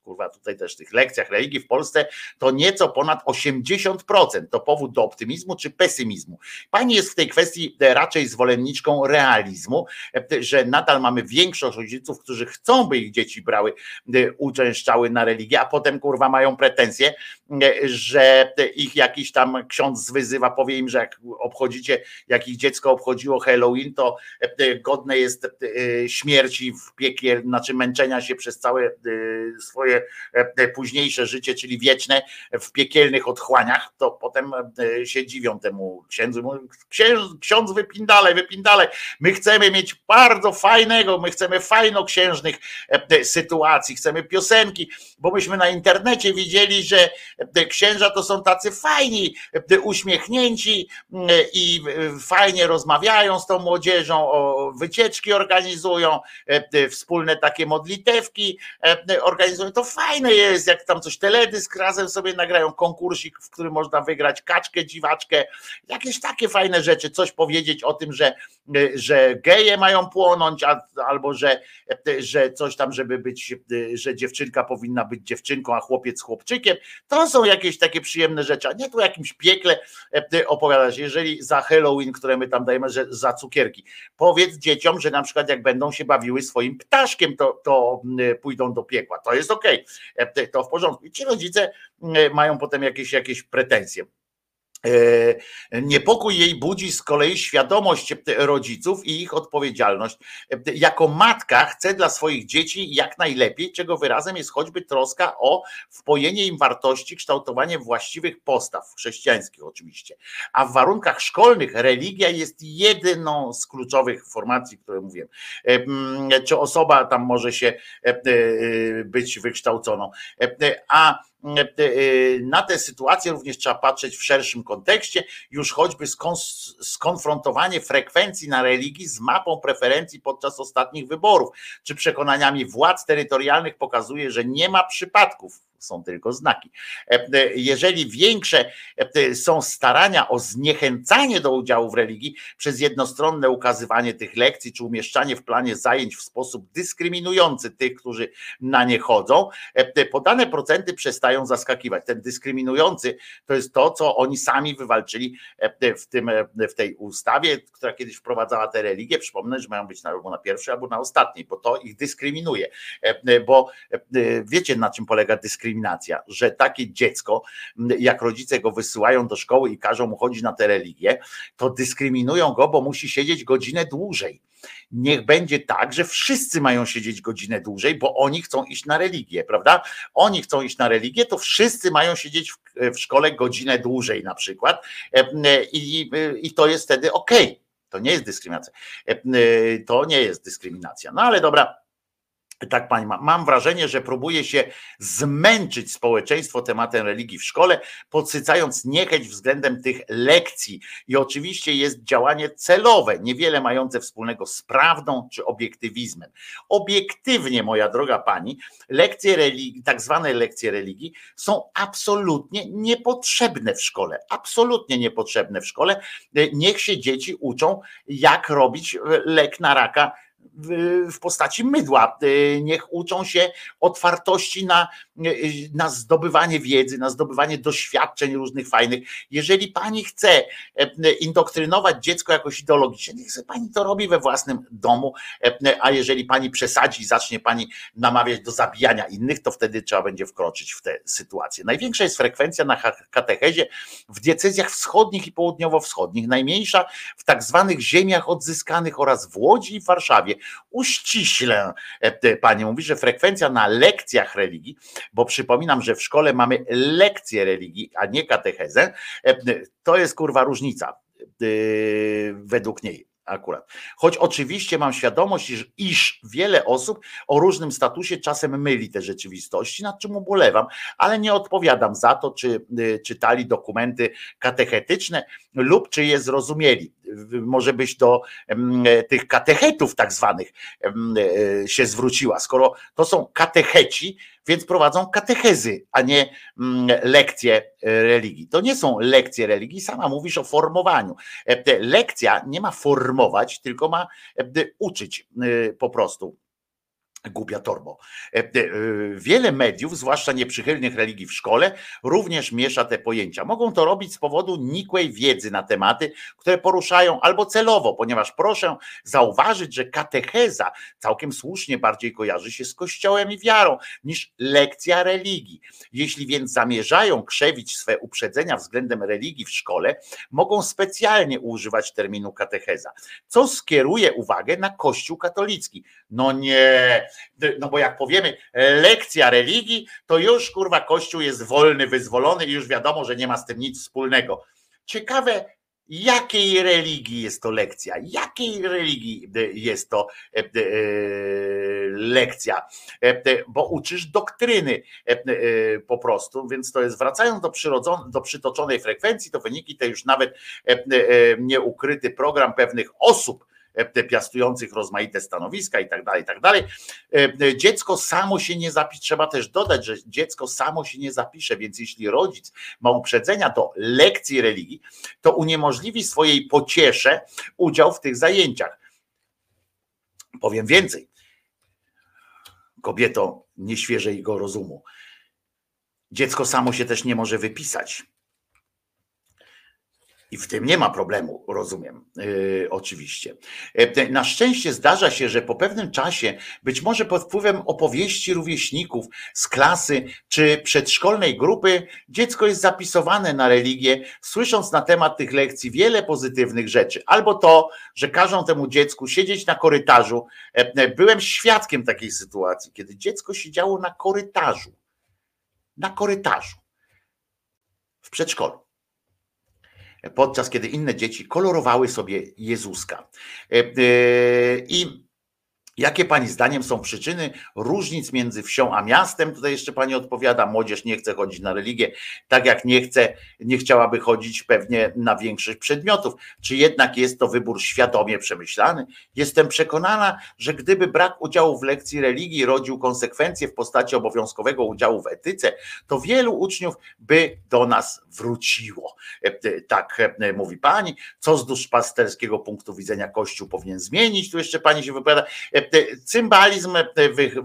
kurwa tutaj też tych lekcjach religii w Polsce, to nieco ponad 80%. To powód do optymizmu czy pesymizmu. Pani jest w tej kwestii raczej zwolenniczką realizmu, że nadal mamy większość rodziców, którzy chcą, by ich dzieci brały, uczęszczały na religię, a potem kurwa mają pretensje, że ich jakiś tam ksiądz wyzywa, powie im, że jak obchodzicie, jak ich dziecko obchodziło Halloween, to godne jest śmierci w piekle, znaczy męczenia się przez całe swoje swoje e, późniejsze życie, czyli wieczne w piekielnych otchłaniach, to potem e, się dziwią temu księdzu. Księdz, ksiądz wypindalej, wypindalej. My chcemy mieć bardzo fajnego, my chcemy fajnoksiężnych e, sytuacji, chcemy piosenki, bo myśmy na internecie widzieli, że księża to są tacy fajni, uśmiechnięci i fajnie rozmawiają z tą młodzieżą, wycieczki organizują, wspólne takie modlitewki organizują. To fajne jest, jak tam coś teledysk razem sobie nagrają, konkursik, w którym można wygrać kaczkę, dziwaczkę, jakieś takie fajne rzeczy, coś powiedzieć o tym, że, że geje mają płonąć, albo że, że coś tam, żeby być, że dziewczynka powinna być dziewczynką, a chłopiec chłopczykiem. To są jakieś takie przyjemne rzeczy, a nie tu jakimś piekle opowiadać, jeżeli za Halloween, które my tam dajemy, że za cukierki. Powiedz dzieciom, że na przykład jak będą się bawiły swoim ptaszkiem, to, to pójdą do piekła. To jest okej, okay. To w porządku. I ci rodzice mają potem jakieś, jakieś pretensje. E, niepokój jej budzi z kolei świadomość rodziców i ich odpowiedzialność. E, jako matka chce dla swoich dzieci jak najlepiej, czego wyrazem jest choćby troska o wpojenie im wartości, kształtowanie właściwych postaw, chrześcijańskich oczywiście. A w warunkach szkolnych religia jest jedną z kluczowych formacji, które mówiłem. E, czy osoba tam może się być wykształconą. A E, e, na tę sytuację również trzeba patrzeć w szerszym kontekście, już choćby skonfrontowanie frekwencji na religii z mapą preferencji podczas ostatnich wyborów, czy przekonaniami władz terytorialnych pokazuje, że nie ma przypadków są tylko znaki. E, e, jeżeli większe e, są starania o zniechęcanie do udziału w religii przez jednostronne ukazywanie tych lekcji, czy umieszczanie w planie zajęć w sposób dyskryminujący tych, którzy na nie chodzą, podane procenty przestają zaskakiwać. Ten dyskryminujący to jest to, co oni sami wywalczyli w, tym, w tej ustawie, która kiedyś wprowadzała tę religię. Przypomnę, że mają być albo na pierwszej, albo na ostatniej, bo to ich dyskryminuje. Bo wiecie, na czym polega dyskryminacja? Dyskryminacja, że takie dziecko, jak rodzice go wysyłają do szkoły i każą mu chodzić na tę religię, to dyskryminują go, bo musi siedzieć godzinę dłużej. Niech będzie tak, że wszyscy mają siedzieć godzinę dłużej, bo oni chcą iść na religię, prawda? Oni chcą iść na religię, to wszyscy mają siedzieć w, w szkole godzinę dłużej na przykład e, i, i to jest wtedy ok. To nie jest dyskryminacja. E, to nie jest dyskryminacja. No ale dobra, tak pani ma. Mam wrażenie, że próbuje się zmęczyć społeczeństwo tematem religii w szkole, podsycając niechęć względem tych lekcji. I oczywiście jest działanie celowe, niewiele mające wspólnego z prawdą czy obiektywizmem. Obiektywnie, moja droga pani, lekcje religii, tak zwane lekcje religii, są absolutnie niepotrzebne w szkole. Absolutnie niepotrzebne w szkole. Niech się dzieci uczą, jak robić lek na raka w postaci mydła. Y, niech uczą się otwartości na, y, na zdobywanie wiedzy, na zdobywanie doświadczeń różnych fajnych. Jeżeli pani chce e, indoktrynować dziecko jakoś ideologicznie, niech pani to robi we własnym domu, e, a jeżeli pani przesadzi i zacznie pani namawiać do zabijania innych, to wtedy trzeba będzie wkroczyć w tę sytuację. Największa jest frekwencja na katechezie w diecezjach wschodnich i południowo-wschodnich, najmniejsza w tak zwanych ziemiach odzyskanych oraz w Łodzi i w Warszawie uściślę. E, pani mówi, że frekwencja na lekcjach religii, bo przypominam, że w szkole mamy lekcje religii, a nie katechezę, e, to jest kurwa różnica e, według niej akurat. Choć oczywiście mam świadomość, iż, iż, wiele osób o różnym statusie czasem myli te rzeczywistości, nad czym ubolewam, ale nie odpowiadam za to, czy czytali dokumenty katechetyczne lub czy je zrozumieli może byś do tych katechetów tak zwanych e, się zwróciła, skoro to są katecheci, więc prowadzą katechezy, a nie lekcje religii. To nie są lekcje religii, sama mówisz o formowaniu. E, lekcja nie ma formować, tylko ma uczyć e, po prostu Głupia torbo. E, e, wiele mediów, zwłaszcza nieprzychylnych religii w szkole, również miesza te pojęcia. Mogą to robić z powodu nikłej wiedzy na tematy, które poruszają albo celowo, ponieważ proszę zauważyć, że katecheza całkiem słusznie bardziej kojarzy się z kościołem i wiarą niż lekcja religii. Jeśli więc zamierzają krzewić swe uprzedzenia względem religii w szkole, mogą specjalnie używać terminu katecheza, co skieruje uwagę na Kościół katolicki. No nie, no bo jak powiemy lekcja religii, to już kurwa Kościół jest wolny, wyzwolony i już wiadomo, że nie ma z tym nic wspólnego. Ciekawe, jakiej religii jest to lekcja, jakiej religii jest to e, e, lekcja, e, bo uczysz doktryny po prostu, więc to jest wracając do, do przytoczonej frekwencji, to wyniki te już nawet nieukryty program pewnych osób, E, piastujących rozmaite stanowiska i tak dalej, i tak dalej. E, e, dziecko samo się nie zapisze, trzeba też dodać, że dziecko samo się nie zapisze, więc jeśli rodzic ma uprzedzenia do lekcji religii, to uniemożliwi swojej pociesze udział w tych zajęciach. Powiem więcej. Kobieto nieświeżego rozumu. Dziecko samo się też nie może wypisać I w tym nie ma problemu, rozumiem, yy, oczywiście. E, Na szczęście zdarza się, że po pewnym czasie, być może pod wpływem opowieści rówieśników z klasy czy przedszkolnej grupy, dziecko jest zapisowane na religię, słysząc na temat tych lekcji wiele pozytywnych rzeczy. Albo to, że każą temu dziecku siedzieć na korytarzu. E, Byłem świadkiem takiej sytuacji, kiedy dziecko siedziało na korytarzu. Na korytarzu w przedszkolu podczas kiedy inne dzieci kolorowały sobie Jezuska. E, e, I Jakie pani zdaniem są przyczyny różnic między wsią a miastem? Tutaj jeszcze pani odpowiada, młodzież nie chce chodzić na religię, tak jak nie chce, nie chciałaby chodzić pewnie na większość przedmiotów. Czy jednak jest to wybór świadomie przemyślany? Jestem przekonana, że gdyby brak udziału w lekcji religii rodził konsekwencje w postaci obowiązkowego udziału w etyce, to wielu uczniów by do nas wróciło. E, e, tak e, mówi pani. Co z duszpasterskiego punktu widzenia Kościół powinien zmienić? Tu jeszcze pani się wypowiada Cymbalizm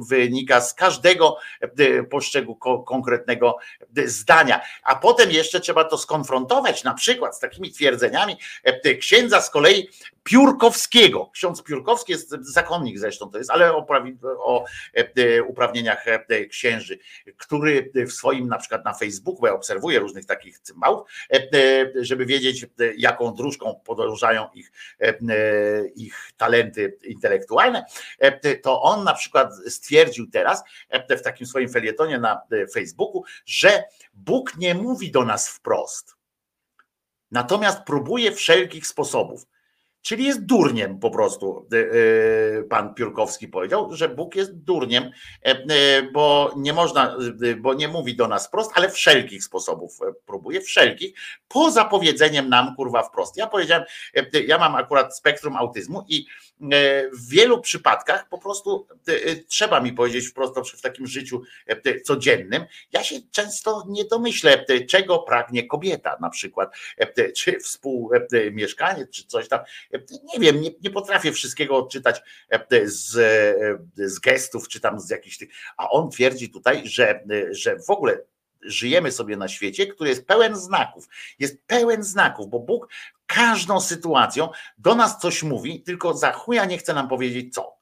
wynika z każdego poszczegu konkretnego zdania, a potem jeszcze trzeba to skonfrontować na przykład z takimi twierdzeniami księdza z kolei Piórkowskiego. Ksiądz Piórkowski jest zakonnik zresztą to jest, ale o, o uprawnieniach księży, który w swoim na przykład na Facebooku, bo ja obserwuję różnych takich cymbałów, żeby wiedzieć jaką dróżką podążają ich, ich talenty intelektualne, to on na przykład stwierdził teraz w takim swoim felietonie na Facebooku, że Bóg nie mówi do nas wprost. Natomiast próbuje wszelkich sposobów. Czyli jest durniem po prostu. E, e, pan Piórkowski powiedział, że Bóg jest durniem, e, bo nie można, bo nie mówi do nas wprost, ale wszelkich sposobów próbuje, wszelkich, poza powiedzeniem nam kurwa wprost. Ja powiedziałem, ja mam akurat spektrum autyzmu i w wielu przypadkach po prostu trzeba mi powiedzieć wprost w takim życiu codziennym. Ja się często nie domyślę, czego pragnie kobieta na przykład, czy współmieszkanie, czy coś tam nie wiem, nie, nie potrafię wszystkiego odczytać e, z, e, z gestów, czy tam z jakichś tych, a on twierdzi tutaj, że, że w ogóle żyjemy sobie na świecie, który jest pełen znaków. Jest pełen znaków, bo Bóg każdą sytuacją do nas coś mówi, tylko za chuja nie chce nam powiedzieć co.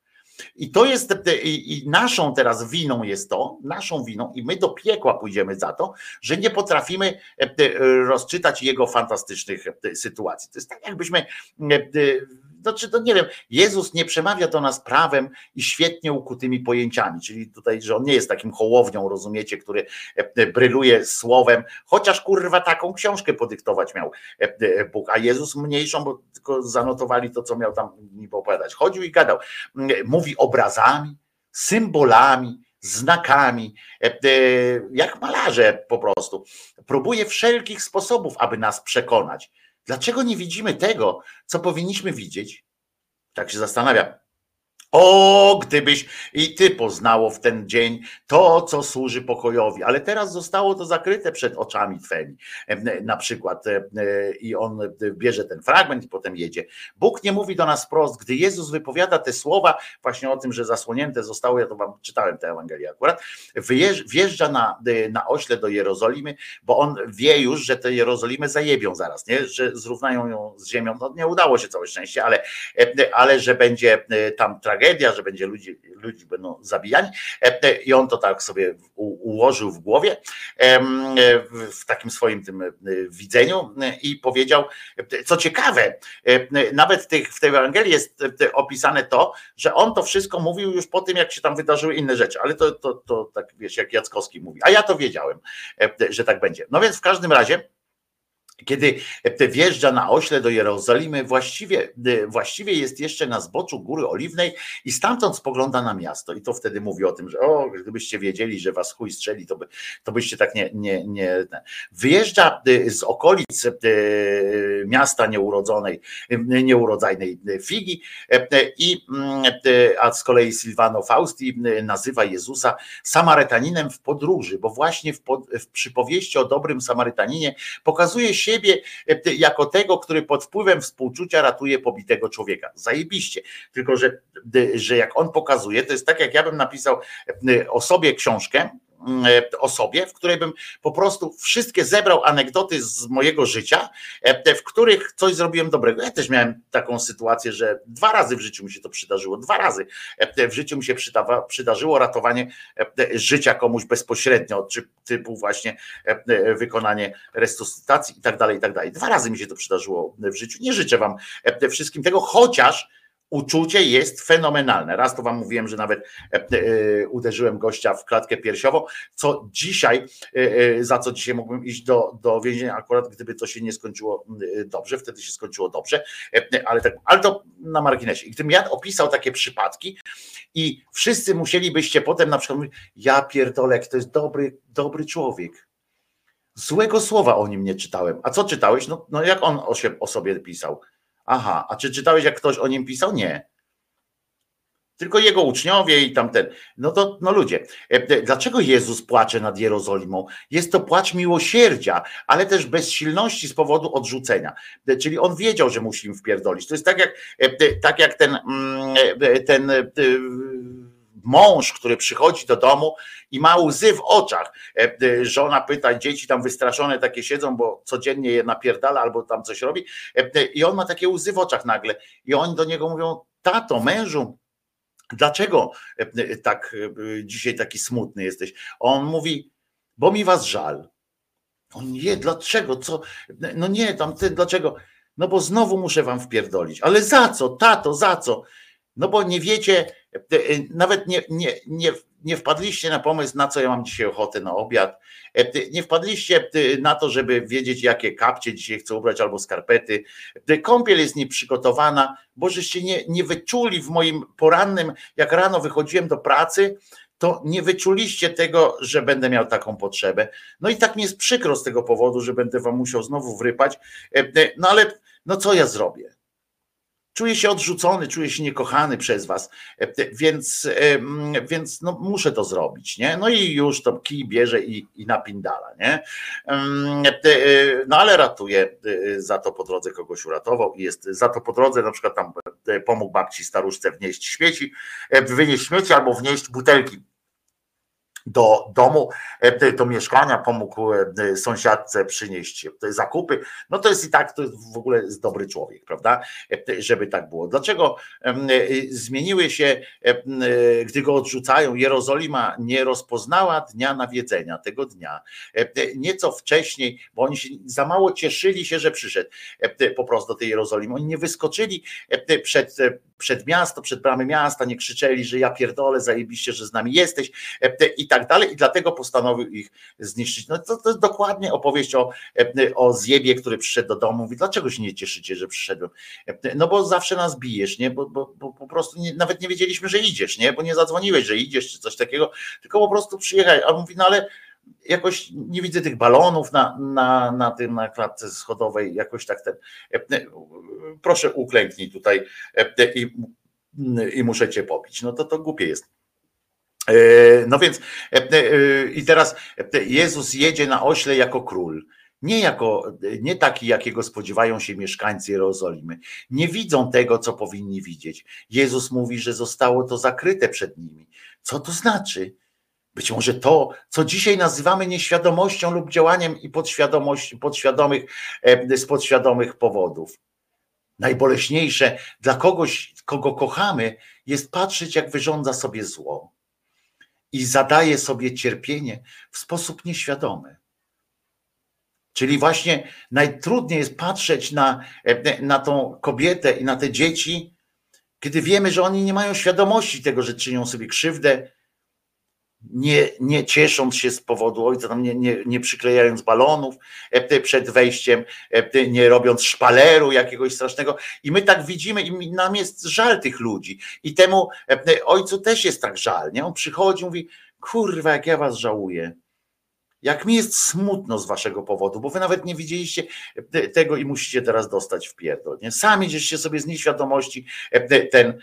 I to jest, i naszą teraz winą jest to, naszą winą, i my do piekła pójdziemy za to, że nie potrafimy e, rozczytać jego fantastycznych sytuacji. To jest tak, jakbyśmy znaczy to nie wiem, Jezus nie przemawia do nas prawem i świetnie ukutymi pojęciami, czyli tutaj, że on nie jest takim hołownią, rozumiecie, który e, bryluje słowem, chociaż kurwa taką książkę podyktować miał e, Bóg, a Jezus mniejszą, bo tylko zanotowali to, co miał tam niby opowiadać. Chodził i gadał. Mówi obrazami, symbolami, znakami, e, jak malarze po prostu. Próbuje wszelkich sposobów, aby nas przekonać. Dlaczego nie widzimy tego, co powinniśmy widzieć? Tak się zastanawiam. O, gdybyś i ty poznało w ten dzień to, co służy pokojowi, ale teraz zostało to zakryte przed oczami twymi. Na przykład, e, i on bierze ten fragment i potem jedzie. Bóg nie mówi do nas wprost, gdy Jezus wypowiada te słowa, właśnie o tym, że zasłonięte zostało, ja to wam czytałem tę Ewangelię akurat, wjeżdża na, e, na ośle do Jerozolimy, bo on wie już, że te Jerozolimę zajebią zaraz, nie? że zrównają ją z ziemią. No nie udało się całe szczęście, ale, e, ale że będzie tam tragedia tragedia, że będzie ludzi, ludzi będą zabijani. E, e, I on to tak sobie ułożył w głowie e, w takim swoim tym widzeniu i powiedział, co ciekawe, nawet tej, w tej Ewangelii jest opisane to, że on to wszystko mówił już po tym, jak się tam wydarzyły inne rzeczy, ale to, to, to tak wiesz, jak Jackowski mówi, a ja to wiedziałem, że tak będzie. No więc w każdym razie kiedy wjeżdża na ośle do Jerozolimy, właściwie, właściwie jest jeszcze na zboczu Góry Oliwnej i stamtąd spogląda na miasto. I to wtedy mówi o tym, że o, gdybyście wiedzieli, że was chuj strzeli, to, by, to byście tak nie, nie, nie. Wyjeżdża y, z okolic miasta nieurodzonej, nieurodzajnej Figi i mm, a z kolei Silvano Fausti nazywa Jezusa Samarytaninem w podróży, bo właśnie w, w przypowieści o dobrym Samarytaninie pokazuje się siebie e, jako tego, który pod wpływem współczucia ratuje pobitego człowieka. Zajebiście. Tylko, że, że jak on pokazuje, to jest tak, jak ja bym napisał e, o sobie książkę, osobie, w której bym po prostu wszystkie zebrał anegdoty z mojego życia, w których coś zrobiłem dobrego. Ja też miałem taką sytuację, że dwa razy w życiu mi się to przydarzyło. Dwa razy w życiu mi się przydarzyło ratowanie życia komuś bezpośrednio, typu właśnie wykonanie resuscytacji i tak dalej, i tak dalej. Dwa razy mi się to przydarzyło w życiu. Nie życzę wam wszystkim tego, chociaż uczucie jest fenomenalne. Raz to wam mówiłem, że nawet e, e, uderzyłem gościa w klatkę piersiową, co dzisiaj, e, za co dzisiaj mógłbym iść do, do więzienia, akurat gdyby to się nie skończyło dobrze, wtedy się skończyło dobrze, ale, tak, ale to na marginesie. I gdybym ja opisał takie przypadki i wszyscy musielibyście potem na przykład mówić, ja pierdolek, to jest dobry, dobry człowiek. Złego słowa o nim nie czytałem. A co czytałeś? No, no jak on o, się, o sobie pisał? Aha, a czy czytałeś, jak ktoś o nim pisał? Nie. Tylko jego uczniowie i tamten. No to, no ludzie, e, dlaczego Jezus płacze nad Jerozolimą? Jest to płacz miłosierdzia, ale też bezsilności z powodu odrzucenia. E, czyli on wiedział, że musi im wpierdolić. To jest tak jak, e, tak jak ten, mm, ten mąż, który przychodzi do domu i ma łzy w oczach. E, e, żona pyta, dzieci tam wystraszone takie siedzą, bo codziennie je napierdala albo tam coś robi e, i on ma takie łzy w oczach nagle i oni do niego mówią, tato, mężu, dlaczego tak dzisiaj taki smutny jesteś? On mówi, bo mi was żal. On nie, dlaczego, co? No nie, tam ty, dlaczego? No bo znowu muszę wam wpierdolić. Ale za co, tato, za co? No bo nie wiecie, nawet nie, nie, nie, nie wpadliście na pomysł, na co ja mam dzisiaj ochotę na obiad. Nie wpadliście na to, żeby wiedzieć, jakie kapcie dzisiaj chcę ubrać albo skarpety. Kąpiel jest nieprzygotowana, bo żeście nie, nie wyczuli w moim porannym, jak rano wychodziłem do pracy, to nie wyczuliście tego, że będę miał taką potrzebę. No i tak mi jest przykro z tego powodu, że będę wam musiał znowu wrypać. No ale no co ja zrobię? Czuję się odrzucony, czuję się niekochany przez was, e, więc, e, więc no, muszę to zrobić, nie? No i już to kij bierze i, i napindala, nie? E, no ale ratuje za to po drodze kogoś uratował i jest za to po drodze na przykład tam pomógł babci staruszce wnieść śmieci, wynieść śmieci albo wnieść butelki do domu, e, do mieszkania, pomógł e, sąsiadce przynieść zakupy, no to jest i tak, to jest w ogóle dobry człowiek, prawda? E, żeby tak było. Dlaczego zmieniły się, gdy go odrzucają, Jerozolima nie rozpoznała dnia nawiedzenia, tego dnia. Nieco wcześniej, bo oni się za mało cieszyli się, że przyszedł po prostu do tej Jerozolimy. Oni nie wyskoczyli przed, przed miasto, przed bramy miasta, nie krzyczeli, że ja pierdolę, zajebiście, że z nami jesteś i tak dalej i dlatego postanowił ich zniszczyć. No to, to jest dokładnie opowieść o, o zjebie, który przyszedł do domu. Mówi, dlaczego się nie cieszycie, że przyszedłem? No bo zawsze nas bijesz, nie? Bo, bo, bo po prostu nie, nawet nie wiedzieliśmy, że idziesz, nie? Bo nie zadzwoniłeś, że idziesz czy coś takiego, tylko po prostu przyjechałeś. A mówi, no ale jakoś nie widzę tych balonów na, na, na tym, na klatce schodowej, jakoś tak ten. Proszę uklęknij tutaj i, i muszę cię pobić. No to to głupie jest. E, no więc e, e, i teraz Jezus jedzie na ośle jako król. Nie, jako, nie taki, jakiego spodziewają się mieszkańcy Jerozolimy. Nie widzą tego, co powinni widzieć. Jezus mówi, że zostało to zakryte przed nimi. Co to znaczy? Być może to, co dzisiaj nazywamy nieświadomością lub działaniem i podświadomość, podświadomych, z podświadomych powodów. Najboleśniejsze dla kogoś, kogo kochamy, jest patrzeć, jak wyrządza sobie zło i zadaje sobie cierpienie w sposób nieświadomy. Czyli właśnie najtrudniej jest patrzeć na, na tą kobietę i na te dzieci, kiedy wiemy, że oni nie mają świadomości tego, że czynią sobie krzywdę, nie, nie ciesząc się z powodu ojca, tam nie, nie, nie przyklejając balonów e, przed wejściem, e, nie robiąc szpaleru jakiegoś strasznego. I my tak widzimy, i nam jest żal tych ludzi. I temu e, ojcu też jest tak żal. Nie? On przychodzi, mówi: Kurwa, jak ja was żałuję. Jak mi jest smutno z waszego powodu, bo wy nawet nie widzieliście tego i musicie teraz dostać w pierdol. Nie? Sami żeście sobie z nieświadomości ten,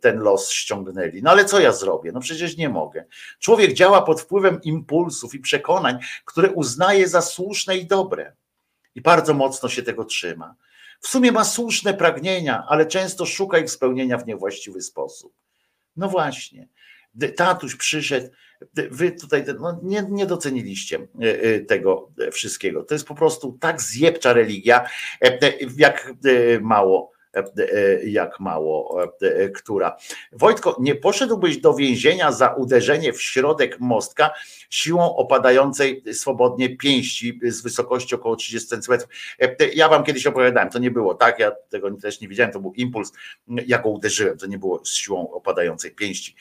ten los ściągnęli. No ale co ja zrobię? No przecież nie mogę. Człowiek działa pod wpływem impulsów i przekonań, które uznaje za słuszne i dobre. I bardzo mocno się tego trzyma. W sumie ma słuszne pragnienia, ale często szuka ich spełnienia w niewłaściwy sposób. No właśnie. Tatuś przyszedł wy tutaj no, nie, nie doceniliście tego wszystkiego. To jest po prostu tak zjebcza religia, jak mało jak mało która. Wojtko, nie poszedłbyś do więzienia za uderzenie w środek mostka siłą opadającej swobodnie pięści z wysokości około 30 cm. Ja wam kiedyś opowiadałem, to nie było tak, ja tego też nie widziałem, to był impuls, ja go uderzyłem, to nie było z siłą opadającej pięści.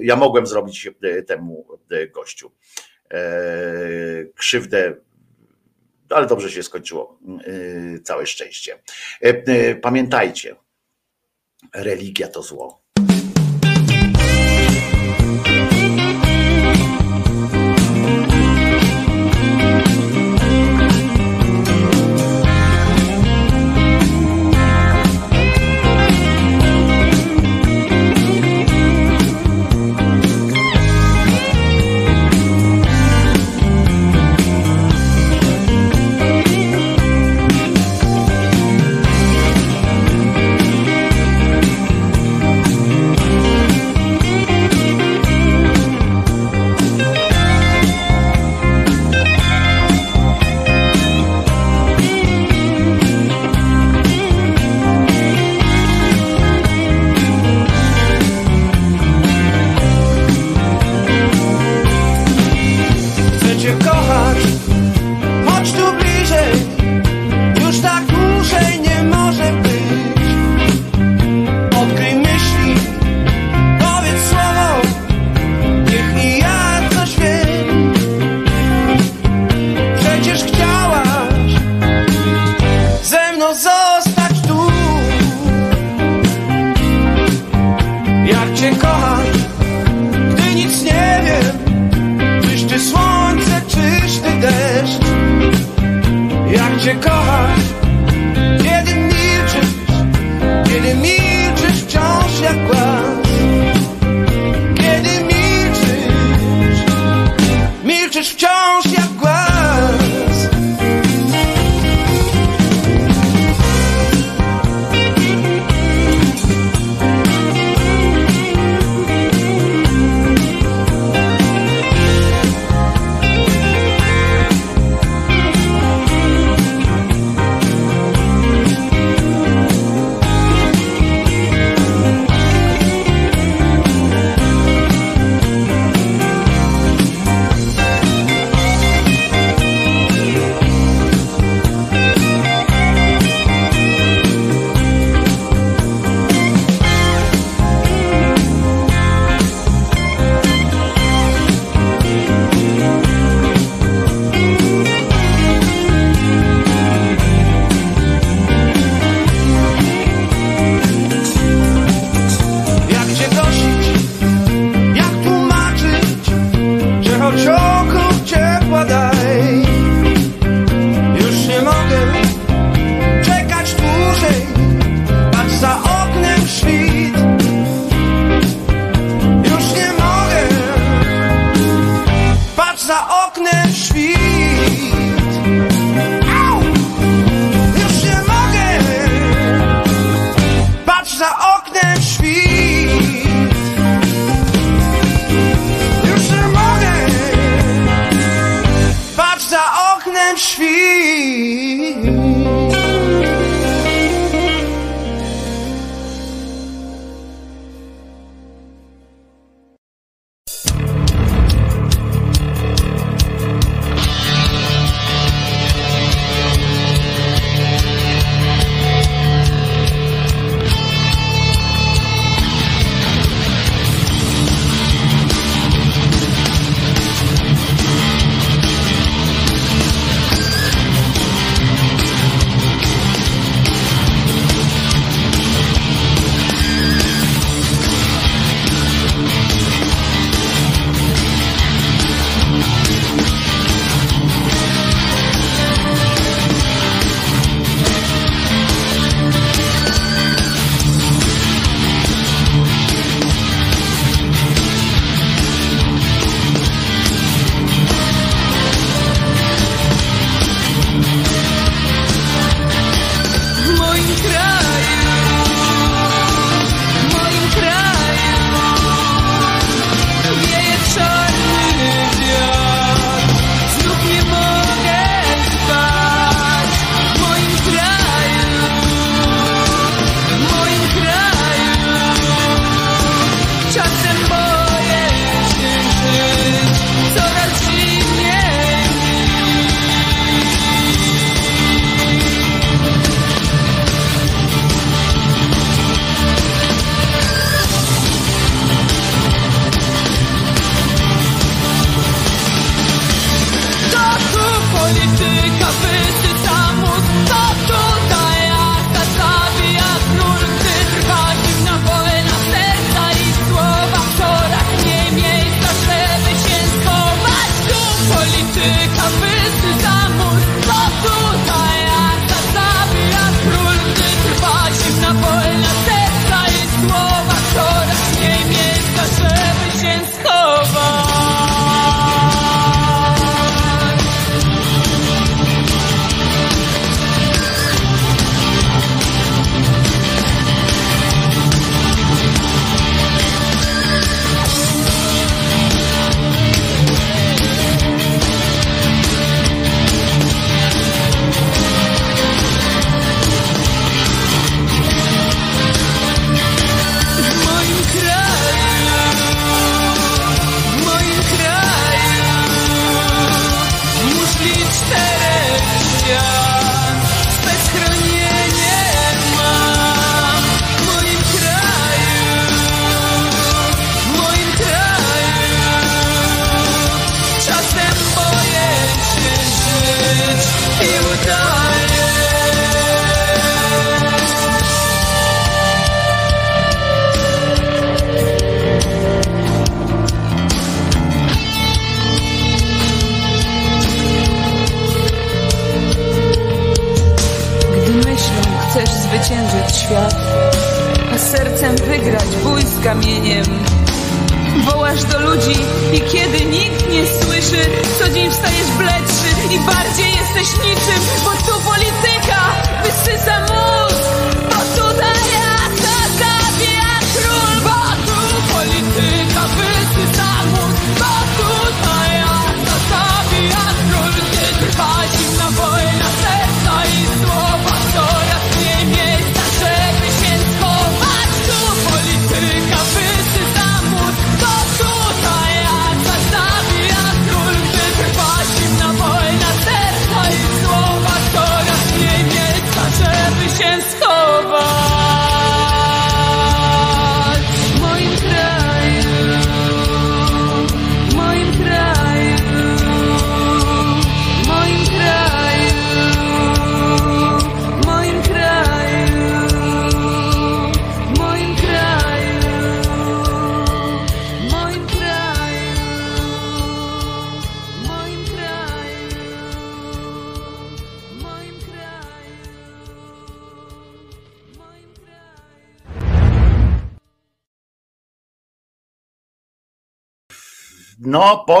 Ja mogłem zrobić temu gościu krzywdę ale dobrze się skończyło. Yy, całe szczęście. E, e, pamiętajcie, religia to zło.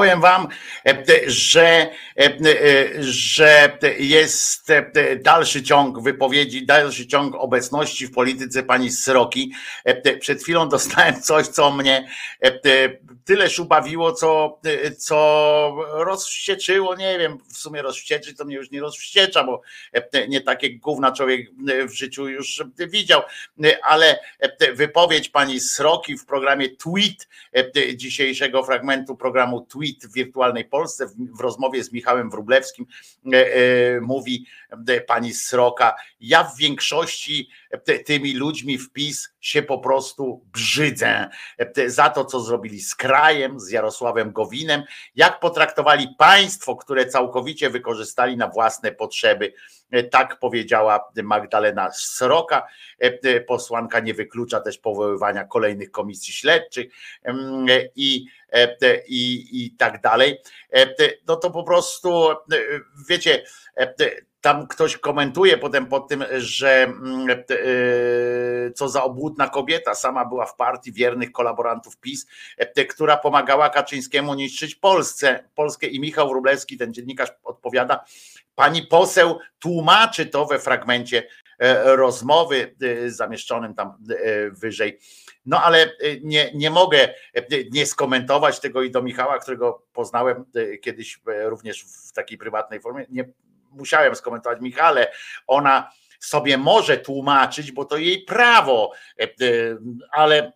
Powiem wam, e, że, e, e, że jest e, dalszy ciąg wypowiedzi, dalszy ciąg obecności w polityce pani Sroki. E, Przed chwilą dostałem coś, co mnie e, tyle szubawiło, co, co rozwścieczyło. Nie wiem, w sumie rozwścieczyć to mnie już nie rozwściecza, bo e, nie takie gówna człowiek w życiu już widział, ale wypowiedź pani Sroki w programie Tweet e, dzisiejszego fragmentu programu Tweet w wirtualnej Polsce w, rozmowie z Michałem Wrublewskim e, e, mówi e, pani Sroka, ja w większości tymi ludźmi wpis się po prostu brzydzę e, za to, co zrobili z krajem, z Jarosławem Gowinem, jak potraktowali państwo, które całkowicie wykorzystali na własne potrzeby. E, Tak powiedziała Magdalena Sroka. E, e, Posłanka nie wyklucza też powoływania kolejnych komisji śledczych i, i, i tak dalej. No to po prostu, wiecie, tam ktoś komentuje potem pod tym, że mm, co za obłudna kobieta, sama była w partii wiernych kolaborantów PiS, która pomagała Kaczyńskiemu niszczyć Polsce, Polskę i Michał Wróblewski, ten dziennikarz odpowiada, pani poseł tłumaczy to we fragmencie e, rozmowy e, zamieszczonym tam e, wyżej. No ale nie, nie mogę nie skomentować tego i do Michała, którego poznałem kiedyś również w takiej prywatnej formie. Nie musiałem skomentować Michale. Ona sobie może tłumaczyć, bo to jej prawo, ale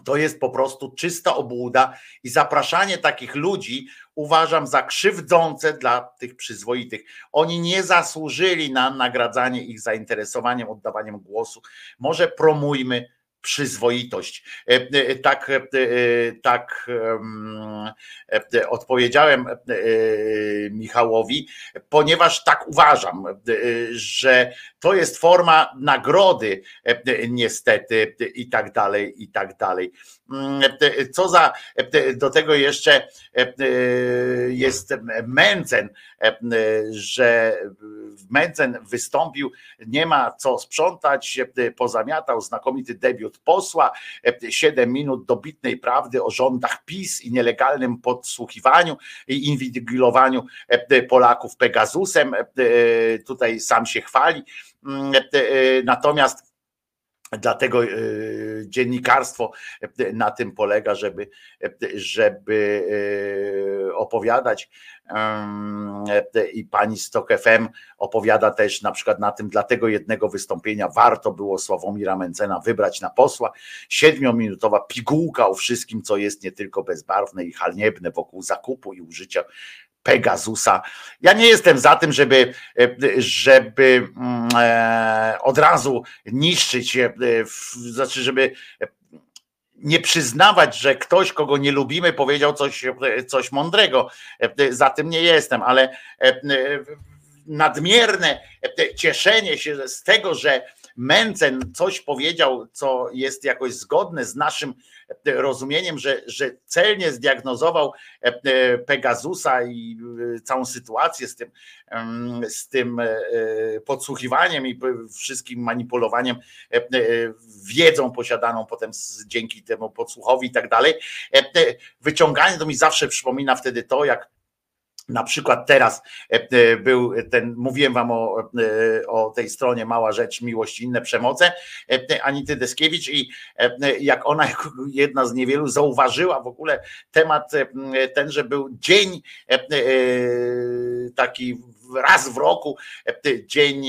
to jest po prostu czysta obłuda i zapraszanie takich ludzi uważam za krzywdzące dla tych przyzwoitych. Oni nie zasłużyli na nagradzanie ich zainteresowaniem, oddawaniem głosu. Może promujmy przyzwoitość. Tak, tak odpowiedziałem Michałowi, ponieważ tak uważam, że to jest forma nagrody, niestety, i tak dalej, i tak dalej. Co za, do tego jeszcze jest Męcen, że Męcen wystąpił, nie ma co sprzątać, pozamiatał znakomity debiut posła, 7 minut dobitnej prawdy o rządach PiS i nielegalnym podsłuchiwaniu i inwigilowaniu Polaków Pegasusem. Tutaj sam się chwali. Mm, natomiast Dlatego dziennikarstwo na tym polega, żeby, żeby opowiadać i pani Stok FM opowiada też na przykład na tym, dlatego jednego wystąpienia warto było Sławomira Mencena wybrać na posła. Siedmiominutowa pigułka o wszystkim, co jest nie tylko bezbarwne i halniebne wokół zakupu i użycia Pegasusa. Ja nie jestem za tym, żeby, żeby mm, od razu niszczyć, znaczy, żeby nie przyznawać, że ktoś, kogo nie lubimy, powiedział coś, coś mądrego. Za tym nie jestem, ale nadmierne cieszenie się z tego, że Mencen coś powiedział, co jest jakoś zgodne z naszym rozumieniem, że, że celnie zdiagnozował Pegasusa i całą sytuację z tym, z tym podsłuchiwaniem i wszystkim manipulowaniem wiedzą posiadaną potem dzięki temu podsłuchowi i tak dalej. Wyciąganie to mi zawsze przypomina wtedy to, jak na przykład teraz e, e, był ten, mówiłem wam o, e, o tej stronie Mała Rzecz, Miłość inne przemoce, Anity Deskiewicz i jak ona, jedna z niewielu, zauważyła w ogóle temat ten, że był dzień taki raz w roku, dzień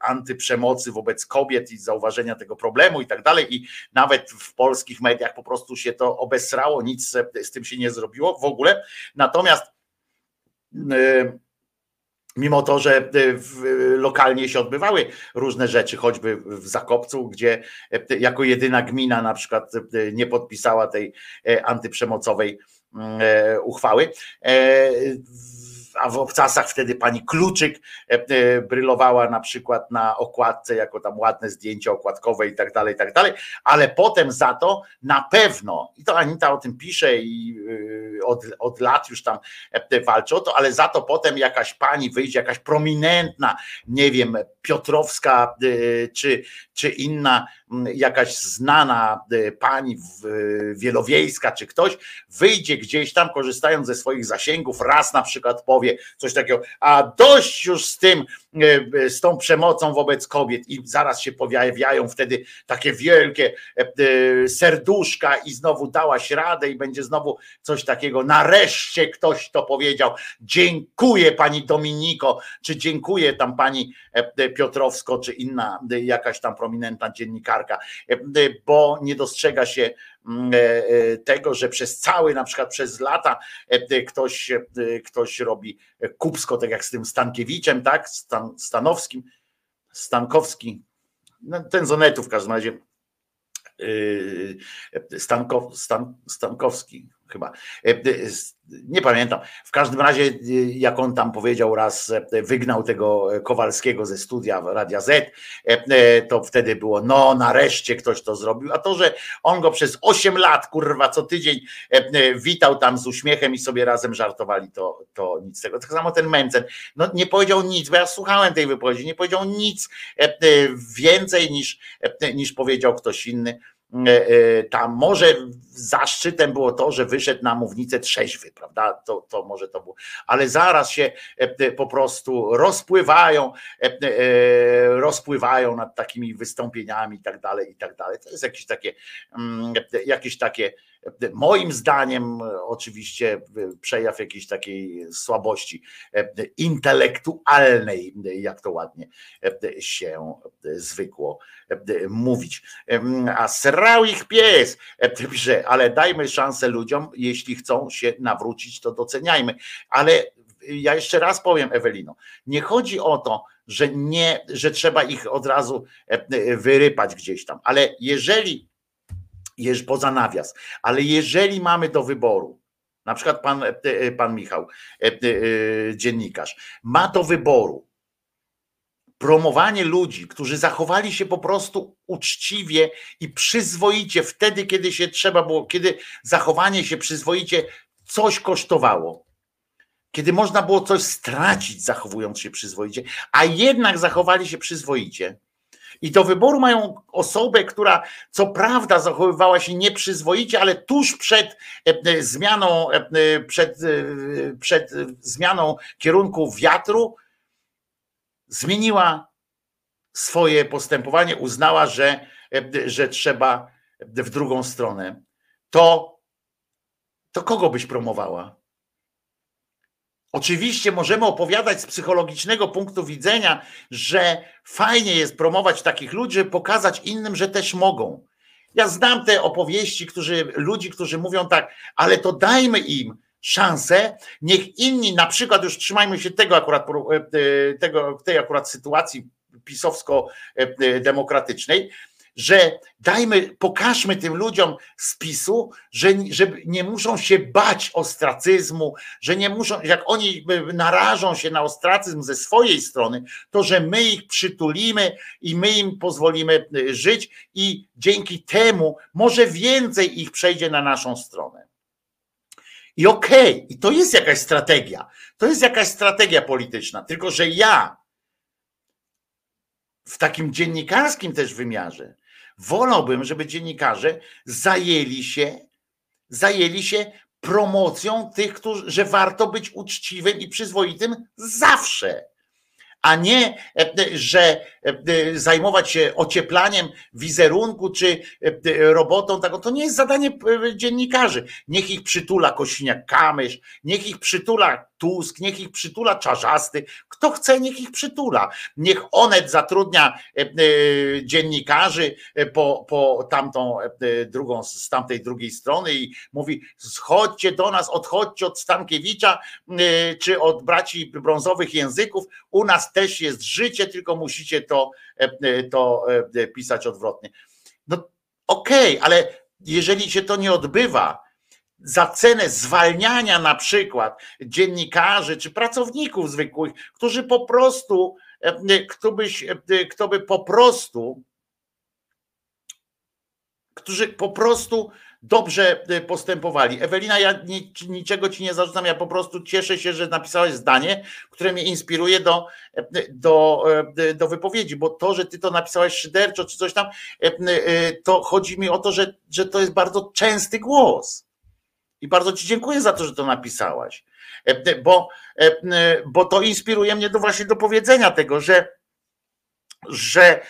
antyprzemocy wobec kobiet i zauważenia tego problemu i tak dalej. I nawet w polskich mediach po prostu się to obesrało, nic z tym się nie zrobiło w ogóle, natomiast mimo to, że e, lokalnie się odbywały różne rzeczy, choćby w Zakopcu, gdzie e, jako jedyna gmina na przykład nie podpisała tej antyprzemocowej mm, uchwały a w obcasach wtedy pani Kluczyk e, e, brylowała na przykład na okładce, jako tam ładne zdjęcie okładkowe i tak dalej, i tak dalej, ale potem za to na pewno, i to Anita o tym pisze i e, od, od lat już tam walczy o to, ale za to potem jakaś pani wyjdzie, jakaś prominentna, nie wiem, Piotrowska czy, czy inna jakaś znana pani wielowiejska czy ktoś wyjdzie gdzieś tam korzystając ze swoich zasięgów, raz na przykład powie coś takiego, a dość już z tym, e, z tą przemocą wobec kobiet i zaraz się pojawiają wtedy takie wielkie e, e, serduszka i znowu dałaś radę i będzie znowu coś takiego. Nareszcie ktoś to powiedział. Dziękuję pani Dominiko, czy dziękuję tam pani Piotrowsko, czy inna jakaś tam prominentna dziennikarka, bo nie dostrzega się Mm, e, e, tego, że przez cały, na przykład przez lata e, ktoś, ktoś robi kupsko, tak jak z tym Stankiewiczem, tak, Stan, Stanowskim, Stankowski, no, ten z Onetu w każdym razie, Stan, Stankowski chyba, nie pamiętam. W każdym razie, y, jak on tam powiedział raz, e, wygnał tego Kowalskiego ze studia Radia Z, e, e, to wtedy było, no nareszcie ktoś to zrobił. A to, że on go przez 8 lat, kurwa, co tydzień witał tam z uśmiechem i sobie razem żartowali, to, to nic tego. Tak samo ten Mencen, no nie powiedział nic, bo ja słuchałem tej wypowiedzi, nie powiedział nic więcej niż, niż powiedział ktoś inny E, e, tam może zaszczytem było to, że wyszedł na mównicę trzeźwy, prawda? To, to może to było, ale zaraz się e, po prostu rozpływają, rozpływają nad takimi wystąpieniami i tak dalej, i tak dalej. To jest jakieś takie, mm, jakieś takie moim zdaniem oczywiście przejaw jakiejś takiej słabości intelektualnej, jak to ładnie się zwykło mówić. A srał ich pies, pisze, ale dajmy szansę ludziom, jeśli chcą się nawrócić, to doceniajmy. Ale ja jeszcze raz powiem, Ewelino, nie chodzi o to, że nie, że trzeba ich od razu e, e, wyrypać gdzieś tam. Ale jeżeli, jeż- poza nawias, ale jeżeli mamy do wyboru, na przykład pan, e, e, pan Michał, e, dziennikarz, ma do wyboru promowanie ludzi, którzy zachowali się po prostu uczciwie i przyzwoicie wtedy, kiedy się trzeba było, kiedy zachowanie się przyzwoicie coś kosztowało. Kiedy można było coś stracić, zachowując się przyzwoicie, a jednak zachowali się przyzwoicie. I do wyboru mają osobę, która co prawda zachowywała się nieprzyzwoicie, ale tuż przed e, e, zmianą, e, przed, przed zmianą kierunku wiatru, zmieniła swoje postępowanie, uznała, że, że trzeba w drugą stronę. To, to kogo byś promowała? Oczywiście możemy opowiadać z psychologicznego punktu widzenia, że fajnie jest promować takich ludzi, żeby pokazać innym, że też mogą. Ja znam te opowieści, którzy, ludzi, którzy mówią tak, ale to dajmy im szansę, niech inni, na przykład już trzymajmy się tego akurat, e, tego, tej akurat sytuacji pisowsko-demokratycznej, że dajmy, pokażmy tym ludziom z PiSu, że, że nie muszą się bać ostracyzmu, że nie muszą, jak oni narażą się na ostracyzm ze swojej strony, to że my ich przytulimy i my im pozwolimy żyć i dzięki temu może więcej ich przejdzie na naszą stronę. I okej, okay, i to jest jakaś strategia. To jest jakaś strategia polityczna, tylko że ja w takim dziennikarskim też wymiarze wolałbym, żeby dziennikarze zajęli się, zajęli się promocją tych, którzy, że warto być uczciwym i przyzwoitym zawsze a nie, że zajmować się ocieplaniem wizerunku czy robotą taką. To nie jest zadanie dziennikarzy. Niech ich przytula Kośniak-Kamysz, niech ich przytula Tusk, niech ich przytula Czarzasty. Kto chce, niech ich przytula. Niech Onet zatrudnia dziennikarzy po, po tamtą drugą, z tamtej drugiej strony i mówi schodźcie do nas, odchodźcie od Stankiewicza czy od braci brązowych języków. U nas też jest życie, tylko musicie to, to pisać odwrotnie. No okej, okay, ale jeżeli się to nie odbywa, za cenę zwalniania na przykład dziennikarzy czy pracowników zwykłych, którzy po prostu, kto, byś, kto by po prostu, którzy po prostu dobrze postępowali. Ewelina, ja niczego ci nie zarzucam, ja po prostu cieszę się, że napisałeś zdanie, które mnie inspiruje do, do, do wypowiedzi, bo to, że ty to napisałeś szyderczo czy coś tam, to chodzi mi o to, że, że to jest bardzo częsty głos i bardzo Ci dziękuję za to, że to napisałaś, e, bo, e, bo to inspiruje mnie do właśnie do powiedzenia tego, że, że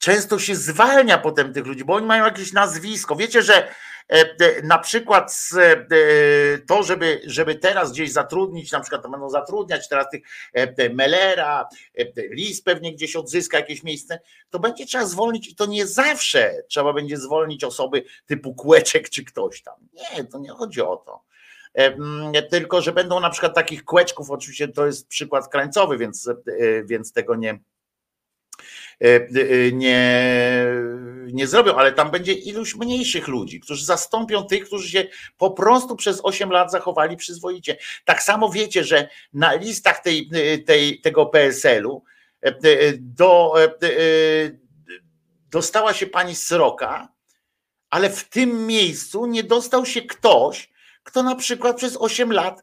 często się zwalnia potem tych ludzi, bo oni mają jakieś nazwisko. Wiecie, że e, na przykład to, żeby, żeby teraz gdzieś zatrudnić, na przykład to będą zatrudniać teraz tych Mellera, Lis pewnie gdzieś odzyska jakieś miejsce, to będzie trzeba zwolnić i to nie zawsze trzeba będzie zwolnić osoby typu Kłeczek czy ktoś tam. Nie, to nie chodzi o to. Tylko, że będą na przykład takich kłeczków, oczywiście to jest przykład krańcowy, więc, więc tego nie, nie, nie zrobią, ale tam będzie iluś mniejszych ludzi, którzy zastąpią tych, którzy się po prostu przez 8 lat zachowali przyzwoicie. Tak samo wiecie, że na listach tej, tej, tego PSL-u do, dostała się pani Sroka, ale w tym miejscu nie dostał się ktoś, kto na przykład przez 8 lat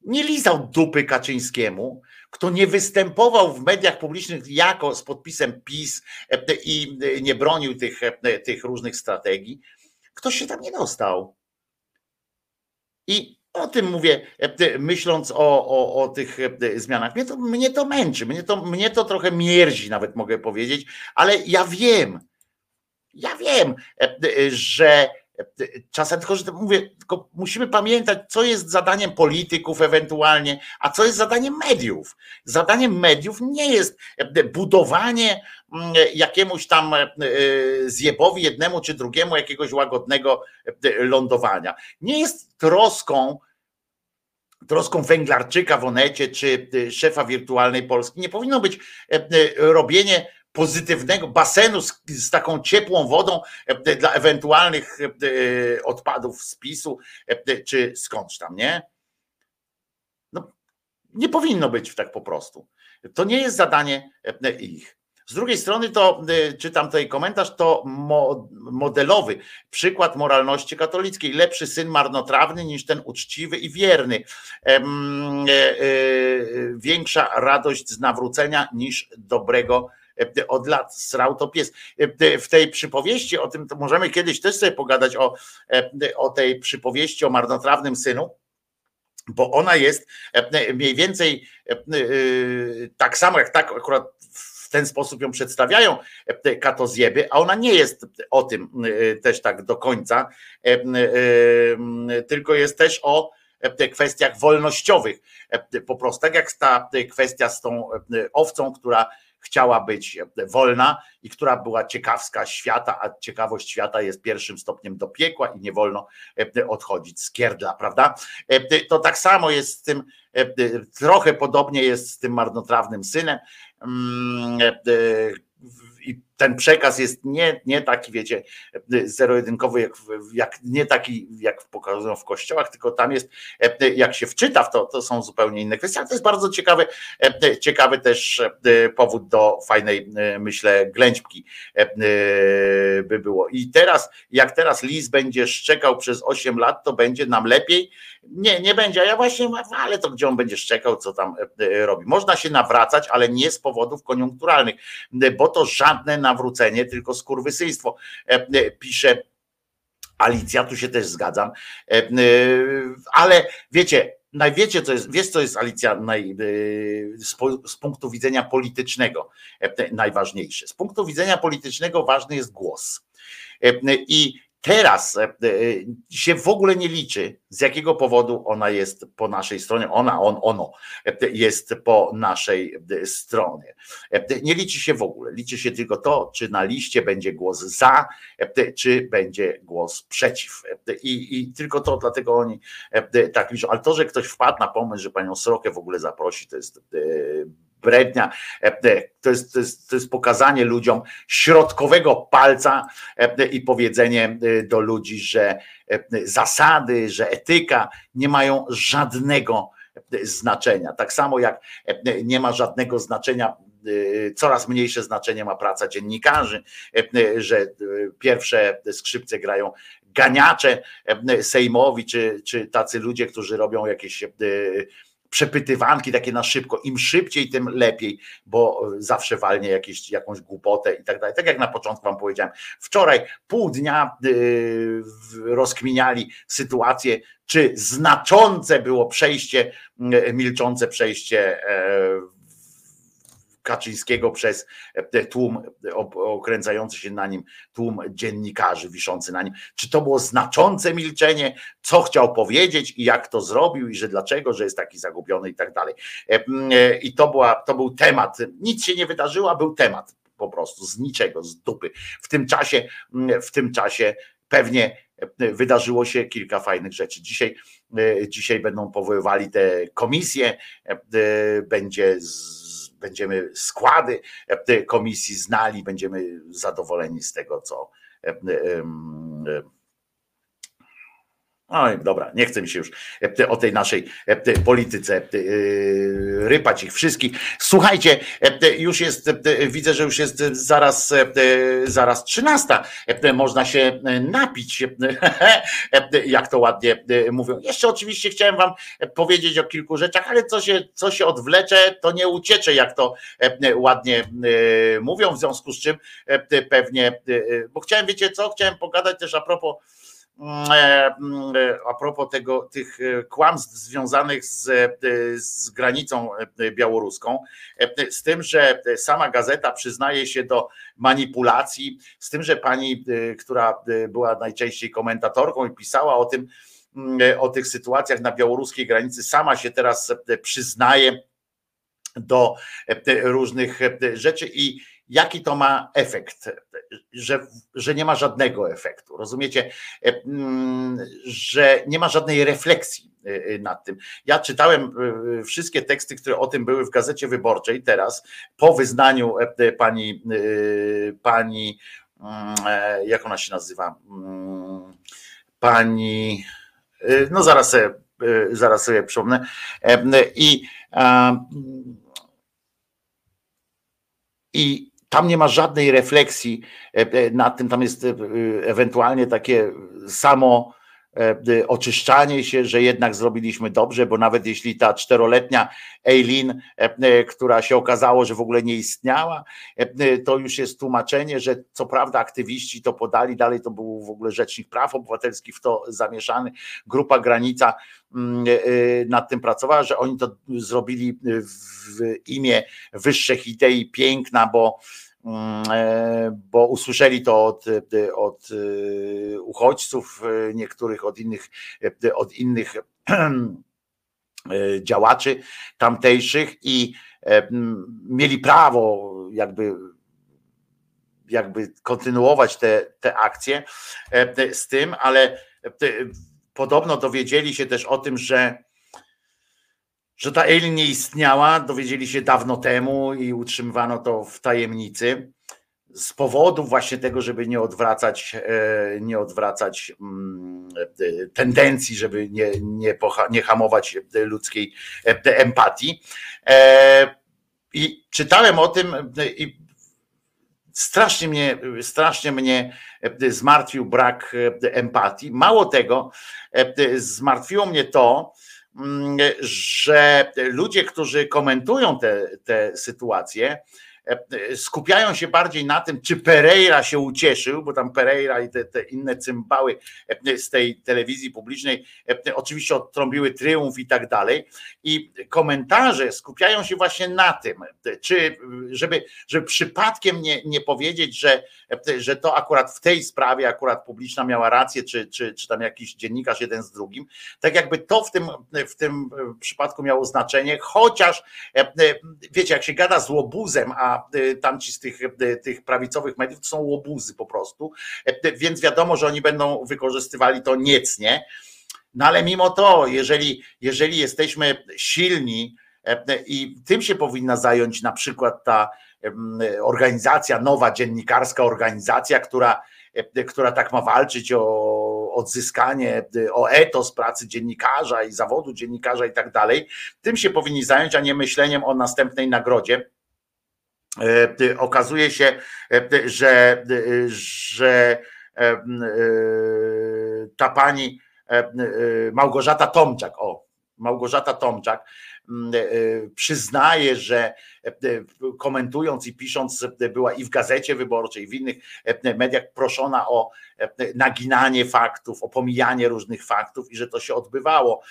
nie lizał dupy Kaczyńskiemu, kto nie występował w mediach publicznych jako z podpisem PiS i nie bronił tych, tych różnych strategii, ktoś się tam nie dostał. I o tym mówię, myśląc o, o, o tych zmianach. Mnie to, mnie to męczy, mnie to, mnie to trochę mierzi, nawet mogę powiedzieć, ale ja wiem, ja wiem, że Czasem tylko, że mówię, tylko musimy pamiętać, co jest zadaniem polityków ewentualnie, a co jest zadaniem mediów. Zadaniem mediów nie jest budowanie mm, jakiemuś tam e, zjebowi jednemu czy drugiemu jakiegoś łagodnego lądowania. Nie jest troską troską węglarczyka w Onecie czy szefa wirtualnej Polski. Nie powinno być robienie pozytywnego basenu z, z, taką ciepłą wodą dla ewentualnych odpadów z PiSu czy skądś tam, nie? No, nie powinno być tak po prostu. To nie jest zadanie ich. Z drugiej strony to czytam tutaj komentarz, to modelowy przykład moralności katolickiej. Lepszy syn marnotrawny niż ten uczciwy i wierny. E, e, większa radość z nawrócenia niż dobrego e, od lat srał to pies. W tej przypowieści, o tym to możemy kiedyś też sobie pogadać o, o tej przypowieści o marnotrawnym synu, bo ona jest mniej więcej tak samo jak tak akurat w ten sposób ją przedstawiają te katozjeby, a ona nie jest o tym e, też tak do końca, e, e, tylko jest też o kwestiach wolnościowych. Po prostu tak jak ta kwestia z tą owcą, która chciała być wolna i która była ciekawska świata, a ciekawość świata jest pierwszym stopniem do piekła i nie wolno odchodzić z kierdla, prawda? To tak samo jest z tym, trochę podobnie jest z tym marnotrawnym synem, Mm, e, e, i ten przekaz jest nie, nie taki, wiecie, zero-jedynkowy, jak, jak, nie taki, jak pokazują w kościołach, tylko tam jest, e, jak się wczyta w to, to są zupełnie inne kwestie, ale to jest bardzo ciekawy, ciekawy też powód do fajnej, myślę, ględźbki by było. I teraz, jak teraz Lis będzie szczekał przez 8 lat, to będzie nam lepiej, nie, nie będzie. A ja właśnie, ale to gdzie on będzie szczekał, co tam e, e, robi. Można się nawracać, ale nie z powodów koniunkturalnych, e, bo to żadne nawrócenie, tylko skurwysyństwo. Pisze Alicja, tu się też zgadzam. Ale wiecie, najwiecie, co jest, wiesz, co jest Alicja naj, z, punktu widzenia politycznego najważniejsze. Z punktu widzenia politycznego ważny jest głos. I Teraz e, e, się w ogóle nie liczy, z jakiego powodu ona jest po naszej stronie. Ona, on, ono e, jest po naszej stronie. Nie liczy się w ogóle. Liczy się tylko to, czy na liście będzie głos za, czy będzie głos przeciw. I, i tylko to, dlatego oni tak liczą. Ale to, że ktoś wpadł na pomysł, że panią Srokę w ogóle zaprosi, to jest brednia. E, e, to jest, to, jest, to jest pokazanie ludziom środkowego palca e, i powiedzenie do ludzi, że zasady, że etyka nie mają żadnego znaczenia. Tak samo jak nie ma żadnego znaczenia coraz mniejsze znaczenie ma praca dziennikarzy, że pierwsze skrzypce grają ganiacze sejmowi, czy, czy tacy ludzie, którzy robią jakieś przepytywanki takie na szybko. Im szybciej, tym lepiej, bo zawsze walnie jakieś, jakąś głupotę i tak dalej. Tak jak na początku wam powiedziałem, wczoraj pół dnia yy, rozkminiali sytuację, czy znaczące było przejście, yy, milczące przejście Kaczyńskiego przez e, tłum okręcający się na nim, tłum dziennikarzy wiszący na nim. Czy to było znaczące milczenie, co chciał powiedzieć i jak to zrobił i że dlaczego, że jest taki zagubiony i tak dalej. E, e, I to, była, to był temat. Nic się nie wydarzyło, a był temat po prostu z niczego, z dupy. W tym czasie, w tym czasie pewnie wydarzyło się kilka fajnych rzeczy. Dzisiaj, dzisiaj będą powoływali te komisje, będzie z będziemy składy e, komisji znali, będziemy zadowoleni z tego, co e, e, Oj, dobra, nie chcę mi się już e, o tej naszej e, polityce e, rypać ich wszystkich. Słuchajcie, już jest, widzę, że już jest zaraz, zaraz 13. Można się napić, jak to ładnie mówią. Jeszcze oczywiście chciałem Wam powiedzieć o kilku rzeczach, ale co się, co się odwlecze, to nie uciecze, jak to ładnie mówią, w związku z czym pewnie, bo chciałem, wiecie co, chciałem pogadać też a propos a propos tego, tych e, kłamstw związanych z, z granicą białoruską, z tym, że sama gazeta przyznaje się do manipulacji, z tym, że pani, która była najczęściej komentatorką i pisała o tym, mm, o tych sytuacjach na białoruskiej granicy, sama się teraz przyznaje do różnych rzeczy i jaki to ma efekt, że, że nie ma żadnego efektu. Rozumiecie, mm, że nie ma żadnej refleksji nad tym. Ja czytałem wszystkie teksty, które o tym były w gazecie wyborczej teraz, po wyznaniu pani, pani jak ona się nazywa? Pani, no zaraz sobie, zaraz sobie przypomnę. I, i tam nie ma żadnej refleksji nad tym, tam jest ewentualnie takie samo oczyszczanie się, że jednak zrobiliśmy dobrze, bo nawet jeśli ta czteroletnia Eileen, która się okazało, że w ogóle nie istniała, to już jest tłumaczenie, że co prawda aktywiści to podali, dalej to był w ogóle Rzecznik Praw Obywatelskich w to zamieszany, grupa Granica nad tym pracowała, że oni to zrobili w imię wyższych idei piękna, bo Mm, e, bo usłyszeli to od, e, od e, uchodźców, niektórych od innych, od innych działaczy tamtejszych i mieli prawo jakby jakby kontynuować te, te akcje z tym, ale podobno dowiedzieli się też o tym, że że ta Alien nie istniała, dowiedzieli się dawno temu i utrzymywano to w tajemnicy z powodu właśnie tego, żeby nie odwracać, e, nie odwracać mm, e, tendencji, żeby nie, nie, nie hamować ludzkiej e, empatii. I czytałem o tym i strasznie mnie, strasznie mnie zmartwił brak empatii. Mało tego, zmartwiło mnie to, że ludzie, którzy komentują te, te sytuacje, skupiają się bardziej na tym, czy Pereira się ucieszył, bo tam Pereira i te, te inne cymbały e, z tej telewizji publicznej e, oczywiście odtrąbiły triumf i tak dalej. I komentarze skupiają się właśnie na tym, czy żeby, żeby przypadkiem nie, nie powiedzieć, że, że to akurat w tej sprawie akurat publiczna miała rację, czy, czy, czy tam jakiś dziennikarz jeden z drugim, tak jakby to w tym, w tym przypadku miało znaczenie, chociaż wiecie, jak się gada z łobuzem, a Y, tamci z tych, y, tych prawicowych mediów to są łobuzy po prostu, y, więc wiadomo, że oni będą wykorzystywali to niecnie. No ale mimo to, jeżeli, jeżeli jesteśmy silni i tym się powinna zająć na przykład ta organizacja, nowa dziennikarska organizacja, która, która tak ma walczyć o odzyskanie, o etos pracy dziennikarza i zawodu dziennikarza i tak dalej, tym się powinni zająć, a nie myśleniem o następnej nagrodzie E, okazuje się, e, że, że e, ta pani Małgorzata Tomczak, o, Małgorzata Tomczak przyznaje, że komentując i pisząc była i w gazecie wyborczej, i w innych mediach proszona o naginanie faktów, o pomijanie różnych faktów i że to się odbywało.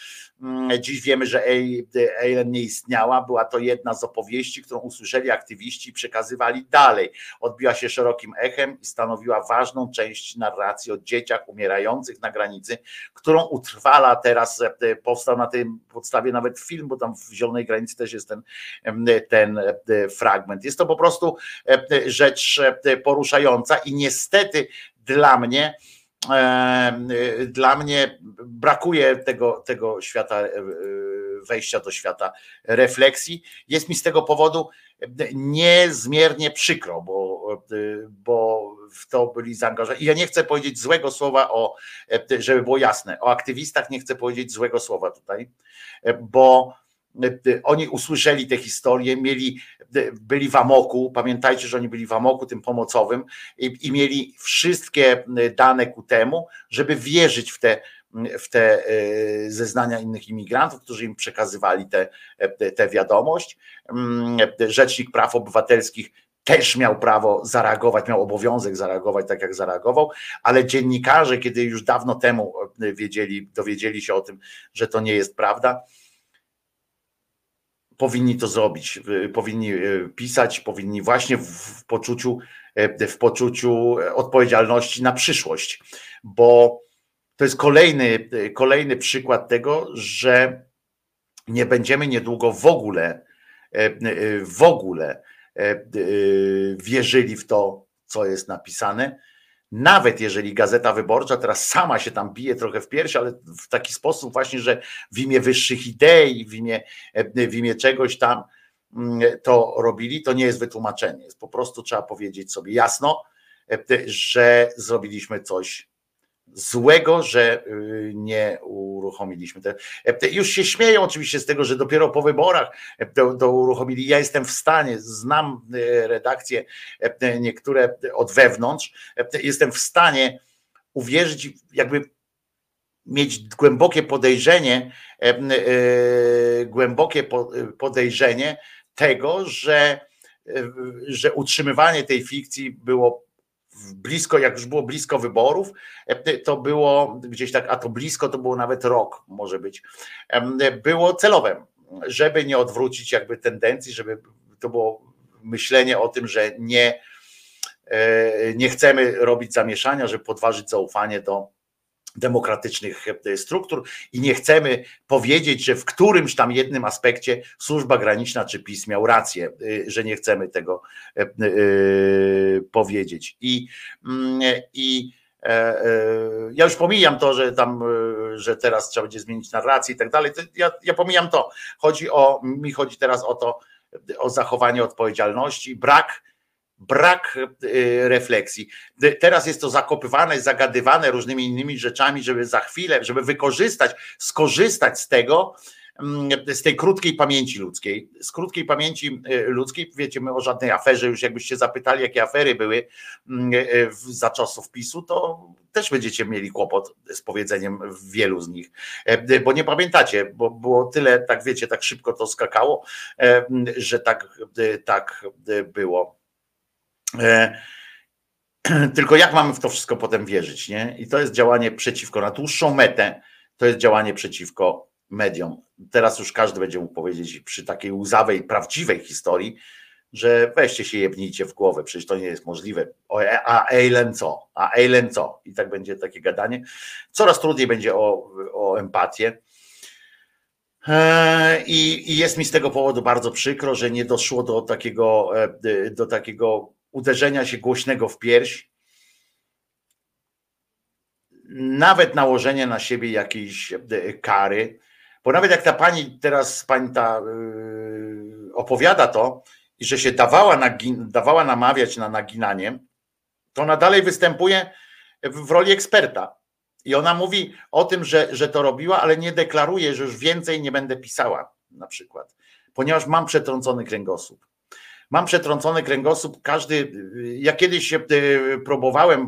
Mm, dziś wiemy, że Eileen nie istniała, była to jedna z opowieści, którą usłyszeli aktywiści i przekazywali dalej. Odbiła się szerokim echem i stanowiła ważną część narracji o dzieciach umierających na granicy, którą utrwala teraz, e, powstał na tej podstawie nawet film, bo tam w Zielonej Granicy też jest ten, ten e, fragment. Jest to po prostu e, rzecz poruszająca i niestety dla mnie dla mnie brakuje tego, tego świata, e, wejścia do świata refleksji. Jest mi z tego powodu niezmiernie przykro, bo, bo w to byli zaangażowani. I ja nie chcę powiedzieć złego słowa o, żeby było jasne, o aktywistach nie chcę powiedzieć złego słowa tutaj, bo oni usłyszeli te historie, mieli, byli w amoku, pamiętajcie, że oni byli w amoku tym pomocowym i, i mieli wszystkie dane ku temu, żeby wierzyć w te, w te zeznania innych imigrantów, którzy im przekazywali tę te, te wiadomość. Mm, Rzecznik Praw Obywatelskich też miał prawo zareagować, miał obowiązek zareagować tak, jak zareagował, ale dziennikarze, kiedy już dawno temu wiedzieli, dowiedzieli się o tym, że to nie jest prawda, powinni to zrobić, powinni e, pisać, powinni właśnie w poczuciu, e, w poczuciu odpowiedzialności na przyszłość, bo to jest kolejny, kolejny przykład tego, że nie będziemy niedługo w ogóle, e, w ogóle wierzyli w to, co jest napisane. Nawet jeżeli Gazeta Wyborcza teraz sama się tam bije trochę w piersi, ale w taki sposób właśnie, że w imię wyższych idei, w imię, w imię czegoś tam mm, to robili, to nie jest wytłumaczenie. Po prostu trzeba powiedzieć sobie jasno, że zrobiliśmy coś złego, że y, nie uruchomiliśmy. Te, już się śmieją oczywiście z tego, że dopiero po wyborach to, to uruchomili. Ja jestem w stanie, znam y, redakcje niektóre od wewnątrz, jestem w stanie uwierzyć, jakby mieć głębokie podejrzenie, głębokie podejrzenie tego, że, że utrzymywanie tej fikcji było blisko, jak już było blisko wyborów, e, to było gdzieś tak, a to blisko to było nawet rok, może być, było celowe, żeby nie odwrócić jakby tendencji, żeby to było myślenie o tym, że nie, e, nie chcemy robić zamieszania, żeby podważyć zaufanie do demokratycznych e, struktur i nie chcemy powiedzieć, że w którymś tam jednym aspekcie służba graniczna czy PiS miał rację, e, że nie chcemy tego e, powiedzieć. I, mm, i ja już pomijam to, że tam, że teraz trzeba będzie zmienić narrację i tak dalej. Ja, ja pomijam to. Chodzi o, mi chodzi teraz o to, o zachowanie odpowiedzialności, brak brak y, refleksji. Teraz jest to zakopywane, zagadywane różnymi innymi rzeczami, żeby za chwilę, żeby wykorzystać, skorzystać z tego, mm, z tej krótkiej pamięci ludzkiej. Z krótkiej pamięci y, ludzkiej, wiecie, my o żadnej aferze, już jakbyście zapytali, jakie afery były mm, y, za czasów PiSu, to też będziecie mieli kłopot z powiedzeniem wielu z nich, e, bo nie pamiętacie, bo było tyle, tak wiecie, tak szybko to skakało, e, że tak, tak było tylko jak mamy w to wszystko potem wierzyć, nie? I to jest działanie przeciwko, na dłuższą metę, to jest działanie przeciwko mediom. Teraz już każdy będzie mógł powiedzieć przy takiej łzawej, prawdziwej historii, że weźcie się jebnijcie w głowę, przecież to nie jest możliwe. O, a Eilen co? A Eilen co? I tak będzie takie gadanie. Coraz trudniej będzie o, o empatię. E, I, I, jest mi z tego powodu bardzo przykro, że nie doszło do takiego, e, do takiego uderzenia się głośnego w pierś, nawet nałożenie na siebie jakiejś e, kary, bo nawet jak ta pani teraz, pani ta yy, opowiada to, i że się dawała, nagin, dawała namawiać na naginanie, to ona dalej występuje w roli eksperta. I ona mówi o tym, że, że to robiła, ale nie deklaruje, że już więcej nie będę pisała, na przykład, ponieważ mam przetrącony kręgosłup mam przetrącony kręgosłup, każdy, ja kiedyś się e, próbowałem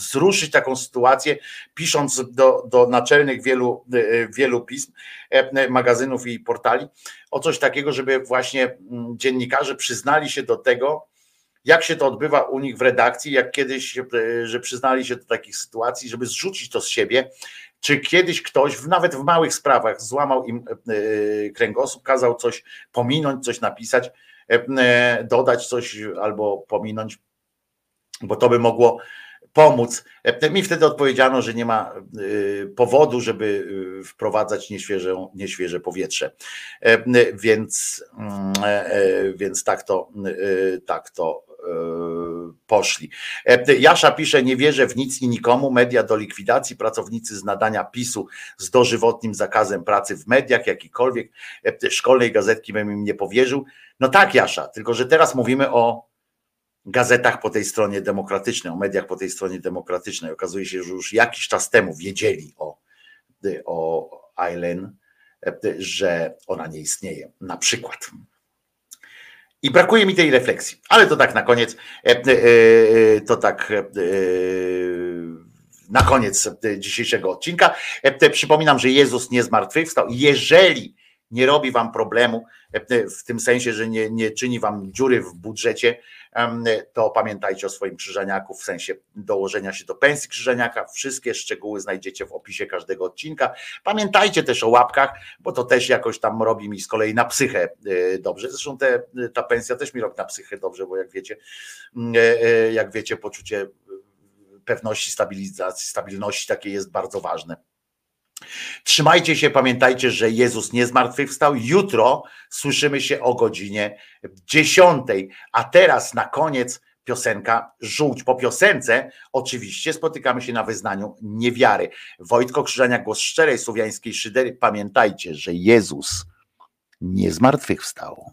wzruszyć taką sytuację, pisząc do, do naczelnych wielu, e, wielu pism, e, magazynów i portali, o coś takiego, żeby właśnie mm, dziennikarze przyznali się do tego, jak się to odbywa u nich w redakcji, jak kiedyś, że przyznali się do takich sytuacji, żeby zrzucić to z siebie, czy kiedyś ktoś, nawet w małych sprawach, złamał im kręgosłup, kazał coś pominąć, coś napisać, dodać coś albo pominąć, bo to by mogło pomóc. E, mi wtedy odpowiedziano, że nie ma powodu, żeby wprowadzać nieświeże, nieświeże powietrze. Więc, mm, więc tak to, tak to poszli. Jasza pisze, nie wierzę w nic i nikomu, media do likwidacji, pracownicy z nadania PiSu z dożywotnim zakazem pracy w mediach, jakikolwiek, szkolnej gazetki bym im nie powierzył. No tak, Jasza, tylko że teraz mówimy o gazetach po tej stronie demokratycznej, o mediach po tej stronie demokratycznej. Okazuje się, że już jakiś czas temu wiedzieli o, o Eileen, że ona nie istnieje, na przykład. I brakuje mi tej refleksji, ale to tak na koniec, e, e, e, to tak na koniec dzisiejszego odcinka. Przypominam, że Jezus nie zmartwychwstał. Jeżeli nie robi wam problemu, w tym sensie, że nie, nie czyni wam dziury w budżecie, to pamiętajcie o swoim krzyżaniaku w sensie dołożenia się do pensji krzyżaniaka. Wszystkie szczegóły znajdziecie w opisie każdego odcinka. Pamiętajcie też o łapkach, bo to też jakoś tam robi mi z kolei na psychę e, dobrze. Zresztą te, ta pensja też mi robi na psychę dobrze, bo jak wiecie, mm, e, jak wiecie, poczucie pewności, stabilności takie jest bardzo ważne Trzymajcie się, pamiętajcie, że Jezus nie zmartwychwstał. Jutro słyszymy się o godzinie 10. A teraz na koniec piosenka Żółć. Po piosence oczywiście spotykamy się na wyznaniu niewiary. Wojtko Krzyżania, głos szczerej słowiańskiej szydery. Pamiętajcie, że Jezus nie zmartwychwstał.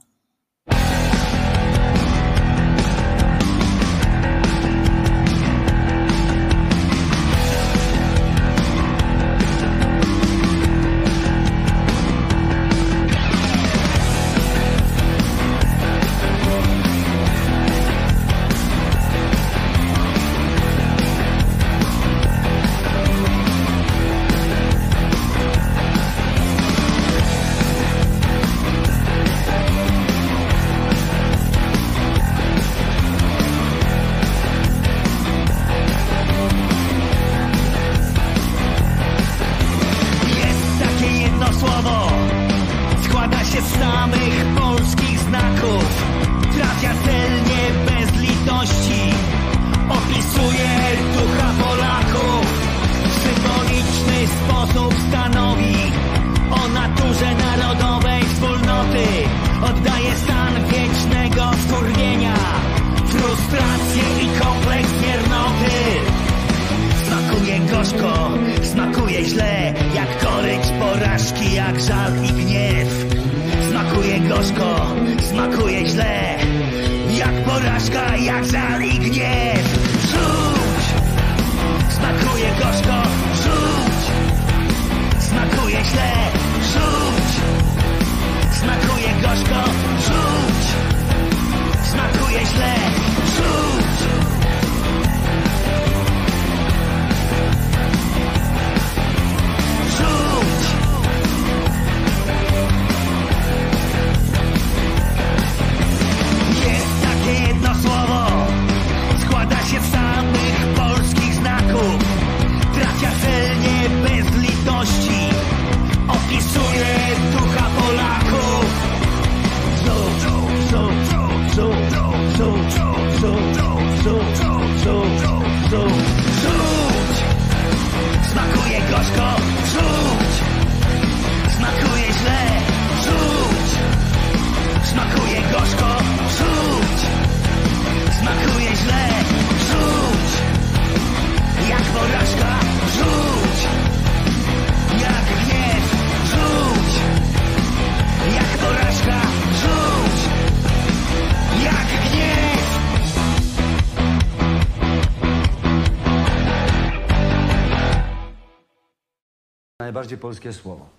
Najbardziej polskie słowo.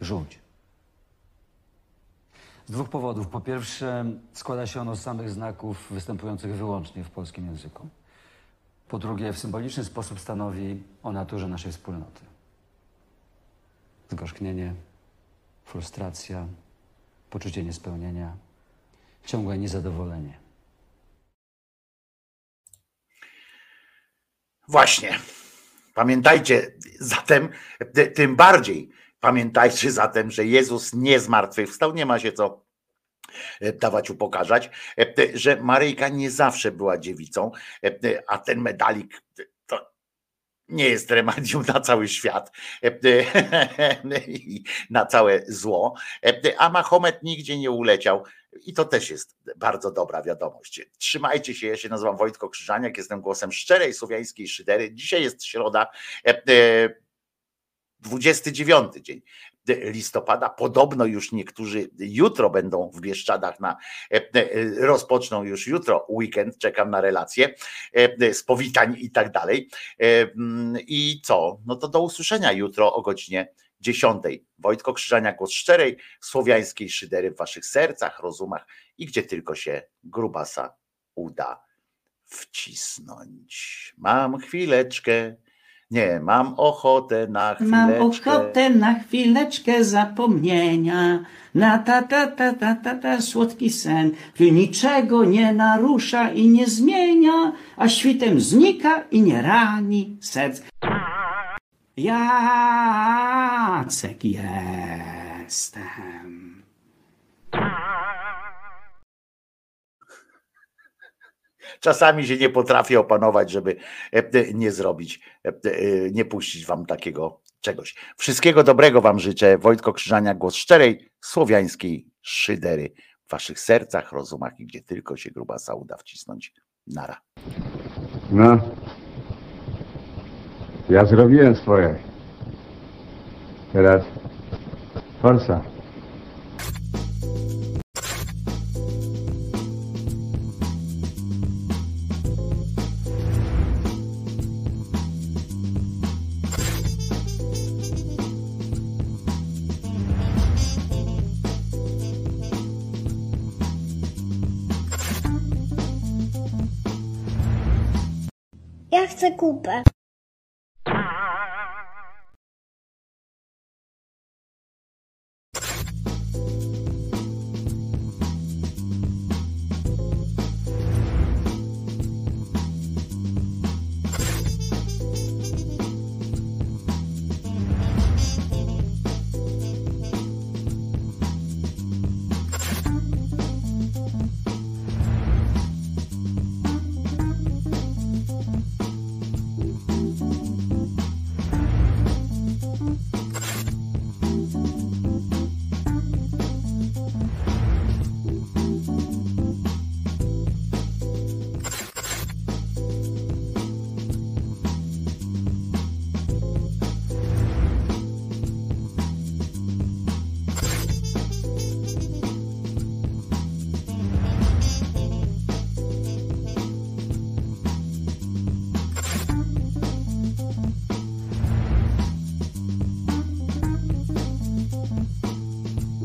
Żółć. Z dwóch powodów. Po pierwsze, składa się ono z samych znaków występujących wyłącznie w polskim języku. Po drugie, w symboliczny sposób stanowi o naturze naszej wspólnoty. Zgorzknienie, frustracja, poczucie niespełnienia, ciągłe niezadowolenie. Właśnie. Pamiętajcie zatem, ty- tym bardziej pamiętajcie zatem, że Jezus nie zmartwychwstał, nie ma się co e, dawać upokarzać, e, e, że Maryjka nie zawsze była dziewicą, a ten medalik to nie jest remedium na cały świat i na całe zło, a Mahomet nigdzie nie uleciał i to też jest bardzo dobra wiadomość. Trzymajcie się, ja się nazywam Wojtko Krzyżaniak, jestem głosem szczerej słowiańskiej szydery. Dzisiaj jest środa, e, e, 29 dzień listopada. Podobno już niektórzy jutro będą w Bieszczadach na, e, e, rozpoczną już jutro weekend, czekam na relacje e, z powitań i tak dalej. E, mm, I co? No to do usłyszenia jutro o godzinie 10. Wojtko Krzyżania, głos szczerej, słowiańskiej szydery w waszych sercach, rozumach i gdzie tylko się grubasa uda wcisnąć. Mam chwileczkę, nie, mam ochotę na Mam chwileczkę. ochotę na chwileczkę zapomnienia, na ta ta ta ta ta ta słodki sen, który niczego nie narusza i nie zmienia, a świtem znika i nie rani serc. Jacek jestem. Czasami się nie potrafię opanować, żeby e, e, nie zrobić, e, nie puścić wam takiego czegoś. Wszystkiego dobrego Wam życzę. Wojtko Krzyżania, głos szczerej, słowiańskiej szydery w Waszych sercach, rozumach i gdzie tylko się grubasa uda wcisnąć. Nara. No. Ja zrobiłem swoje. Teraz forsa. Ja chcę kupę.